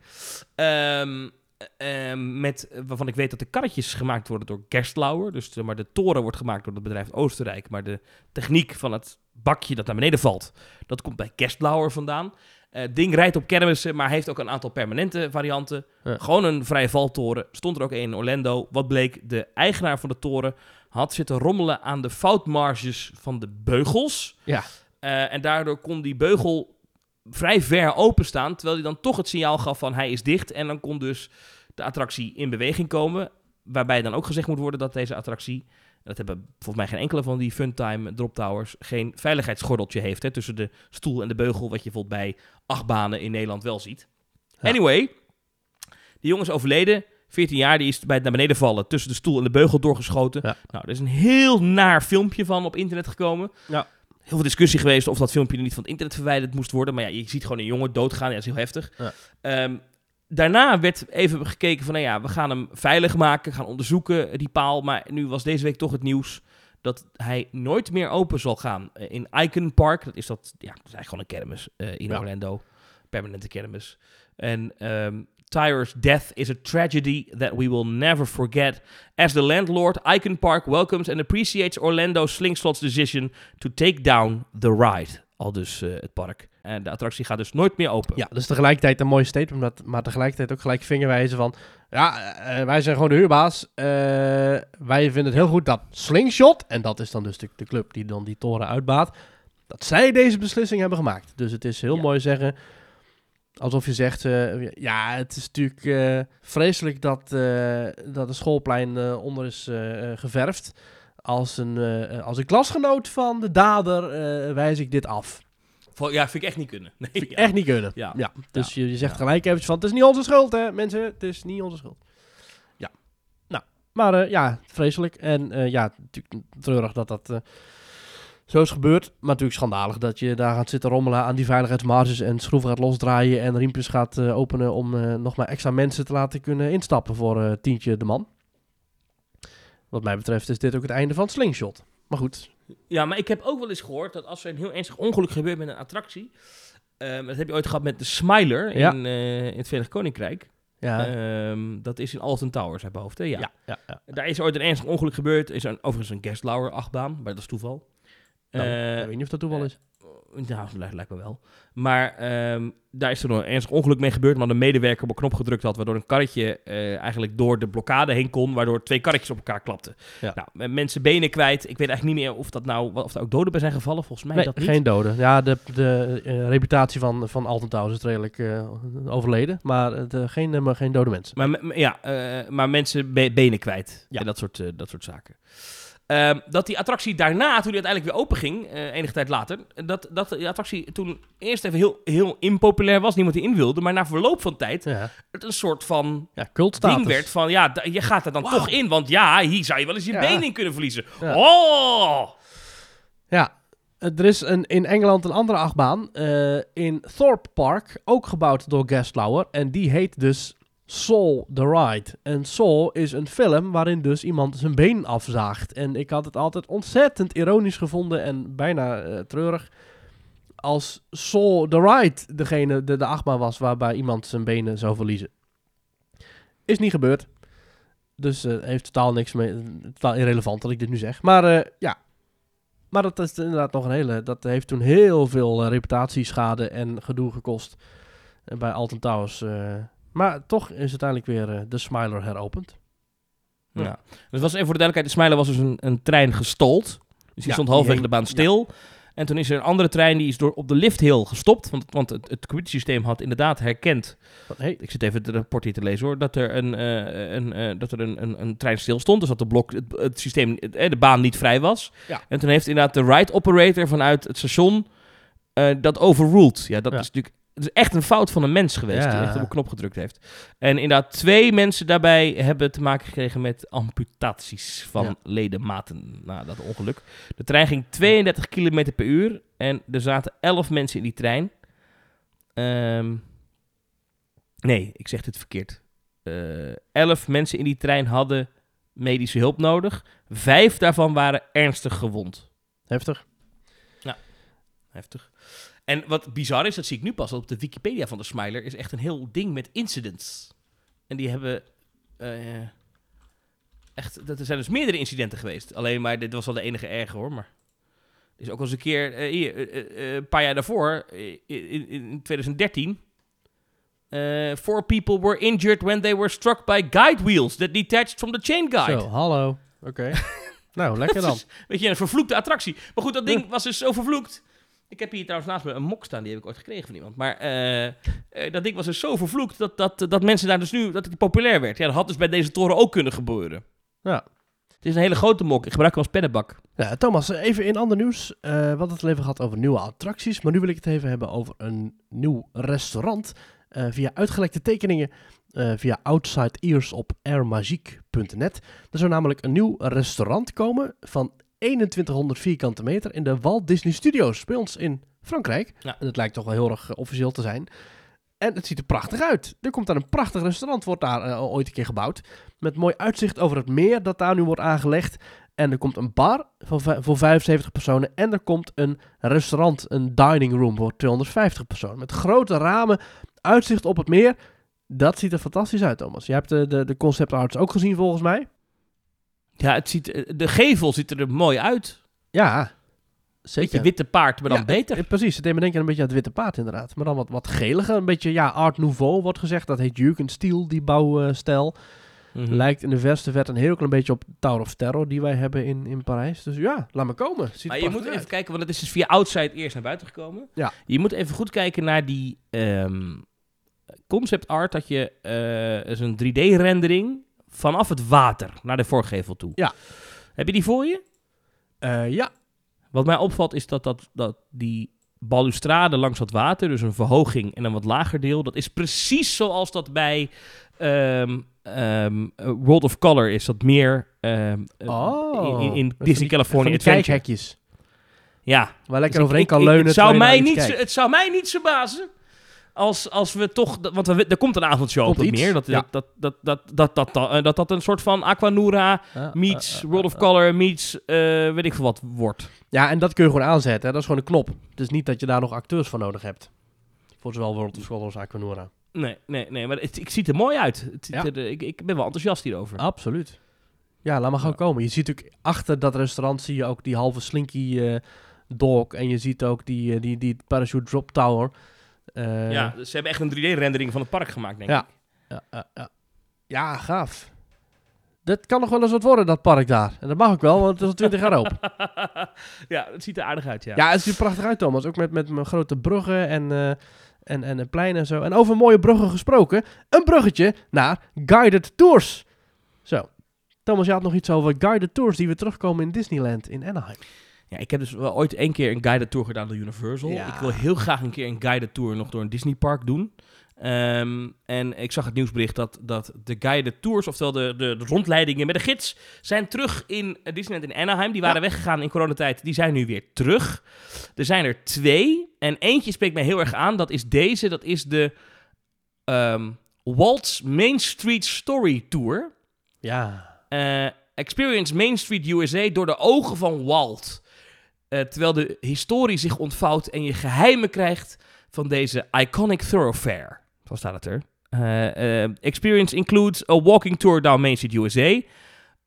Ehm, ehm, met, waarvan ik weet dat de karretjes gemaakt worden door Gerstlauer. Dus eh, maar de toren wordt gemaakt door het bedrijf Oostenrijk. Maar de techniek van het bakje dat naar beneden valt, dat komt bij Gerstlauer vandaan. Eh, Het ding rijdt op kermissen, maar heeft ook een aantal permanente varianten. Ja. Gewoon een vrije valtoren. Stond er ook een in Orlando. Wat bleek? De eigenaar van de toren had zitten rommelen aan de foutmarges van de beugels. Ja. Eh, en daardoor kon die beugel vrij ver openstaan, terwijl hij dan toch het signaal gaf van hij is dicht. En dan kon dus de attractie in beweging komen. Waarbij dan ook gezegd moet worden dat deze attractie, dat hebben volgens mij geen enkele van die Funtime Drop Towers, geen veiligheidsgordeltje heeft hè, tussen de stoel en de beugel, wat je bijvoorbeeld bij achtbanen in Nederland wel ziet. Ja. Anyway, die jongen is overleden. 14 jaar, die is bij het naar beneden vallen, tussen de stoel en de beugel doorgeschoten. Ja. Nou, er is een heel naar filmpje van op internet gekomen. Ja. Heel veel discussie geweest of dat filmpje er niet van het internet verwijderd moest worden. Maar ja, je ziet gewoon een jongen doodgaan. Ja, dat is heel heftig. Ja. Ehm, daarna werd even gekeken van, nou ja, we gaan hem veilig maken, gaan onderzoeken, die paal. Maar nu was deze week toch het nieuws dat hij nooit meer open zal gaan eh, in Icon Park. Dat is dat, ja, dat is eigenlijk gewoon een kermis eh, in Ja. Orlando. Permanente kermis. En ehm Tyre's death is a tragedy that we will never forget. As the landlord, Icon Park welcomes and appreciates Orlando Slingslot's decision to take down the ride. Al dus eh, het park. En de attractie gaat dus nooit meer open. Ja, dus tegelijkertijd een mooi statement, maar, maar tegelijkertijd ook gelijk vingerwijzen van... Ja, eh, wij zijn gewoon de huurbaas. Eh, wij vinden het heel goed dat Slingshot, en dat is dan dus de, de club die dan die toren uitbaat... dat zij deze beslissing hebben gemaakt. Dus het is heel Ja. mooi zeggen... Alsof je zegt, eh, ja, het is natuurlijk eh, vreselijk dat, eh, dat een schoolplein onder is geverfd. Als een, als een klasgenoot van de dader wijs ik dit af. Ja, vind ik echt niet kunnen. Nee, Vind ik ja. echt niet kunnen. Ja. Ja. Dus Je, je zegt gelijk eventjes van, het is niet onze schuld hè mensen, het is niet onze schuld. Ja. Nou, maar ja, vreselijk. En ja, natuurlijk treurig dat dat zo is gebeurd. Maar natuurlijk schandalig dat je daar gaat zitten rommelen aan die veiligheidsmarges en schroeven gaat losdraaien en riempjes gaat eh, openen om eh, nog maar extra mensen te laten kunnen instappen voor eh, tientje de man. Wat mij betreft is dit ook het einde van Slingshot. Maar goed, Ja, maar ik heb ook wel eens gehoord dat als er een heel ernstig ongeluk gebeurt met een attractie... ehm, dat heb je ooit gehad met de Smiler Ja. in, in het Verenigd Koninkrijk. ja. Ehm, dat is in Alton Towers uit mijn hoofd, hè? Ja. ja, ja. Daar is ooit een ernstig ongeluk gebeurd. Is een, overigens een Gerstlauer achtbaan, maar dat is toeval. Nou, Eh, ik weet niet of dat toeval is. nou, lijkt, lijkt me wel. Maar ehm, daar is er nog een ernstig ongeluk mee gebeurd. Maar een medewerker op een knop gedrukt had, waardoor een karretje eh, eigenlijk door de blokkade heen kon, waardoor twee karretjes op elkaar klapten. Ja. Nou, mensen benen kwijt. Ik weet eigenlijk niet meer of dat nou, of er ook doden bij zijn gevallen. Volgens mij Nee, dat niet. geen doden. Ja, de, de eh, reputatie van, van Alton Towers is redelijk eh, overleden. Maar eh, geen, eh, maar geen dode mensen. Maar, ja, eh, maar mensen be- benen kwijt. Ja. En dat soort, eh, dat soort zaken. Ehm, dat die attractie daarna, toen die uiteindelijk weer open ging, eh, enige tijd later, dat, dat die attractie toen eerst even heel, heel impopulair was, niemand die in wilde, maar na verloop van tijd Ja, het een soort van ja ding werd van, ja, je gaat er dan toch in, want ja, hier zou je wel eens je Ja. been in kunnen verliezen. Ja. Oh! Ja, eh, er is een, in Engeland een andere achtbaan. eh, in Thorpe Park, ook gebouwd door Gastlauer. En die heet dus Soul the Ride. En Soul is een film waarin dus iemand zijn been afzaagt. En ik had het altijd ontzettend ironisch gevonden en bijna eh, treurig. Als Soul the Ride degene, de, de achtbaan was waarbij iemand zijn benen zou verliezen. Is niet gebeurd. Dus eh, heeft totaal niks mee. Totaal irrelevant dat ik dit nu zeg. Maar eh, ja, maar dat is inderdaad nog een hele. Dat heeft toen heel veel reputatieschade en gedoe gekost. bij Alton Towers. Maar toch is uiteindelijk weer eh, de Smiler heropend. Ja. Ja. Dus was even voor de duidelijkheid, de Smiler was dus een, een trein gestold. Dus die Ja, stond halverwege de baan stil. En toen is er een andere trein die is door op de lifthill gestopt. Want, want het, het computersysteem had inderdaad herkend. Hey, Ik zit even het rapport hier te lezen hoor. Dat er een, eh, een, eh, dat er een, een, een trein stil stond. Dus dat de, blok, het, het systeem, het- de baan niet vrij was. Ja. En toen heeft inderdaad de ride operator vanuit het station eh, dat overruled. Ja, dat Ja. is natuurlijk het is echt een fout van een mens geweest die Ja. echt op een knop gedrukt heeft. En inderdaad, twee mensen daarbij hebben te maken gekregen met amputaties van Ja. ledematen na dat ongeluk. De trein ging 32 km per uur en er zaten 11 mensen in die trein. Ehm, nee, ik zeg dit verkeerd. Eh 11 mensen in die trein hadden medische hulp nodig. Vijf daarvan waren ernstig gewond. heftig. Heftig. En wat bizar is, dat zie ik nu pas dat op de Wikipedia van de Smiler, is echt een heel ding met incidents. En die hebben eh, echt, dat er zijn dus meerdere incidenten geweest. Alleen maar dit was wel de enige erge hoor, maar er is ook wel eens een keer, eh, hier, eh, een paar jaar daarvoor, in, in 2013, eh four people were injured when they were struck by guide wheels that detached from the chain guide. Zo, hallo. Oké. nou, lekker dan. is, weet je, een vervloekte attractie. Maar goed, dat ding was dus zo vervloekt. Ik heb hier trouwens naast me een mok staan, die heb ik ooit gekregen van iemand. Maar eh, eh, dat ding was dus zo vervloekt dat, dat, dat mensen daar dus nu, dat het populair werd. Ja, dat had dus bij deze toren ook kunnen gebeuren. Ja. Het is een hele grote mok, ik gebruik hem als pennenbak. Ja, Thomas, even in ander nieuws. Eh, we hadden het even gehad over nieuwe attracties. Maar nu wil ik het even hebben over een nieuw restaurant. via uitgelekte tekeningen. via Outside Ears op airmagique.net. Er zou namelijk een nieuw restaurant komen van 2100 vierkante meter in de Walt Disney Studios bij ons in Frankrijk. Ja. En het lijkt toch wel heel erg eh, officieel te zijn. En het ziet er prachtig uit. Er komt daar een prachtig restaurant, wordt daar eh, ooit een keer gebouwd. Met mooi uitzicht over het meer dat daar nu wordt aangelegd. En er komt een bar voor, voor 75 personen. En er komt een restaurant, een dining room voor 250 personen. Met grote ramen, uitzicht op het meer. Dat ziet er fantastisch uit, Thomas. Je hebt de, de, de concept arts ook gezien, volgens mij. Ja, het ziet, eh, de gevel ziet er mooi uit. Ja, Beetje zeker. witte paard, maar dan Ja, beter. eh, precies, het deed me denken een beetje aan het Witte Paard inderdaad. Maar dan wat, wat geliger, een beetje ja, Art Nouveau wordt gezegd. Dat heet Jugendstil, die bouwstijl. Mhm. Lijkt in de verste verte een heel klein beetje op Tower of Terror die wij hebben in, in Parijs. Dus ja, laat me komen. Ziet Maar je moet even kijken, want het is dus via Outside eerst naar buiten gekomen. Ja. Je moet even goed kijken naar die ehm, concept art, dat je eh is een 3D-rendering vanaf het water naar de voorgevel toe. Ja. Heb je die voor je? Eh, ja, Wat mij opvalt is dat, dat, dat die balustrade langs dat water, dus een verhoging en een wat lager deel, dat is precies zoals dat bij ehm, ehm, eh, World of Color is. Dat meer ehm, eh, Oh. in, in, Disney California Adventure. kijkhekjes. Ja, Waar lekker Dus overheen ik- kan ik- leunen. Het zou, mij niet, het zou mij niet verbazen als, als we toch... Want we, er komt een avondshow Komt op het iets, meer. Dat ja. dat, dat, dat, dat, dat, dat, eh, dat dat een soort van Aquanura meets eh, eh, World of eh, Color meets weet ik veel wat wordt. Ja, en dat kun je gewoon aanzetten. Hè. Dat is gewoon een knop. Het is niet dat je daar nog acteurs voor nodig hebt. Voor zowel World of Color als Aquanura. Nee, nee, nee. Maar het, ik ziet er mooi uit. Het ziet Ja. er, ik, ik ben wel enthousiast hierover. Absoluut. Ja, laat maar gewoon Ja. komen. Je ziet natuurlijk achter dat restaurant zie je ook die halve slinky eh dog. En je ziet ook die, die, die parachute drop tower. Ja, dus ze hebben echt een 3D-rendering van het park gemaakt, denk Ja. ik. Ja, ja, ja. ja, gaaf. Dat kan nog wel eens wat worden, dat park daar. En dat mag ook wel, want het is al 20 jaar open. ja, het ziet er aardig uit, ja. Ja, het ziet er prachtig uit, Thomas. Ook met, met mijn grote bruggen en, eh en, en een plein en zo. En over mooie bruggen gesproken. Een bruggetje naar Guided Tours. Zo. Thomas, je had nog iets over guided tours die weer terugkomen in Disneyland in Anaheim. Ja, ik heb dus wel ooit één keer een guided tour gedaan door Universal. Ja. Ik wil heel graag een keer een guided tour nog door een Disney park doen. Ehm, en ik zag het nieuwsbericht dat, dat de guided tours, oftewel de, de, de rondleidingen met de gids, zijn terug in eh, Disneyland in Anaheim. Die waren weggegaan in coronatijd, die zijn nu weer terug. Er zijn er twee en eentje spreekt mij heel erg aan. Dat is deze, dat is de ehm Walt's Main Street Story Tour. Ja. Eh, experience Main Street USA door de ogen van Walt. Eh, terwijl de historie zich ontvouwt en je geheimen krijgt van deze iconic thoroughfare. Zo staat het er. Eh, eh, experience includes a walking tour down Main Street USA.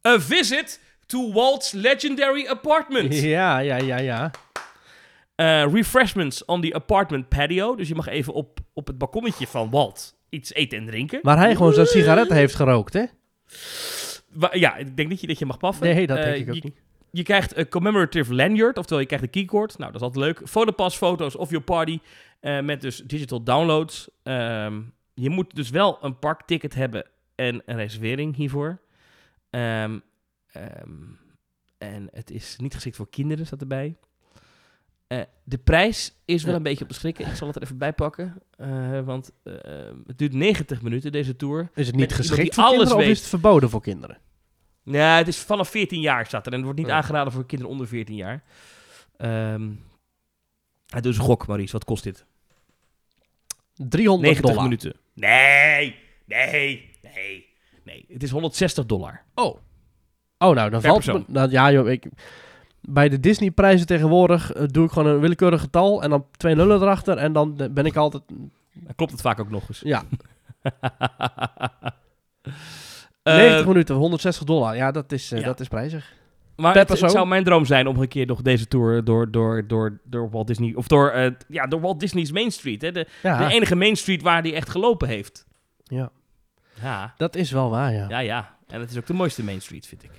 A visit to Walt's legendary apartment. Ja, ja, ja, ja. Refreshments on the apartment patio. Dus je mag even op, op het balkonnetje van Walt iets eten en drinken. Waar hij gewoon zijn sigaretten heeft gerookt, hè? Ja, ik denk niet dat je mag paffen. Nee, dat denk ik ook je, niet. Je krijgt een commemorative lanyard, oftewel je krijgt een keycord. Nou, dat is altijd leuk. Fotopas, foto's of your party eh, met dus digital downloads. Ehm, je moet dus wel een parkticket hebben en een reservering hiervoor. Ehm, ehm, en het is niet geschikt voor kinderen, staat erbij. Eh, de prijs is wel een beetje op de schrikken. Ik zal het er even bij pakken. eh, want het duurt 90 minuten, deze tour. Is het niet geschikt voor alles kinderen of is het verboden voor kinderen? Ja, het is vanaf 14 jaar staat er. En het wordt niet Ja. aangeraden voor kinderen onder 14 jaar. Ehm doet een gok, Maurice. Wat kost dit? 300 90 dollar. minuten. Nee, nee, nee. Nee, het is 160 dollar. Oh. Oh, nou, dan Per valt me... Nou, ja, joh, ik... Bij de Disney-prijzen tegenwoordig eh, doe ik gewoon een willekeurig getal en dan twee nullen erachter en dan eh, ben ik altijd... Dan klopt het vaak ook nog eens. Ja, 90 minuten, 160 dollar. Ja, dat is, eh, ja. dat is prijzig. maar het, zou mijn droom zijn om een keer nog deze tour door, door, door, door Walt Disney... Of door, eh, ja, door Walt Disney's Main Street. Hè? De, Ja, de enige Main Street waar hij echt gelopen heeft. ja, Ja, dat is wel waar, ja. ja, ja. En het is ook de mooiste Main Street, vind ik.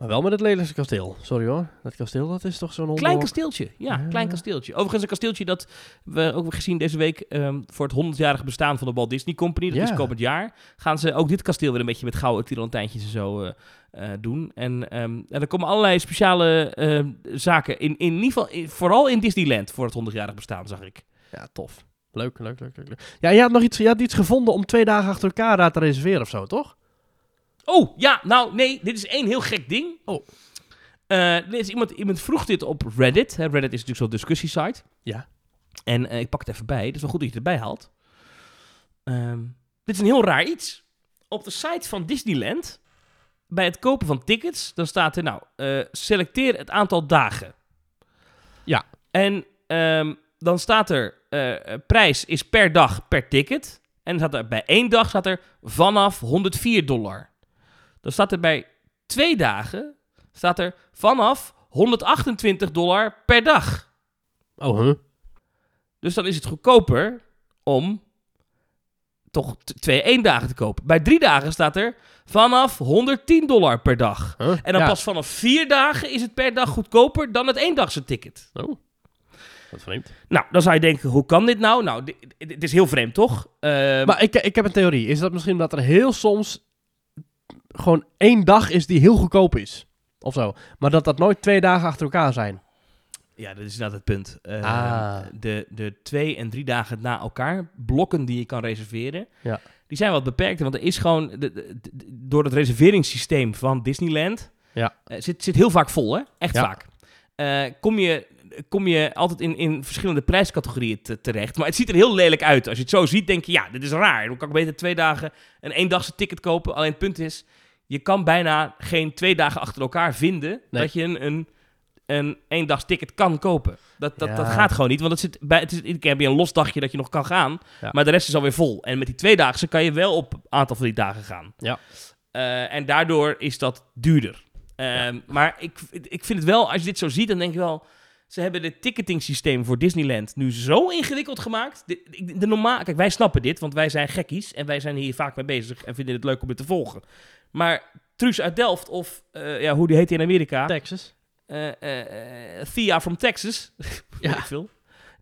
Maar wel met het lelijkste kasteel. Sorry hoor. Dat kasteel, dat is toch zo'n Klein kasteeltje, ja, Ja. klein kasteeltje. Overigens een kasteeltje dat we ook weer gezien deze week ehm, voor het 100-jarige bestaan van de Walt Disney Company. Dat Ja. is komend jaar. Gaan ze ook dit kasteel weer een beetje met gouden tirantijntjes en zo eh, eh, doen. En ehm, ja, er komen allerlei speciale ehm, zaken, in, in ieder geval in- vooral in Disneyland voor het 100-jarig bestaan, zag ik. Ja, tof. Leuk, leuk, leuk, leuk. leuk. Ja, je had nog iets, je had iets gevonden om twee dagen achter elkaar daar te reserveren of zo, toch? Oh, ja, nou nee, dit is één heel gek ding. Oh. Eh, dit is iemand, iemand vroeg dit op Reddit. Hè, Reddit is natuurlijk zo'n discussiesite. Ja. En eh, ik pak het even bij. Het is wel goed dat je het erbij haalt. Ehm, dit is een heel raar iets. Op de site van Disneyland, bij het kopen van tickets, dan staat er nou, eh, selecteer het aantal dagen. Ja. En ehm, dan staat er, prijs is per dag per ticket. En staat er, bij één dag staat er vanaf 104 dollar. Dan staat er bij twee dagen, staat er vanaf 128 dollar per dag. Oh, huh? Dus dan is het goedkoper om toch twee één dagen te kopen. Bij drie dagen staat er vanaf 110 dollar per dag. Huh? En dan Ja. pas vanaf vier dagen is het per dag goedkoper dan het eendagse ticket. Oh, wat vreemd. Nou, dan zou je denken, hoe kan dit nou? Nou, di- di- dit is heel vreemd, toch? Eh, Maar ik, ik heb een theorie. Is dat misschien dat er heel soms gewoon één dag is die heel goedkoop is? Of zo. Maar dat dat nooit twee dagen achter elkaar zijn. Ja, dat is inderdaad het punt. Eh, Ah. de, de twee en drie dagen na elkaar, blokken die je kan reserveren, Ja. die zijn wat beperkter. Want er is gewoon, de, de- de- door het reserveringssysteem van Disneyland, Ja. eh, zit, zit heel vaak vol, hè? Echt Ja. vaak. Eh, kom, je, kom je altijd in, in verschillende prijscategorieën te- terecht. Maar het ziet er heel lelijk uit. Als je het zo ziet, denk je, ja, dit is raar. Dan kan ik beter twee dagen een eendagse ticket kopen. Alleen het punt is, je kan bijna geen twee dagen achter elkaar vinden Nee. dat je een, een, een eendags ticket kan kopen. Dat, dat, dat gaat gewoon niet, want het zit bij, het is, iedere keer heb je een los dagje dat je nog kan gaan, Ja. maar de rest is alweer vol. En met die tweedaagse kan je wel op een aantal van die dagen gaan. Ja. Eh, en daardoor is dat duurder. Ehm, Maar ik, ik vind het wel, als je dit zo ziet, dan denk je wel... Ze hebben het ticketing systeem voor Disneyland nu zo ingewikkeld gemaakt. De, de, de normaal, kijk, wij snappen dit, want wij zijn gekkies en wij zijn hier vaak mee bezig en vinden het leuk om het te volgen. Maar Truus uit Delft of eh, ja, hoe die heet in Amerika, Texas. eh, eh, eh, Thea from Texas, Ja. ik veel.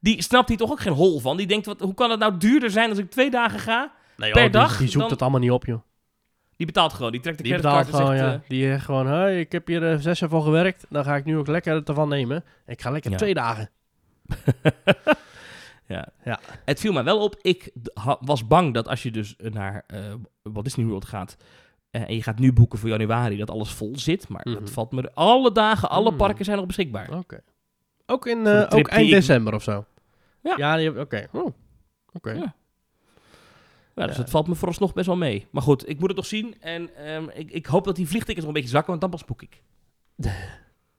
Die snapt hier toch ook geen hol van. Die denkt, wat, hoe kan het nou duurder zijn als ik twee dagen ga? Nee, Per die- dag Die, zoekt dan- het allemaal niet op, joh. Die betaalt gewoon. Die trekt de Die creditcard betaalt gewoon, zegt... ja. eh, Die zegt gewoon, hey, ik heb hier eh, zes jaar voor gewerkt. Dan ga ik nu ook lekker ervan nemen. Ik ga lekker Ja. twee dagen. ja. Ja. Het viel mij wel op. Ik was bang dat als je dus naar eh Walt Disney World gaat... eh, en je gaat nu boeken voor januari, dat alles vol zit. Maar Mhm. dat valt me... Alle dagen, alle Mm. parken zijn nog beschikbaar. Oké. Ook, in, eh, ook eind ik- december of zo? Ja. Ja, oké. Oh. Oké. Ja. Ja, dus dat valt me vooralsnog best wel mee. Maar goed, ik moet het nog zien. En ehm, ik, ik hoop dat die vliegtickets nog een beetje zakken, want dan pas boek ik.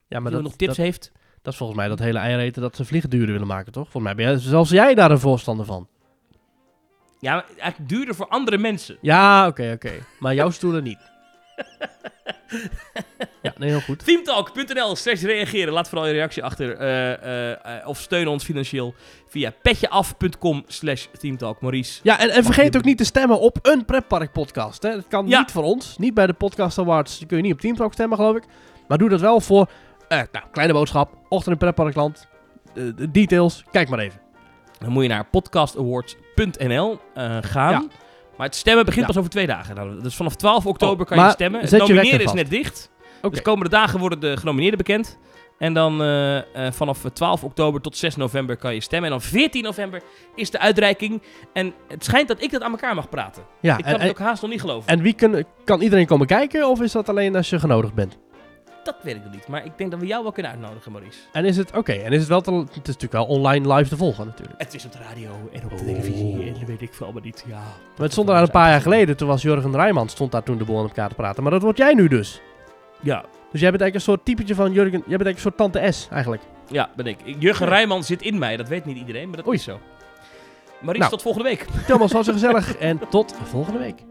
Ja, Maar dat, nog tips dat, heeft... dat is volgens mij dat hele eiereten dat ze vliegen duurder willen maken, toch? Volgens mij ben jij, zelfs jij daar een voorstander van. Ja, maar eigenlijk duurder voor andere mensen. Ja, oké, oké. Maar jouw stoelen niet. ja, nee, heel goed. Teamtalk.nl slash reageren. Laat vooral je reactie achter. eh, eh, eh, of steun ons financieel via petjeaf.com slash teamtalk. Maurice. Ja, en, en vergeet ook niet te stemmen op een pretpark podcast. Hè. Dat kan Ja. niet voor ons. Niet bij de Podcast Awards. Die kun je niet op Teamtalk stemmen, geloof ik. Maar doe dat wel voor, nou, kleine boodschap, ochtend in pretparkland, de details. Kijk maar even. Dan moet je naar podcastawards.nl gaan. Ja. Maar het stemmen begint Ja. pas over twee dagen. Nou, dus vanaf 12 oktober Oh, kan je stemmen. Het je nomineren is vast. net dicht. Dus de komende dagen worden de genomineerden bekend. En dan eh, eh, vanaf 12 oktober tot 6 november kan je stemmen. En dan 14 november is de uitreiking. En het schijnt dat ik dat aan elkaar mag praten. Ja, ik kan en, het ook haast nog niet geloven. en wie kun, kan iedereen komen kijken of is dat alleen als je genodigd bent? Dat weet ik nog niet. Maar ik denk dat we jou wel kunnen uitnodigen, Maurice. En is het, oké, en is het wel, te, het is natuurlijk wel online live te volgen natuurlijk. Het is op de radio en op de Oh. televisie. En dat weet ik veel allemaal niet. Ja, Maar het stond daar een paar jaar geleden, toen was Jurgen Rijman, stond daar toen de boel aan elkaar te praten. Maar dat word jij nu dus. Ja, Dus jij bent eigenlijk een soort typetje van Jurgen, jij bent eigenlijk een soort tante S eigenlijk. ja ben ik. Jurgen Ja. Rijman zit in mij. Dat weet niet iedereen, maar dat Oei. is zo. Maurice, Nou. tot volgende week. Thomas was gezellig en tot volgende week.